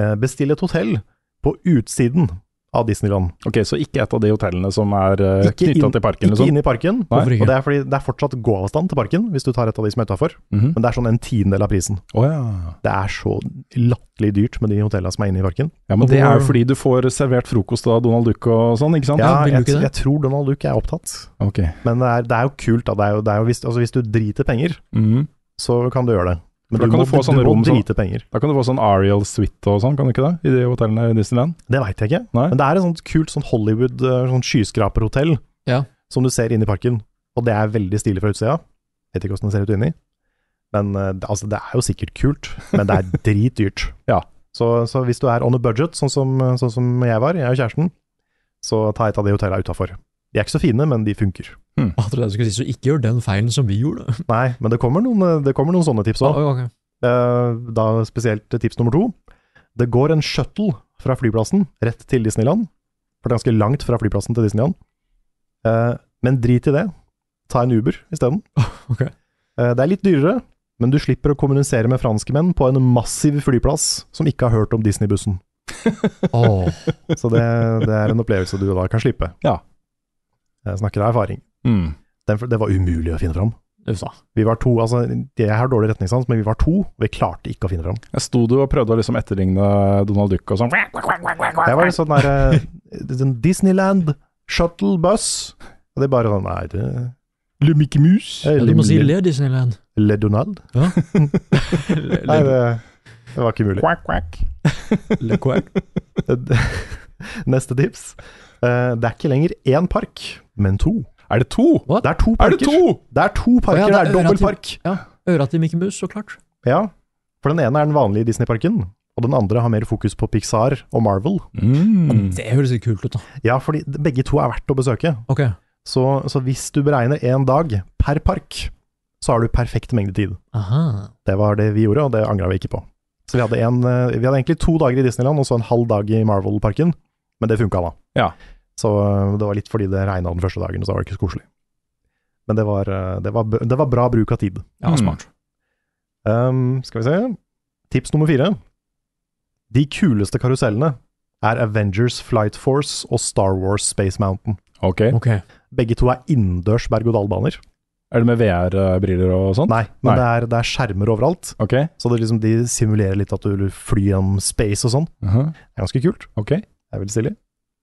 Eh, bestill et hotell på utsiden av Disneyland. Ok, så ikke et av de hotellene som er uh, Ikke knytta til parken? Ikke Liksom. inne i parken. Nei. Og det er fordi det er fortsatt gåavstand til parken, hvis du tar et av de som er utafor. Mhm. Men det er sånn en tiendedel av prisen. Oh, ja. Det er så latterlig dyrt med de hotellene som er inne i parken. ja. Men Og det er jo fordi du får servert frokost av Donald Duck og sånn, ikke sant? Ja, jeg, jeg tror Donald Duck er opptatt. Okay. Men det er, det er jo kult, da. Det er jo, det er jo hvis, altså hvis du driter penger, Mhm. så kan du gjøre det. Men da du kan må, du få sånne rom penger. Da kan du få sånn Ariel Suite og sånn, kan du ikke det? I de hotellene i Disneyland? Det veit jeg ikke. Nei. Men det er et sånt kult sånn Hollywood eh, sånn skyskraperhotell Ja. som du ser inne i parken. Og det er veldig stilig fra utsida. Vet ikke åssen det ser ut inni. Men eh, det, altså, det er jo sikkert kult, men det er dritdyrt. Ja. Så, så hvis du er on a budget, sånn som, sånn som jeg var, jeg og kjæresten, så ta et av de hotellene utafor. De er ikke så fine, men de funker. Jeg trodde jeg skulle si, så ikke gjør den feilen som vi gjorde. Nei, men det kommer noen, det kommer noen sånne tips òg. Ah, okay. Da spesielt tips nummer to. Det går en shuttle fra flyplassen rett til Disneyland. For det er ganske langt fra flyplassen til Disneyland. Eh, men drit i det. Ta en Uber isteden. Ok. Eh, det er litt dyrere, men du slipper å kommunisere med franskmenn på en massiv flyplass som ikke har hørt om Disney-bussen. oh. Så det, det er en opplevelse du da kan slippe. Ja. Jeg snakker av erfaring. Mm. Den, det var umulig å finne fram. Usa. Vi var to, altså jeg har dårlig retningssans, men vi var to, og vi klarte ikke å finne fram. Jeg sto du og prøvde å liksom etterligne Donald Duck og sånn. Jeg var litt sånn der eh, Disneyland shuttle bus. Og det er bare sånn Nei, det Le Mickey Mouse. Ja, du må si Le, Le Disneyland. Le Donald? Ja. Nei, det, det var ikke mulig. Quack, quack. Le Quack. Neste tips. Eh, det er ikke lenger én park, men to. Er det to? What? Det er to parker! Er det to? Det er to parker, oh, ja, det det er er dobbel park. Ja, øra til Mickey Mouse, så klart. Ja, for den ene er den vanlige Disney-parken, og den andre har mer fokus på Pixar og Marvel. Mm. Det høres litt kult ut, da. Ja, fordi begge to er verdt å besøke. Ok. Så, så hvis du beregner én dag per park, så har du perfekt mengde tid. Aha. Det var det vi gjorde, og det angra vi ikke på. Så vi hadde, en, eh, vi hadde egentlig to dager i Disneyland, og så en halv dag i Marvel-parken. Men det funka da. Ja. Så eh, det var litt fordi det regna den første dagen, så var det ikke så koselig. Men det var, eh, det var, det var bra bruk av tid. Ja, Mm. smart. Um, skal vi se. Tips nummer fire. De kuleste karusellene er Avengers Flight Force og Star Wars Space Mountain. Okay. okay. Begge to er innendørs berg-og-dal-baner. Er det med VR-briller og sånt? Nei, men Nei. Det, er, det er skjermer overalt. Okay. Så det liksom, de simulerer litt at du flyr gjennom space og sånn. Mhm. Det er ganske kult. Okay. Det er veldig stilig.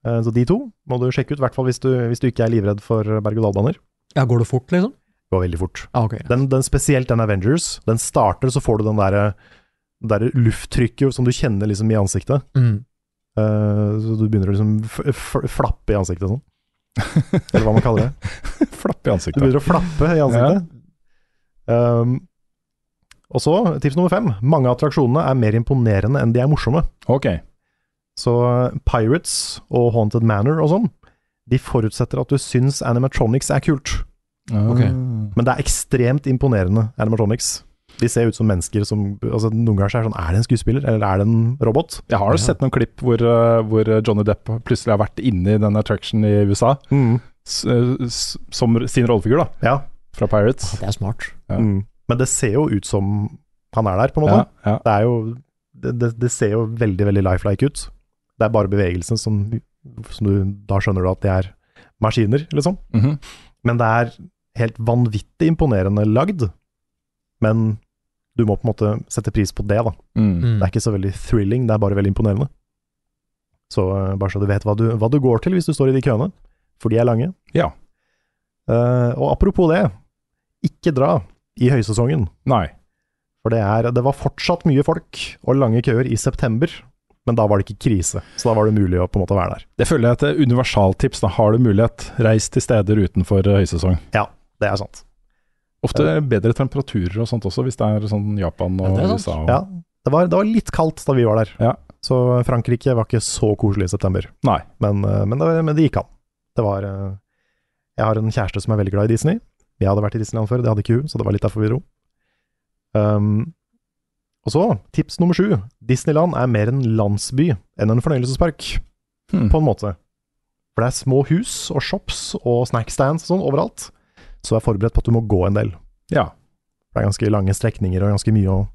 Eh, Så de to må du sjekke ut, i hvert fall hvis du, hvis du ikke er livredd for berg-og-dal-baner. Ja, går det fort, liksom? Går veldig fort. Ja. Den, den Spesielt den Avengers. Den starter, så får du den derre der lufttrykket som du kjenner liksom i ansiktet. Mm. Uh, så du begynner å liksom flappe i ansiktet sånn. Eller hva man kaller det. flappe i ansiktet. Du begynner å flappe i ansiktet. Um, og så, tips nummer fem. Mange av attraksjonene er mer imponerende enn de er morsomme. Ok. Så uh, Pirates og Haunted Manor og sånn, de forutsetter at du syns animatronics er kult. Okay. Men det er ekstremt imponerende animatronics. De ser ut som mennesker som altså Noen ganger er det sånn Er det en skuespiller, eller er det en robot? Jeg har jo Ja. sett noen klipp hvor, uh, hvor Johnny Depp plutselig har vært inne i den attraction i USA, s s som sin rollefigur, da, Ja. fra Pirates. Det er smart. Ja. Mm. Men det ser jo ut som han er der, på en måte. Ja, ja. Det er jo det, det, det ser jo veldig, veldig lifelike ut. Det er bare bevegelsen som, som du Da skjønner du at det er maskiner, liksom. Mhm. Men det er helt vanvittig imponerende lagd. Men du må på en måte sette pris på det, da. Mm. Mm. Det er ikke så veldig thrilling, det er bare veldig imponerende. Så eh, bare så du vet hva du, hva du går til hvis du står i de køene, for de er lange. Ja. Uh, og apropos det, ikke dra i høysesongen. Nei. For det, er, det var fortsatt mye folk og lange køer i september, men da var det ikke krise. Så da var det mulig å på en måte være der. Det føler jeg er et universaltips. Da har du mulighet, reis til steder utenfor eh, høysesong. Ja, det er sant. Ofte bedre temperaturer og sånt også, hvis det er sånn Japan og Ja. USA. Og, Ja, det var, det var litt kaldt da vi var der. Ja. Så Frankrike var ikke så koselig i september. Nei. Men, eh, men, det, men det gikk an. Det var eh, Jeg har en kjæreste som er veldig glad i Disney. Jeg hadde vært i Disneyland før, det hadde ikke hun, så det var litt derfor vi dro. Um, og så, tips nummer sju. Disneyland er mer en landsby enn en fornøyelsespark, Hmm. på en måte. For det er små hus og shops og snackstands og sånn overalt, så vær forberedt på at du må gå en del. Ja. Det er ganske lange strekninger og ganske mye å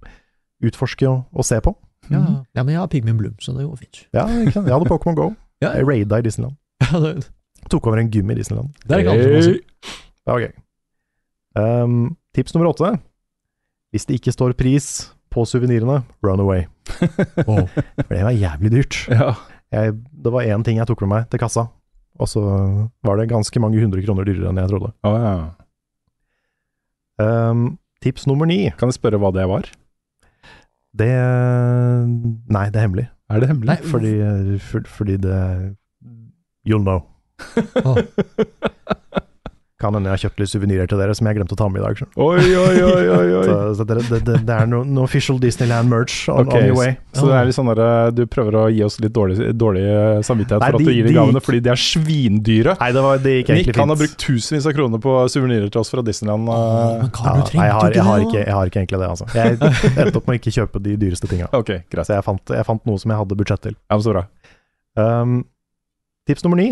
utforske og, og se på. Ja, ja, men jeg har Pigmin Bloom, så det går fint. Ja, sant? jeg hadde Pokémon Go. Ja, Jeg raida i Disneyland. Tok over en gym i Disneyland. det er ikke alt som må si. Det var gøy. Um, tips nummer åtte. Hvis det ikke står pris på suvenirene, run away. For det var jævlig dyrt. ja. Jeg, det var én ting jeg tok med meg til kassa, og så var det ganske mange hundre kroner dyrere enn jeg trodde. Oh, ja. Um, tips nummer ni. Kan jeg spørre hva det var? Det Nei, det er hemmelig. Er det hemmelig? Nei, Fordi, for, fordi det You'll know. Åh. Kan hende jeg har kjøpt litt suvenirer til dere som jeg glemte å ta med i dag. Oi, oi, oi, oi, oi. Så, så det, det, det, det er noe no official Disneyland merch on, okay, on your way. Så det er litt sånn der, du prøver å gi oss litt dårlig, dårlig samvittighet Nei, for at de- du gir de gavene, fordi de er svindyre. Nei, det, var, det gikk Nick fint. han har brukt tusenvis av kroner på suvenirer til oss fra Disneyland. Eh. Ja, nei, jeg, har, jeg, har ikke ikke, jeg har ikke egentlig det, altså. Jeg endte opp med å ikke kjøpe de dyreste tinga. Okay, greit. Så jeg fant, jeg fant noe som jeg hadde budsjett til. Ja, men så bra. Um, tips nummer ni.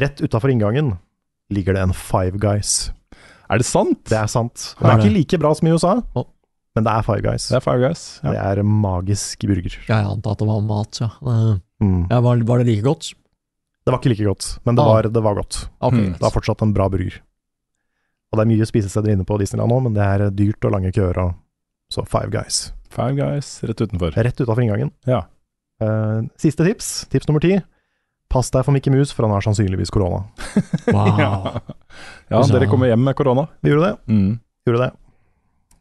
Rett utafor inngangen ligger det en Five Guys. Er det sant? Det er sant. Og det er ikke like bra som i USA, men det er Five Guys. Det er Five Guys. Ja. Det er magisk burger. Jeg antar at det var mat, ja. Eh, Mm. ja var, var det like godt? Det var ikke like godt, men det Ah. var, det var godt. Okay, Mm. Det var fortsatt en bra burger. Og det er mye spisesteder inne på Disneyland nå, men det er dyrt og lange køer og Så Five Guys. Five Guys rett utenfor. Rett utafor inngangen. Ja. Uh, siste tips, tips nummer ti. Pass deg for Mikke Mus, for han har sannsynligvis korona. Wow. Ja. ja, dere kommer hjem med korona. Vi gjorde det. Mm. Gjorde det.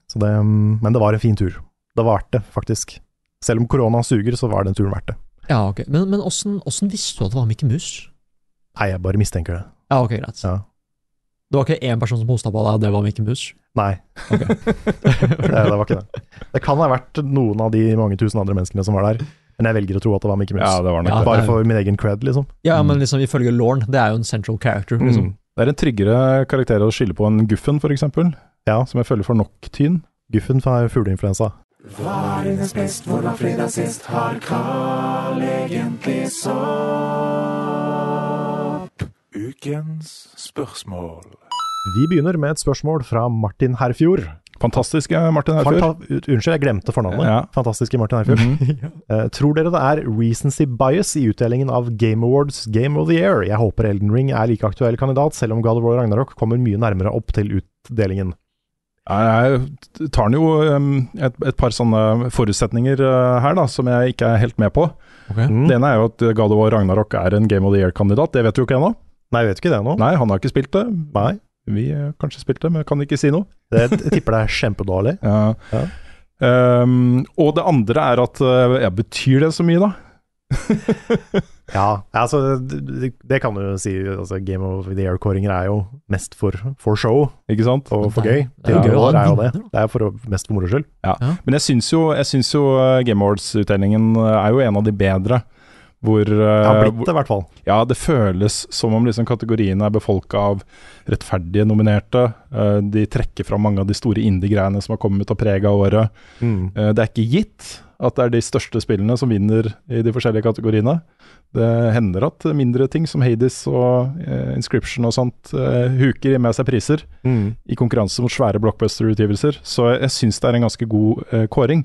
Så det. mm, Men det var en fin tur. Det var verdt det, faktisk. Selv om korona suger, så var den turen verdt det. Ja, ok. Men, men åssen åssen visste du at det var Mikke Mus? Nei, jeg bare mistenker det. Ja, ok, greit. Ja. Det var ikke én person som hosta på deg, det var Mikke Mus? Nei, det, det var ikke det. Det kan ha vært noen av de mange tusen andre menneskene som var der, men jeg velger å tro at det var Mickey Mouse. Ja, det var nok Ja, det. Bare for min egen cred, liksom. Ja, men liksom ifølge Lorne, det er jo en central character, liksom. Mm. Det er en tryggere karakter å skylde på enn Guffen, for eksempel. Ja. Som jeg føler får nok tyn. Guffen har fugleinfluensa. er hennes best, hvor var fredag sist? Har Carl egentlig sopp? Ukens spørsmål. Vi begynner med et spørsmål fra Martin Herfjord. Fantastisk, ja, Martin Herfjord. Fanta Unnskyld, jeg glemte fornavnet. Ja. Fantastiske Martin Herfjord. Mm -hmm. uh, tror dere det er recency bias i utdelingen av Game Awards Game of the Year? Jeg håper Elden Ring er like aktuell kandidat, selv om God of War Ragnarok kommer mye nærmere opp til utdelingen. Jeg tar den jo um, et, et par sånne forutsetninger uh, her, da, som jeg ikke er helt med på. Mm. Det ene er jo at God of War Ragnarok er en Game of the Year-kandidat. Det vet du jo ikke ennå. Nei, jeg vet ikke det nå. Nei, han har ikke spilt det. Nei. Vi har kanskje spilt det, men kan ikke si noe. Det, jeg tipper det er kjempedårlig. Ja. Ja. Um, og det andre er at uh, ja, Betyr det så mye, da? Ja, altså det, det kan du jo si. Altså, Game of the Year-kåringer er jo mest for, for show Ikke sant? og for Det er- gøy. det er Det gøy det er jo det. Det er for mest for moro skyld. Men jeg syns jo, jeg syns jo uh, Game Awards-utdelingen er jo en av de bedre. Hvor, uh, Det har blitt det, i hvert fall. Ja, det føles som om liksom kategoriene er befolka av rettferdige nominerte. Uh, de trekker fram mange av de store indie-greiene som har kommet og prega året. Mm. Uh, det er ikke gitt at det er de største spillene som vinner i de forskjellige kategoriene. Det hender at mindre ting som Hades og Inscription og sånt huker med seg priser Mm. i konkurranse mot svære blockbuster-utgivelser. Så jeg syns det er en ganske god kåring.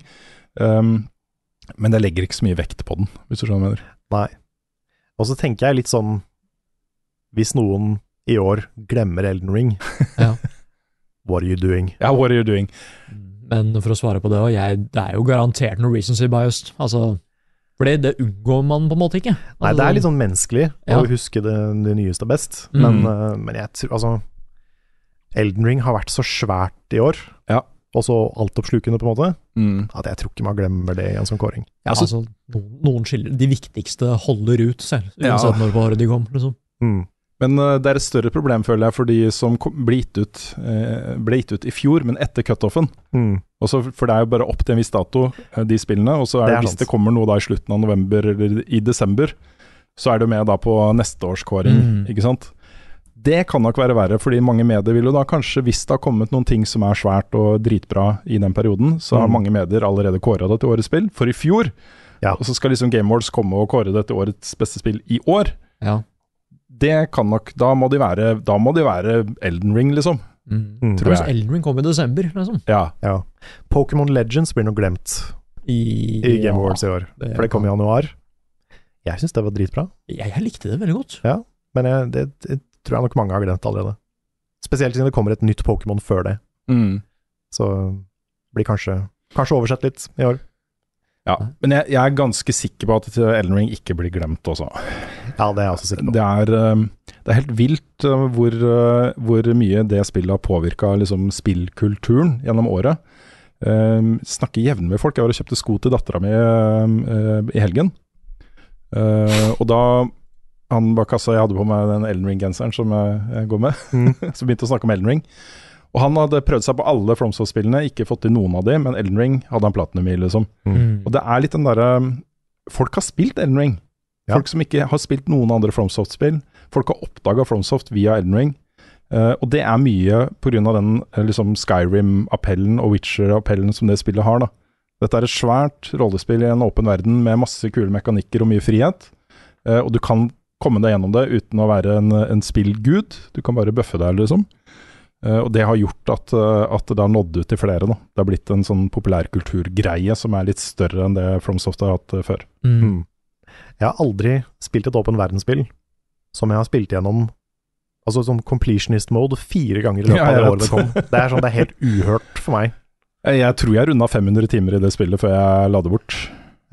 Um, men jeg legger ikke så mye vekt på den, hvis du skjønner hva jeg mener. Nei. Og så tenker jeg litt sånn Hvis noen i år glemmer Elden Ring, Ja. what are you doing? Ja, what are you doing? Men for å svare på det òg, det er jo garantert noe recency biased. Altså, Fordi det unngår man på en måte ikke. Nei, det er litt sånn menneskelig Ja. å huske det, det nyeste best, Mm. men, eh, men jeg tror altså Elden Ring har vært så svært i år, Ja. Og så altoppslukende, på en måte, Mm. at jeg tror ikke man glemmer det i en sånn kåring. Ja, altså, noen, noen skiller De viktigste holder ut selv, Ja. uansett når på året de kom. Liksom. Mm. Men uh, det er et større problem, føler jeg, for de som kom, ble, gitt ut, eh, ble gitt ut i fjor, men etter cutoffen. Mm. Også, for det er jo bare opp til en viss dato, eh, de spillene. Og så er Det det, er hvis sant. det kommer noe da i slutten av november eller i desember, så er det med da på neste års kåring, Mm. ikke sant. Det kan nok være verre, fordi mange medier vil jo da kanskje, hvis det har kommet noen ting som er svært og dritbra i den perioden, så har Mm. mange medier allerede kåra det til årets spill, for i fjor. Ja. Og så skal liksom Game Awards komme og kåre det til årets beste spill i år. Ja. Det kan nok Da må de være, da må de være Elden Ring, liksom. Mm. Mm. Tror jeg. Elden Ring kom i desember, liksom. Ja. Ja. Pokémon Legends blir nok glemt I, i Game ja, Awards i år, det for det kom i januar. Jeg syns det var dritbra, Jeg, jeg likte det veldig godt. Ja, men jeg, det, det tror jeg nok mange har glemt allerede. Spesielt siden det kommer et nytt Pokémon før det, Mm. så blir kanskje, kanskje oversett litt i år. Ja, men jeg, jeg er ganske sikker på at Elden Ring ikke blir glemt også. Ja, det er jeg også sikker på. Det er, eh, det er helt vilt eh, hvor, eh, hvor mye det spillet har påvirka liksom, spillkulturen gjennom året. Um, snakker jevnlig med folk. Jeg var og kjøpte sko til dattera mi um, i helgen. Uh, og da han bak kassa, jeg hadde på meg den Elden Ring-genseren som jeg, jeg går med, Mm. som begynte å snakke om Elden Ring. Og han hadde prøvd seg på alle FromSoft-spillene, ikke fått til noen av de, men Elden Ring hadde han platinum i, liksom. Mm. Og det er litt den derre Folk har spilt Elden Ring. Ja. Folk som ikke har spilt noen andre FromSoft-spill. Folk har oppdaga FromSoft via Elden Ring. Uh, og det er mye pga. den eh, liksom Skyrim-appellen og Witcher-appellen som det spillet har. da. Dette er et svært rollespill i en åpen verden med masse kule mekanikker og mye frihet. Uh, og du kan komme deg gjennom det uten å være en, en spillgud. Du kan bare bøffe deg, liksom. Eh, og det har gjort at, eh, at det har nådd ut til flere. Da. Det har blitt en sånn populærkulturgreie som er litt større enn det FromSoft har hatt eh, før. Mm. Mm. Jeg har aldri spilt et åpen verdensspill som jeg har spilt gjennom Altså sånn completionist mode fire ganger i løpet Ja, av det året det kom. Det er sånn, det er helt uhørt for meg. Jeg tror jeg runda 500 timer i det spillet før jeg la det bort.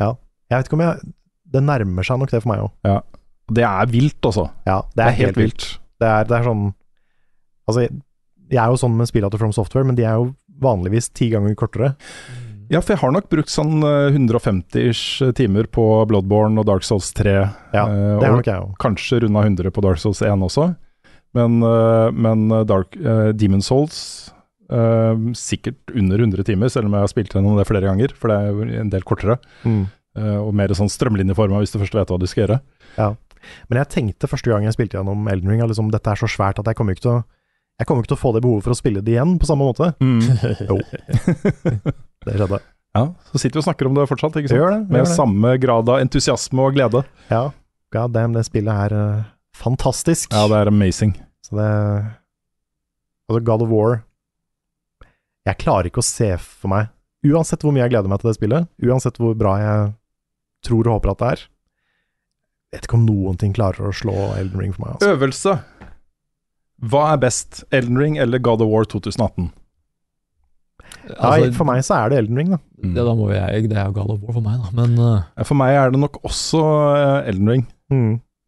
Ja. Jeg vet ikke om jeg Det nærmer seg nok det for meg òg. Det er vilt, altså. Ja, det er, helt vilt. Det er, det er sånn Altså, jeg, er jo sånn med spillene til From Software, men de er jo vanligvis ti ganger kortere. Ja, for jeg har nok brukt sånn eh, 150-ish timer på Bloodborne og Dark Souls 3. Ja, eh, Det har nok jeg også. kanskje runda 100 på Dark Souls 1 også. Men, eh, men Dark, uh, Demon Souls uh, sikkert under 100 timer, selv om jeg har spilt gjennom det flere ganger, for det er jo en del kortere. Mm. Uh, og mer sånn strømlinjeforma hvis du først vet hva du skal gjøre. Men jeg tenkte første gang jeg spilte gjennom Elden Ring, at liksom, dette er så svært at jeg kommer ikke til å jeg kommer ikke til å få det behovet for å spille det igjen på samme måte. Jo. Det skjedde. Ja, Så sitter vi og snakker om det fortsatt, ikke sant? gjør det. gjør Med det. samme grad av entusiasme og glede. Ja, god damn, det spillet er uh, fantastisk. Ja, det er amazing. Så det Altså, God of War Jeg klarer ikke å se for meg Uansett hvor mye jeg gleder meg til det spillet, uansett hvor bra jeg tror og håper at det er Vet ikke om noen ting klarer å slå Elden Ring for meg. Altså. Øvelse. Hva er best, Elden Ring eller God of War 2018? Nei, Altså, for meg så er det Elden Ring, da. det, da må jeg, det er jo God of War for meg, da. Men uh... Ja, For meg er det nok også eh, Elden Ring.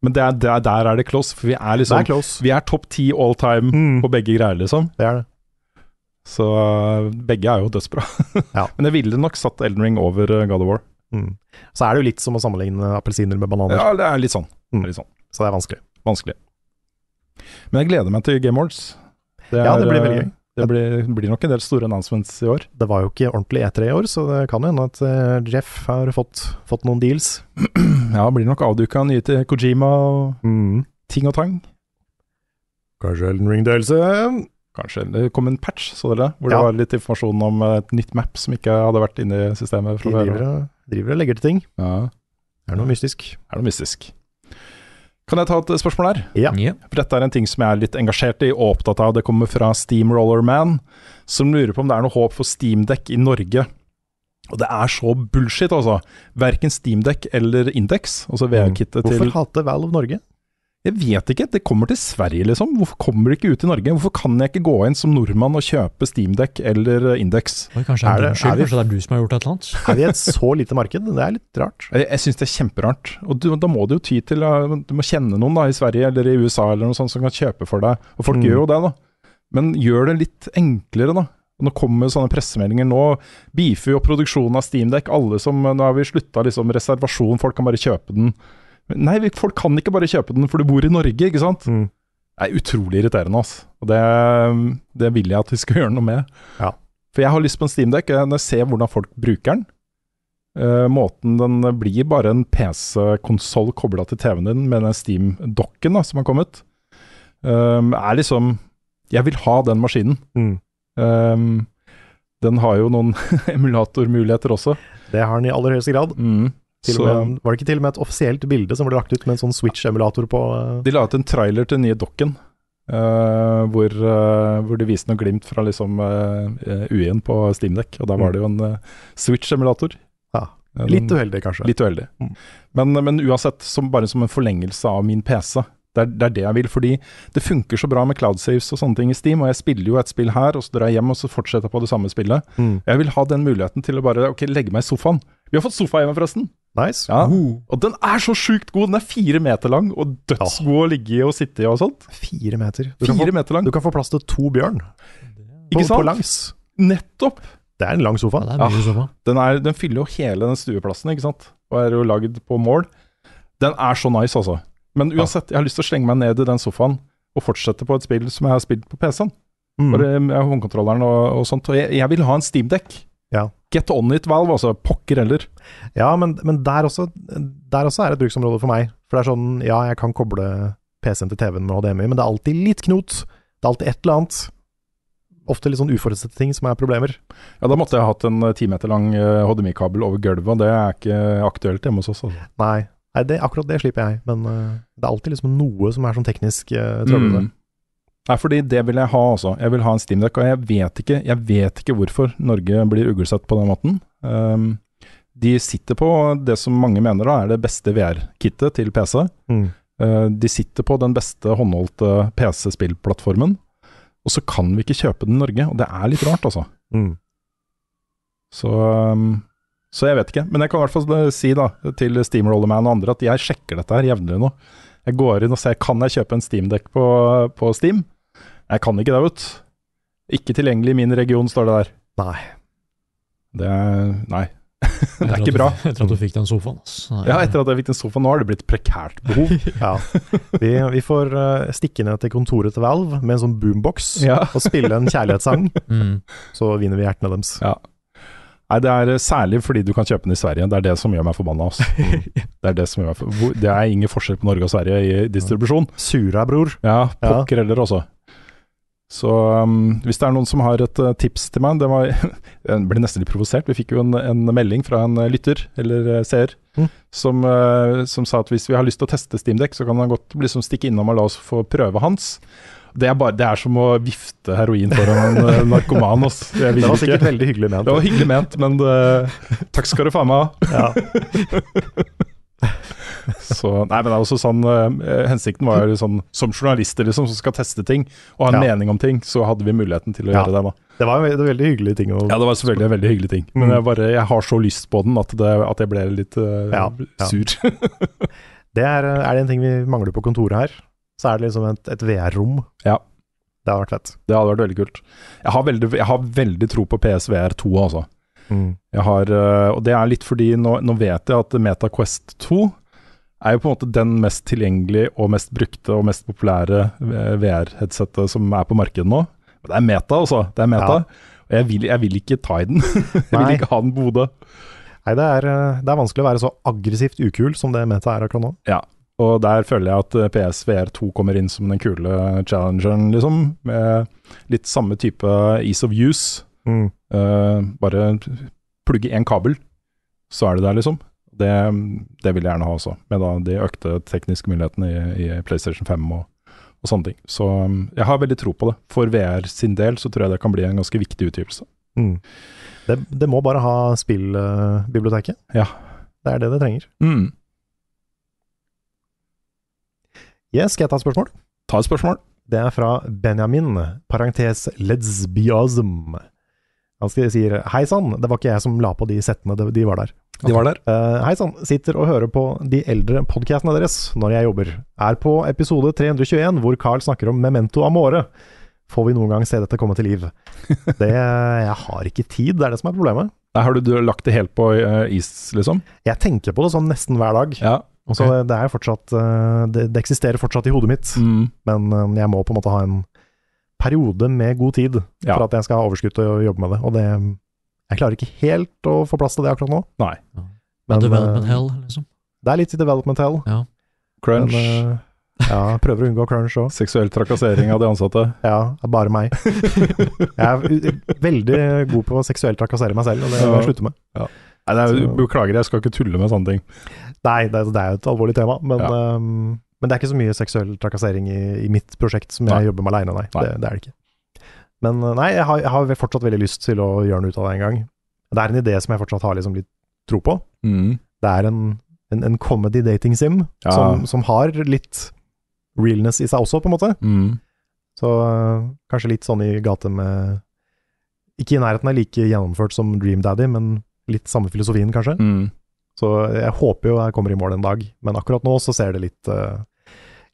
Men det er, det er, der er det close, for vi er liksom er. Vi er topp ti all time Mm. på begge greier, liksom. Det er det. Så eh, begge er jo dødsbra. Ja. Men jeg ville nok satt Elden Ring over God of War. Mm. Så er det jo litt som å sammenligne appelsiner med bananer, Ja, det er litt sånn. Mm. Litt sånn. så det er vanskelig. Vanskelig. Men jeg gleder meg til Game Awards. Ja, det blir eh, veldig gøy. Det blir, blir nok en del store announcements i år. Det var jo ikke ordentlig E3 i år, så det kan hende at eh, Jeff har fått, fått noen deals. Ja, blir nok avduka nye til Kojima og ting og tang. Kanskje Elden Ring-delelse? Kanskje det kom en patch, så dere det? ja. det var litt informasjon om et nytt map som ikke hadde vært inne i systemet. Fra før. Driver, og- legger til ting. Ja, Det er noe mystisk. er det mystisk. Kan jeg ta et spørsmål her? Ja. ja. For dette er en ting som jeg er litt engasjert i og opptatt av. Det kommer fra Steamrollerman, som lurer på om det er noe håp for Steamdekk i Norge. Og det er så bullshit, altså. Verken Steamdekk eller Index, altså VR-kittet til Hvorfor hater Valve Norge? Jeg vet ikke, det kommer til Sverige liksom. Hvorfor kommer det ikke ut i Norge? Hvorfor kan jeg ikke gå inn som nordmann og kjøpe Steamdeck eller eh, Index? Oi, kanskje Er det- er, skyld, er vi- kanskje det er du som har gjort et eller annet? Er vi i et så lite marked? Det er litt rart. Jeg, jeg syns det er kjemperart. Og du, da må du jo ty til uh, Du må kjenne noen da i Sverige eller i USA eller noe sånt som kan kjøpe for deg. Og folk Mm. gjør jo det, da. Men gjør det litt enklere, da. Nå kommer sånne pressemeldinger. Nå beefer jo produksjonen av Steamdeck. Alle som, Nå har vi slutta liksom reservasjon, folk kan bare kjøpe den. Nei, vi- folk kan ikke bare kjøpe den, for du bor i Norge, ikke sant? Mm. Det er utrolig irriterende, altså. Og det, det vil jeg at vi skal gjøre noe med. Ja. For jeg har lyst på en steamdekk. Når jeg ser hvordan folk bruker den, Uh, måten den blir bare en PC-konsoll kobla til TV-en din med den Steam-dokken som har kommet, um, er liksom Jeg vil ha den maskinen. Mm. Um, den har jo noen emulatormuligheter også. Det har den i aller høyeste grad. Mm. Så med, var det ikke til og med et offisielt bilde som ble lagt ut med en sånn Switch-emulator på eh, de la ut en trailer til den nye dokken. uh, hvor, uh, hvor de viste noe glimt fra liksom uh, UI-en på Steamdeck. Og da var det jo en Switch-emulator. Ja, Litt uheldig, kanskje. Litt uheldig. Mm. Men, men uansett, som, bare som en forlengelse av min PC. Det er, det er det jeg vil, fordi det funker så bra med cloud saves og sånne ting i Steam. Og jeg spiller jo et spill her, og så drar jeg hjem og så fortsetter jeg på det samme spillet. Mm. Jeg vil ha den muligheten til å bare ok, legge meg i sofaen. Vi har fått sofa hjemme, forresten. Nice. Ja, Og den er så sjukt god! Den er fire meter lang og dødsgod å ligge i og sitte i og sånt. Fire meter. Du kan, Fire få, meter lang. du kan få plass til to bjørn Ikke sant? på langs. Nettopp! Det er en lang sofa. Ja, det er mye Ah. sofa. Den, er, den fyller jo hele den stueplassen, ikke sant? Og er jo lagd på mål. Den er så nice, altså. Men uansett, jeg har lyst til å slenge meg ned i den sofaen og fortsette på et spill som jeg har spilt på PC-en. Mm. Bare med håndkontrolleren og, og sånt. Og jeg, jeg vil ha en steamdekk. Ja. Get on it, Valve, altså. Pokker heller. Ja, men, men der, også, der også er et bruksområde for meg. For det er sånn, ja, jeg kan koble PC-en til TV-en med HDMI, men det er alltid litt knot. Det er alltid et eller annet. Ofte litt sånn uforutsette ting som er problemer. Ja, da måtte jeg hatt en timeter lang eh, HDMI-kabel over gulvet, og det er ikke aktuelt hjemme hos oss. Altså. Nei, nei det, akkurat det slipper jeg, men eh, det er alltid liksom noe som er sånn teknisk uh, trøblete. Mm. Nei, fordi det vil jeg ha, altså. Jeg vil ha en Steamdeck, og jeg vet ikke, jeg vet ikke hvorfor Norge blir uglesett på den måten. Um, de sitter på det som mange mener da er det beste VR-kittet til PC. Mm. Uh, de sitter på den beste håndholdte PC-spillplattformen, og så kan vi ikke kjøpe den i Norge, og det er litt rart, altså. Mm. Så, um, så jeg vet ikke. Men jeg kan i hvert fall si da, til Steamrollerman og andre at jeg sjekker dette her jevnlig nå. Jeg går inn og ser kan jeg kjøpe en Steamdekk på, på Steam. Jeg kan ikke det, vet du. Ikke tilgjengelig i min region, står det der. Nei. Det er Nei. det er ikke ikke du- bra. Etter at du fikk den sofaen. Altså. Ja, etter at jeg fikk den sofaen, nå har det blitt prekært behov. Ja. Vi, vi får eh, stikke ned til kontoret til Valve med en sånn boombox Ja. og spille en kjærlighetssang, Mm. så vinner vi hjertene deres. Ja. Nei, det er eh, særlig fordi du kan kjøpe den i Sverige. Det er det som gjør meg forbanna. Altså. Det er det som gjør meg for... Det er ingen forskjell på Norge og Sverige i distribusjon. Sura, bror. Ja, pokker heller også. Så um, hvis det er noen som har et uh, tips til meg det var, Jeg ble nesten litt provosert. Vi fikk jo en, en melding fra en uh, lytter, eller uh, seer, Mm. som, uh, som sa at hvis vi har lyst til å teste Steamdeck, så kan han godt liksom stikke innom og la oss få prøve hans. Det er, bare, det er som å vifte heroin foran en narkoman. Jeg Det var ikke. sikkert veldig hyggelig ment. Det var hyggelig ment, men takk skal du faen meg ha. Ja. Så, nei, men det er også sånn uh, Hensikten var jo sånn Som journalister liksom som skal teste ting og ha en Ja. mening om ting, så hadde vi muligheten til å Ja. gjøre det. da Det var en veldig, veldig hyggelig ting Ja, det var selvfølgelig en veldig hyggelig ting, men Mm. jeg, bare, jeg har så lyst på den at, det, at jeg ble litt uh, Ja, sur. Det er, er det en ting vi mangler på kontoret her, så er det liksom et, et VR-rom. Ja. Det hadde vært fett. Det hadde vært veldig kult. Jeg har veldig, jeg har veldig tro på PSVR 2, altså. Mm. Har, eh, og det er litt fordi nå, nå vet jeg at MetaQuest 2 er jo på en måte den mest tilgjengelige og mest brukte og mest populære eh, VR-headsetet som er på markedet nå. Men det er meta, altså. Det er meta. Og jeg vil, jeg vil ikke ta i den. jeg vil ikke ha den på hodet. Nei, det er, eh, det er vanskelig å være så aggressivt ukul som det Meta er akkurat nå. Ja. Og der føler jeg at PSVR2 kommer inn som den kule challengeren, liksom. Med litt samme type ease of use. Mm. Uh, bare plugge én kabel, så er det der, liksom. Det, det vil jeg gjerne ha også, med da de økte tekniske mulighetene i, i PlayStation 5 og, og sånne ting. Så um, jeg har veldig tro på det. For VR sin del så tror jeg det kan bli en ganske viktig utgivelse. Mm. Det, det må bare ha spillbiblioteket. Ja. Det er det det trenger. Mm. Yes, skal jeg ta et spørsmål? Ta et spørsmål. Det er fra Benjamin, parentes lesbiasm. Han sier Hei sann, det var ikke jeg som la på de settene, de var der. De var der. Uh, Hei sann, sitter og hører på de eldre podkastene deres når jeg jobber. Er på episode 321 hvor Carl snakker om Memento Amore. Får vi noen gang se dette komme til liv? Det Jeg har ikke tid, det er det som er problemet. Nei, har du, du lagt det helt på uh, is, liksom? Jeg tenker på det sånn nesten hver dag. Ja. okay. Så det er fortsatt uh, det, det eksisterer fortsatt i hodet mitt. Mm. Men jeg må på en måte ha en periode med god tid Ja. for at jeg skal ha overskudd til å jobbe med det. Og det Jeg klarer ikke helt å få plass til det akkurat nå. Nei. Men, Development eh, hell, liksom. Det er litt i development hell. Ja. Crunch. Men, eh, ja, prøver å unngå crunch òg. Seksuell trakassering av de ansatte. Ja, bare meg. jeg er veldig god på å seksuelt trakassere meg selv, og det må jeg slutte med. Nei, det er, beklager, jeg skal ikke tulle med sånne ting. Nei, det, det er jo et alvorlig tema, men, Ja. ehm, men det er ikke så mye seksuell trakassering i, i mitt prosjekt som jeg jobber med aleine, nei. Nei. Det, det er det ikke. Men eh, nei, jeg har, jeg har fortsatt veldig lyst til å gjøre noe ut av det en gang. Det er en idé som jeg fortsatt har liksom litt tro på. Mm. Det er en, en, en comedy dating sim Ja. som, som har litt realness i seg også, på en måte. Mm. Så øh, kanskje litt sånn i gate med Ikke i nærheten av like gjennomført som Dream Daddy, men litt samme filosofien, kanskje. Mm. Så jeg håper jo jeg kommer i mål en dag, men akkurat nå så ser det litt, øh,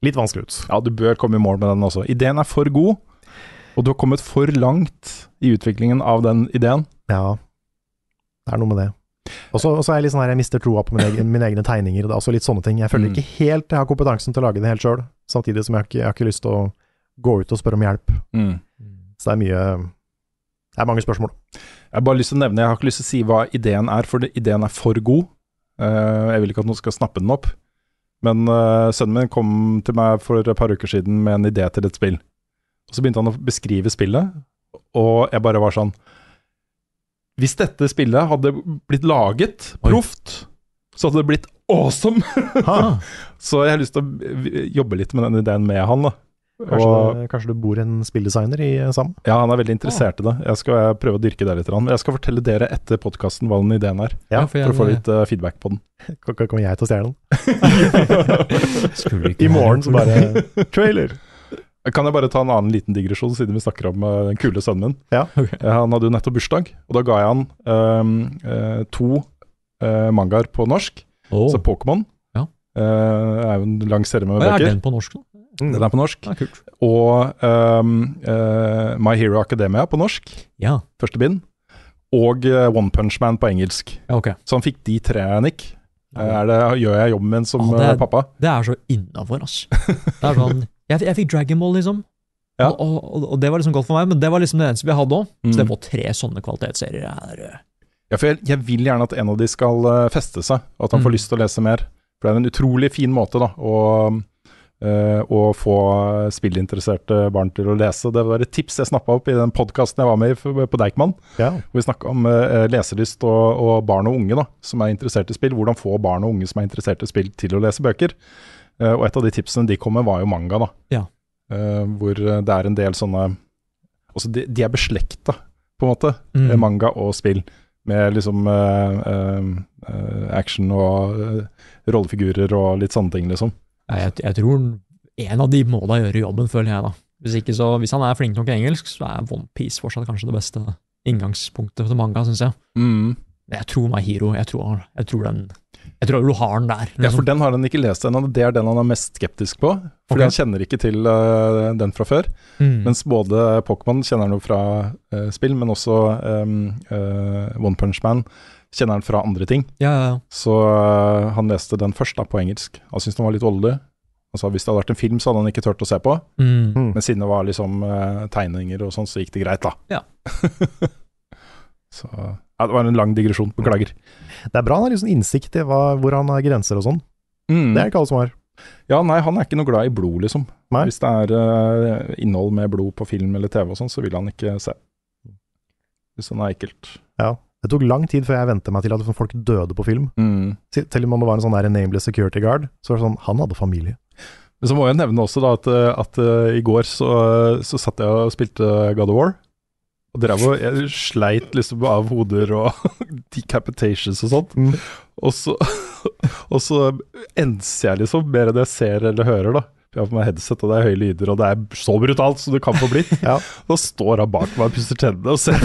litt vanskelig ut. Ja, du bør komme i mål med den også. Ideen er for god, og du har kommet for langt i utviklingen av den ideen. Ja, det er noe med det. Og så er jeg litt sånn her, jeg mister troa på mine, mine egne tegninger. Det er også litt sånne ting. Jeg føler Mm. ikke helt jeg har kompetansen til å lage det helt sjøl, samtidig som jeg har, ikke, jeg har ikke lyst til å gå ut og spørre om hjelp. Mm. Så det er mye Det er mange spørsmål. Jeg har bare lyst til å nevne, jeg har ikke lyst til å si hva ideen er, for ideen er for god. Eh, jeg vil ikke at noen skal snappe den opp. Men uh, sønnen min kom til meg for et par uker siden med en idé til et spill. Og så begynte han å beskrive spillet, og jeg bare var sånn Hvis dette spillet hadde blitt laget proft, så hadde det blitt awesome! Så jeg har lyst til å jobbe litt med den ideen med han. da. Kanskje, Og, det, kanskje det bor en spilldesigner i eh, Sam? ja, han er veldig interessert i det. Jeg skal prøve å dyrke det litt. Jeg skal fortelle dere etter podkasten hva den ideen er, Ja, for for å få litt uh, feedback på den. K- k- Kommer jeg til å stjele den? I morgen så bare Trailer! Kan jeg bare ta en annen liten digresjon, siden vi snakker om uh, den kule sønnen min? Ja. Ok. Eh, Han hadde jo nettopp bursdag, og da ga jeg han ehm, eh, to uh, mangaer på norsk. Oh. Så Pokémon Ja. eh, er jo en lang serie med bøker. er den på norsk, da? Den er på norsk. Ja, kult. Og um, uh, My Hero Academia på norsk, Ja, første bind. Og uh, One Punch Man på engelsk. ja okay. Så han fikk de tre, Nick. Er det, gjør jeg jobben min som ah, det er- eh, pappa? Det er så innafor, ass. Det er sånn Jeg, jeg fikk Dragon Ball, liksom. Ja. Og, og, og det var liksom godt for meg, men det var liksom det eneste vi hadde òg. Mm. Så det å få tre sånne kvalitetsserier er Ja, for jeg, jeg vil gjerne at en av de skal feste seg, og at han får Mm. lyst til å lese mer. For det er en utrolig fin måte da, å, eh, å få spillinteresserte barn til å lese. Det var et tips jeg snappa opp i den podkasten jeg var med i på Deichman. Ja. Hvor vi snakka om eh, leselyst og, og barn og unge da, som er interessert i spill. Hvordan få barn og unge som er interessert i spill, til å lese bøker. Eh, og et av de tipsene de kom med, var jo manga. da. Ja. Eh, hvor eh, det er en del sånne Altså, de, de er beslekta, på en måte, Mm. eh, manga og spill. Med liksom eh, eh, eh, action og eh, rollefigurer og litt sånne ting, liksom. Ja, jeg, jeg tror en av de må da gjøre jobben, føler jeg, da. Hvis, ikke så, hvis han er flink nok i engelsk, så er OnePiece fortsatt kanskje det beste inngangspunktet til manga, syns jeg. Mm. Men jeg tror My Hero, jeg tror, jeg tror den Jeg tror du har den der. Ja, for liksom. den har han ikke lest ennå. Det er den han er mest skeptisk på. Fordi okay. han kjenner ikke til uh, den fra før. Mm. Mens både Pokémon kjenner han jo fra uh, spill, men også um, uh, One Punch Man kjenner han fra andre ting. Ja, ja, ja. Så han leste den først da på engelsk. Han syntes den var litt voldelig. Altså, hvis det hadde vært en film, så hadde han ikke turt å se på. Mm. Mm. Men siden det var liksom tegninger og sånn, så gikk det greit, da. Ja. så ja, det var en lang digresjon. Beklager. Det er bra han har liksom innsikt i hva, hvor han har grenser og sånn. Mm. Det er ikke alle som har. Ja, nei, han er ikke noe glad i blod, liksom. Nei. Hvis det er uh, innhold med blod på film eller TV og sånn, så vil han ikke se. Hvis det er ekkelt. Ja. Det tok lang tid før jeg vente meg til at folk døde på film. Mm. Til og med om det var en sånn der nameless security guard, så var det sånn Han hadde familie. Men så må jeg nevne også da at, eh, at uh, i går så, så satt jeg og spilte God of War. Og drev og sleit liksom av hoder og decapitations og sånt. Mm. Og så, og så enser jeg liksom mer enn jeg ser eller hører, da. Jeg har på meg headset, og det er høye lyder, og det er så brutalt som det kan få blitt. Ja. Da står han bak meg og pusser tennene og ser.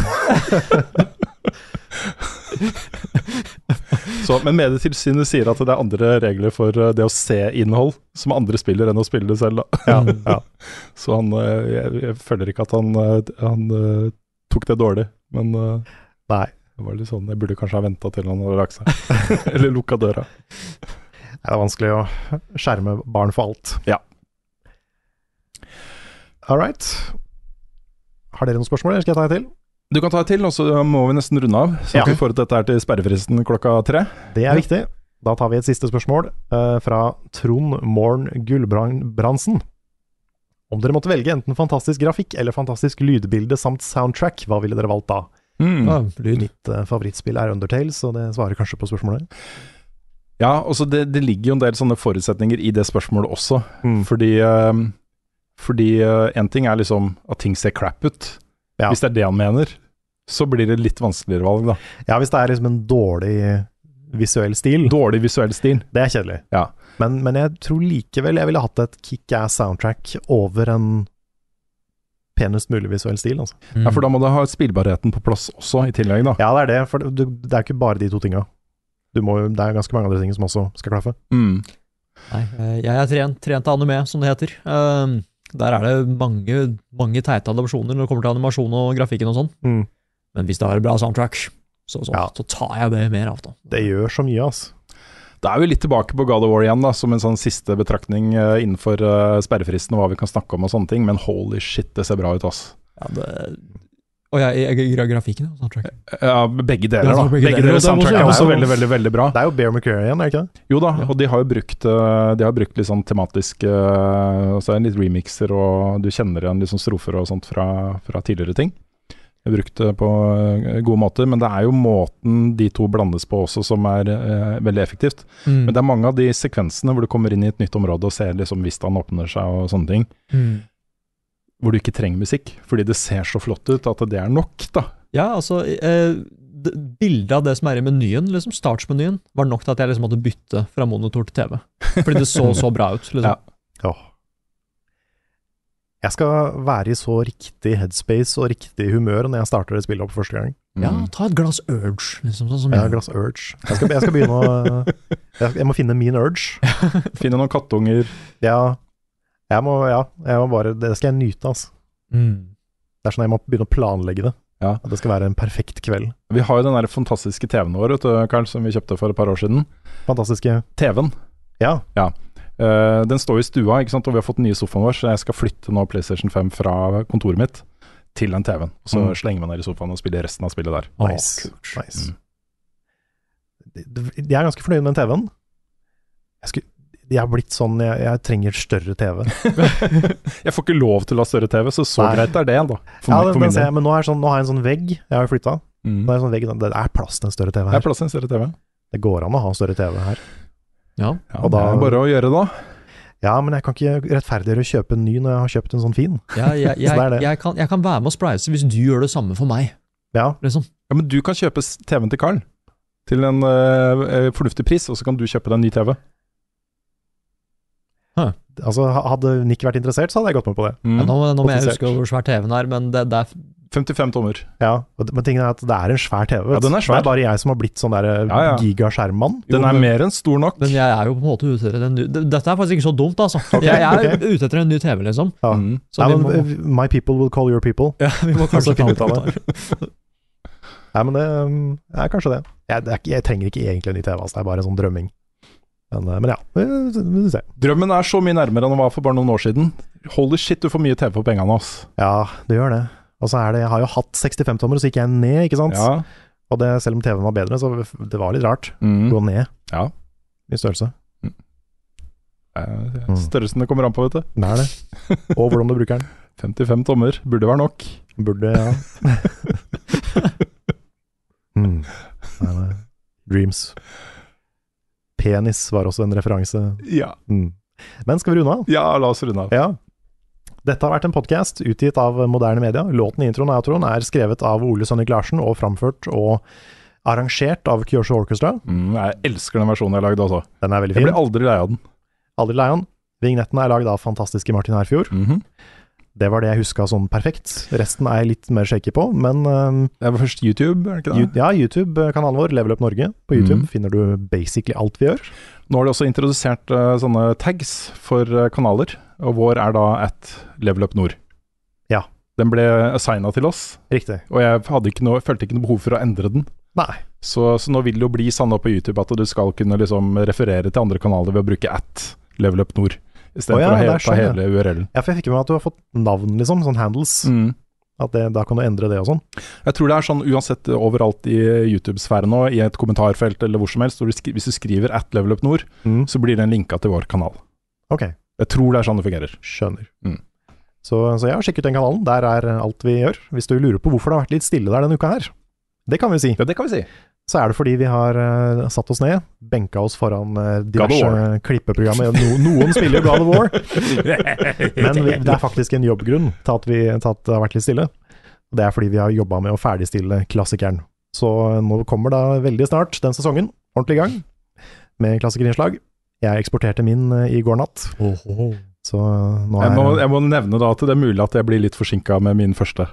så, men Medietilsynet sier at det er andre regler for eh, det å se innhold som andre spiller, enn å spille det selv. Ja, ja. Så han, eh, jeg, jeg føler ikke at han, eh, han tok det dårlig, men uh, Nei. det var litt sånn, jeg burde kanskje ha venta til han hadde lagt seg. Eller lukka døra. Det er vanskelig å skjerme barn for alt. Ja. All right. Har dere noen spørsmål, eller skal jeg ta et til? Du kan ta et til, og så må vi nesten runde av. Så Ja. vi får ut dette her til sperrefristen klokka tre. Det er viktig. Da tar vi et siste spørsmål uh, fra Trond Morn Gulbrandsen. Om dere måtte velge enten fantastisk grafikk eller fantastisk lydbilde samt soundtrack, hva ville dere valgt da? Mm. Ja, lyd. Mitt uh, favorittspill er Undertale, så det svarer kanskje på spørsmålet. Ja, og det, det ligger jo en del sånne forutsetninger i det spørsmålet også. Mm. Fordi Fordi én ting er liksom at ting ser crap ut. Ja. Hvis det er det han mener, så blir det litt vanskeligere valg, da. Ja, hvis det er liksom en dårlig visuell stil, Dårlig visuell stil. det er kjedelig. Ja. Men, men jeg tror likevel jeg ville hatt et kickass soundtrack over en penest mulig visuell stil, altså. Ja, For da må du ha spillbarheten på plass også, i tillegg, da. Ja, det er det, for det, det er ikke bare de to tinga. Må, det er ganske mange andre ting som også skal klaffe. Mm. Nei, eh, jeg er trent, trent av anime, som det heter. Um, der er det mange, mange teite adopsjoner når det kommer til animasjon og grafikken og sånn. Mm. Men hvis det har et bra soundtrack, så, så, Ja. så tar jeg det mer av. da. Det gjør så mye, altså. Da er vi litt tilbake på God of War igjen, da, som en sånn siste betraktning uh, innenfor uh, sperrefristen og hva vi kan snakke om og sånne ting, men holy shit, det ser bra ut, ass. Ja, det... Og jeg, jeg, gra- grafikken, og soundtrack. Ja, begge deler, da. begge Begge, deler. deler. Og er også- ja. veldig, veldig veldig bra. Det er jo Bear McCreary igjen, er det ikke det? Jo da, Ja. og de har jo brukt, eh, de har brukt litt sånn tematisk også er det litt remixer, og du kjenner igjen litt sånn strofer og sånt fra, fra tidligere ting. Brukt på eh, gode måter, men det er jo måten de to blandes på også som er eh, veldig effektivt. Mm. Men det er mange av de sekvensene hvor du kommer inn i et nytt område og ser liksom vistaen åpner seg og sånne ting, Mm. hvor du ikke trenger musikk, fordi det ser så flott ut at det er nok, da. Ja, altså eh, Bildet av det som er i menyen, liksom startsmenyen, var nok til at jeg liksom måtte bytte fra monitor til TV. Fordi det så så bra ut. liksom. Ja. Åh. Jeg skal være i så riktig headspace og riktig humør når jeg starter det spillet opp første gang. Ja, ta et glass Urge, liksom. Sånn som ja, har jeg. glass Urge. Jeg skal, jeg skal begynne å jeg, jeg må finne min Urge. Finne noen kattunger. Ja, jeg må, ja, jeg må bare Det skal jeg nyte, altså. Mm. Det er sånn jeg må begynne å planlegge det. Ja. At det skal være en perfekt kveld. Vi har jo den der fantastiske TV-en vår, vet du, Karl, som vi kjøpte for et par år siden. Fantastiske TV-en. Ja. Ja. Eh, den står i stua, ikke sant? og vi har fått den nye sofaen vår, så jeg skal flytte nå PlayStation 5 fra kontoret mitt til den TV-en. Og så Mm. slenger vi den der i sofaen og spiller resten av spillet der. Nice. kult. nice. Mm. Det- det- Jeg er ganske fornøyd med den TV-en. Jeg, skulle, jeg har blitt sånn jeg, jeg trenger større TV. Jeg får ikke lov til å ha større TV, så så Nei. greit er det, da. For ja, meg, for jeg, men nå, er sånn, nå har jeg en sånn vegg. Jeg har jo flytta. Mm. Nå er det, sånn vegg, det er plass til en større TV Det her. er plass til en større TV. Det går an å ha en større TV her. Ja. Ja, Og da- det er bare å gjøre, da. Ja, men jeg kan ikke rettferdiggjøre å kjøpe en ny når jeg har kjøpt en sånn fin. Ja, jeg, jeg, Så det er det. jeg, kan, jeg kan være med og spleise hvis du gjør det samme for meg. Ja, Liksom. Ja, Men du kan kjøpe TV-en til Carl til en eh, fornuftig pris, og så kan du kjøpe deg en ny TV. altså Hadde Nick vært interessert, så hadde jeg gått med på det. Mm. Ja, nå, nå må jeg huske hvor svær TV-en er, men det, det er 55 tommer. Ja, og det- Men tingen er at det er en svær TV. Ja, den er svær. Det er bare jeg som har blitt sånn der Ja, ja. gigaskjermmann. Den er mer enn stor nok. Men jeg er jo på en måte ute etter en ny Dette er faktisk ikke så dumt, altså. Okay. jeg, jeg er okay. ute etter en ny TV, liksom. Ja. Mm. Så Nei, men, må, eh, My people will call your people. ja, vi må Altså, kanskje finne ut av det. det. Nei, men det um, er kanskje det. Jeg, det er jeg trenger ikke egentlig en ny TV, altså. det er bare en sånn drømming. Men, eh, men ja, vi får se. Drømmen er så mye nærmere enn den var for bare noen år siden. Holy shit, du får mye TV for pengene, ass. Ja, det gjør det. Og så er det, jeg har jo hatt 65-tommer, så gikk jeg ned, ikke sant? Ja. Og det, selv om TV-en var bedre, så det var litt rart. Mm. Gå ned Ja. i størrelse. Eh, Mm. Størrelsen det kommer an på, vet du. Det er det. Og hvordan du bruker den. 55 tommer burde være nok. Burde, ja. mm. Nei, nei. Dreams. Penis var også en referanse. Ja. Mm. Men skal vi runde av? ja, la oss runde av. Ja. Dette har vært en podkast utgitt av moderne media. Låten i introen og outroen er skrevet av Ole Sønnik Larsen og framført og arrangert av Kyosho Orchestra. Mm, jeg elsker den versjonen jeg har lagd altså. Den er veldig fin. Jeg blir aldri lei av den. Aldri lei av den. Vignetten er lagd av fantastiske Martin Herfjord. Mhm. Det var det jeg huska sånn perfekt. Resten er jeg litt mer shaky på, men um, Det var først YouTube, er det ikke det? ja, YouTube-kanalen vår, Level Up Norge, på YouTube Mhm. finner du basically alt vi gjør. Nå har de også introdusert uh, sånne tags for uh, kanaler, og vår er da at Level Up Nord. Ja. Den ble assigna til oss, Riktig. og jeg ikke noe, følte ikke noe behov for å endre den. Nei. Så, så nå vil det jo bli sanna på YouTube at du skal kunne liksom referere til andre kanaler ved å bruke at Level Up Nord, istedenfor oh, ja, å he ta hele URL-en. Ja, for jeg fikk med meg at du har fått navn, liksom, sånn handles. Mm. At det, da kan du endre det og sånn. Jeg tror det er sånn uansett overalt i YouTube-sfæren nå, i et kommentarfelt eller hvor som helst, du hvis du skriver at Level Up Nord, Mm. så blir den linka til vår kanal. Ok, Jeg tror det er sånn det fungerer. skjønner. Mm. Så, så ja, sjekk ut den kanalen. Der er alt vi gjør. Hvis du lurer på hvorfor det har vært litt stille der denne uka her, det kan vi si. Ja, det kan vi si. Så er det fordi vi har uh, satt oss ned, benka oss foran uh, diverse klippeprogrammer. No, noen spiller God of War, men vi, det er faktisk en jobbgrunn til at, vi, til at det har vært litt stille. Det er fordi vi har jobba med å ferdigstille klassikeren. Så nå kommer da veldig snart den sesongen ordentlig i gang med klassikerinnslag. Jeg eksporterte min eh, i går natt, så nå Jeg er må, jeg må nevne da at det er mulig at jeg blir litt forsinka med min første,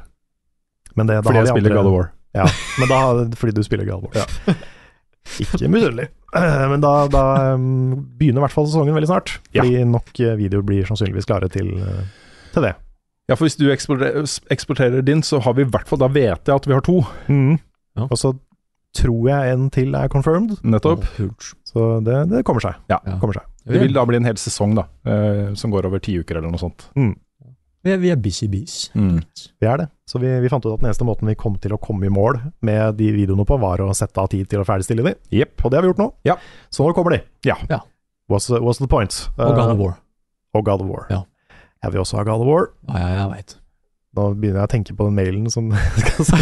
men det, da fordi jeg spiller andre- God of War. Ja, men da, fordi du spiller God of War. Ikke misunnelig. Eh, Men da, da begynner i hvert fall sesongen veldig snart. Ja. Fordi nok eh, videoer blir sannsynligvis klare til, eh, til det. Ja, for hvis du eksporterer, eksporterer din, så har vi i hvert fall Da vet jeg at vi har to. Ja. Og så tror jeg en til er confirmed, Nettopp. så det, det kommer seg. Ja. Kommer seg. Det vil da bli en hel sesong, da. eh, som går over ti uker eller noe sånt. Vi er, vi er busy bees. Mm. Vi er det. Så vi, vi fant ut at den eneste måten vi kom til å komme i mål med de videoene på, var å sette av tid til å ferdigstille de. Yep. Og det har vi gjort nå. Ja. Så nå kommer de. Ja. Ja. What's, the- what's the point? Og God Eh, of War. Og God of War. Ja. Jeg vil også ha God of War. Ja, ja, jeg veit. Nå begynner jeg å tenke på den mailen som skal si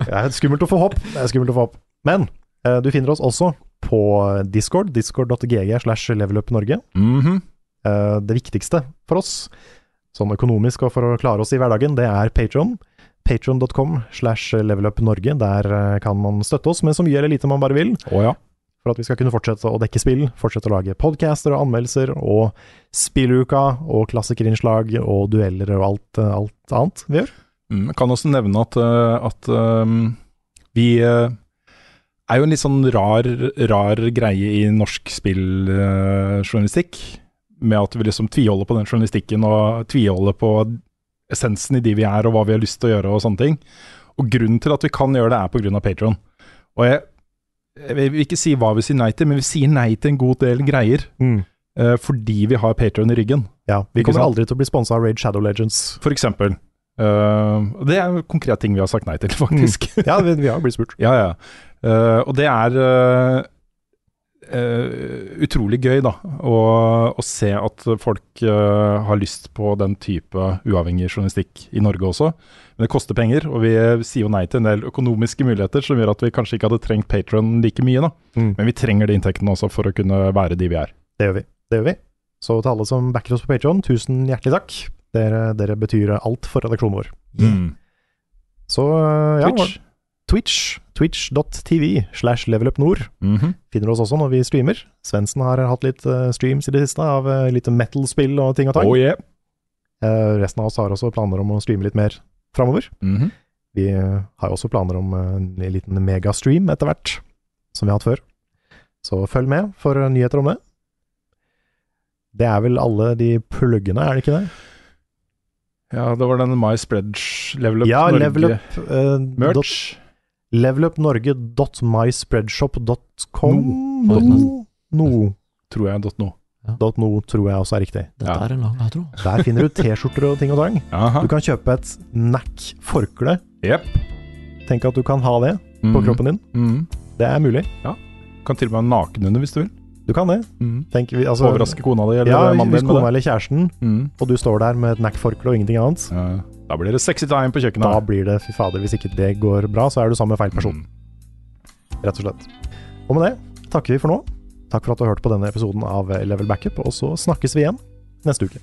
Det er skummelt å få hopp. Det er skummelt å få hopp. Men eh, du finner oss også på Discord, discord.gg slash levelupnorge. Mhm. Eh, det viktigste for oss, sånn økonomisk og for å klare oss i hverdagen, det er Patron. Patron.com slash levelupnorge. Der eh, kan man støtte oss med så mye eller lite man bare vil, Oh, ja. For at vi skal kunne fortsette å dekke spill, fortsette å lage podcaster og anmeldelser, og spilluka, og klassikerinnslag, og dueller og alt, eh, alt annet vi gjør. Mm, jeg kan også nevne at, eh, at um, vi eh, er jo en litt sånn rar, rar greie i norsk spilljournalistikk. med at vi liksom tviholder på den journalistikken og tviholder på essensen i de vi er og hva vi har lyst til å gjøre og sånne ting. Og grunnen til at vi kan gjøre det, er pga. Patron. Og jeg, jeg vil ikke si hva vi sier nei til, men vi sier nei til en god del greier. eh, fordi vi har Patrion i ryggen. Ja, vi kommer aldri til å bli sponsa av Raid Shadow Legends. For eksempel. Uh, det er en konkret ting vi har sagt nei til, faktisk. Ja, vi, vi har blitt spurt. Ja, ja. Uh, og det er eh, eh, utrolig gøy, da, å, å se at folk eh, har lyst på den type uavhengig journalistikk i Norge også. Men det koster penger, og vi sier jo nei til en del økonomiske muligheter som gjør at vi kanskje ikke hadde trengt Patron like mye, da. Mm. Men vi trenger de inntektene også for å kunne være de vi er. Det gjør vi. Det gjør vi. Så til alle som backer oss på Patron, tusen hjertelig takk. Dere, dere betyr alt for redaksjonen vår. Så øh, ja, Twitch. Twitch. Twitch.tv slash levelupnord. Mhm. Finner oss også når vi streamer. Svendsen har hatt litt øh, streams i det siste av øh, litt metal-spill og ting og tang. Oh yeah. Eh, resten av oss har også planer om å streame litt mer framover. Mhm. Vi øh, har jo også planer om en liten megastream etter hvert, som vi har hatt før. Så følg med for nyheter om det. Det er vel alle de pluggene, er det ikke det? Ja, det var den My Spreads Level Up ja, Norge level up, øh, merch. levelupnorge.myspreadshop.com No. No. no. Tror jeg .no. Ja. .no tror jeg også er riktig. Dette Ja. er en lang outro. Der finner du T-skjorter og ting og tang. Aha. Du kan kjøpe et NAC-forkle. Yep. Tenk at du kan ha det på mm. kroppen din. Mm. Det er mulig. Du Kan til og med ha naken under hvis du vil. Du kan det. Tenk, altså, Overraske kona di eller ja, mannen din Hvis kona eller kjæresten, Mhm. og du står der med et NAC-forkle og ingenting annet, Ja, da blir det sexy time på kjøkkenet. da blir det fy fader, hvis ikke det går bra, så er du sammen med feil person. Mm. Rett og slett. Og med det takker vi for nå. Takk for at du har hørt på denne episoden av Level Backup, og så snakkes vi igjen neste uke.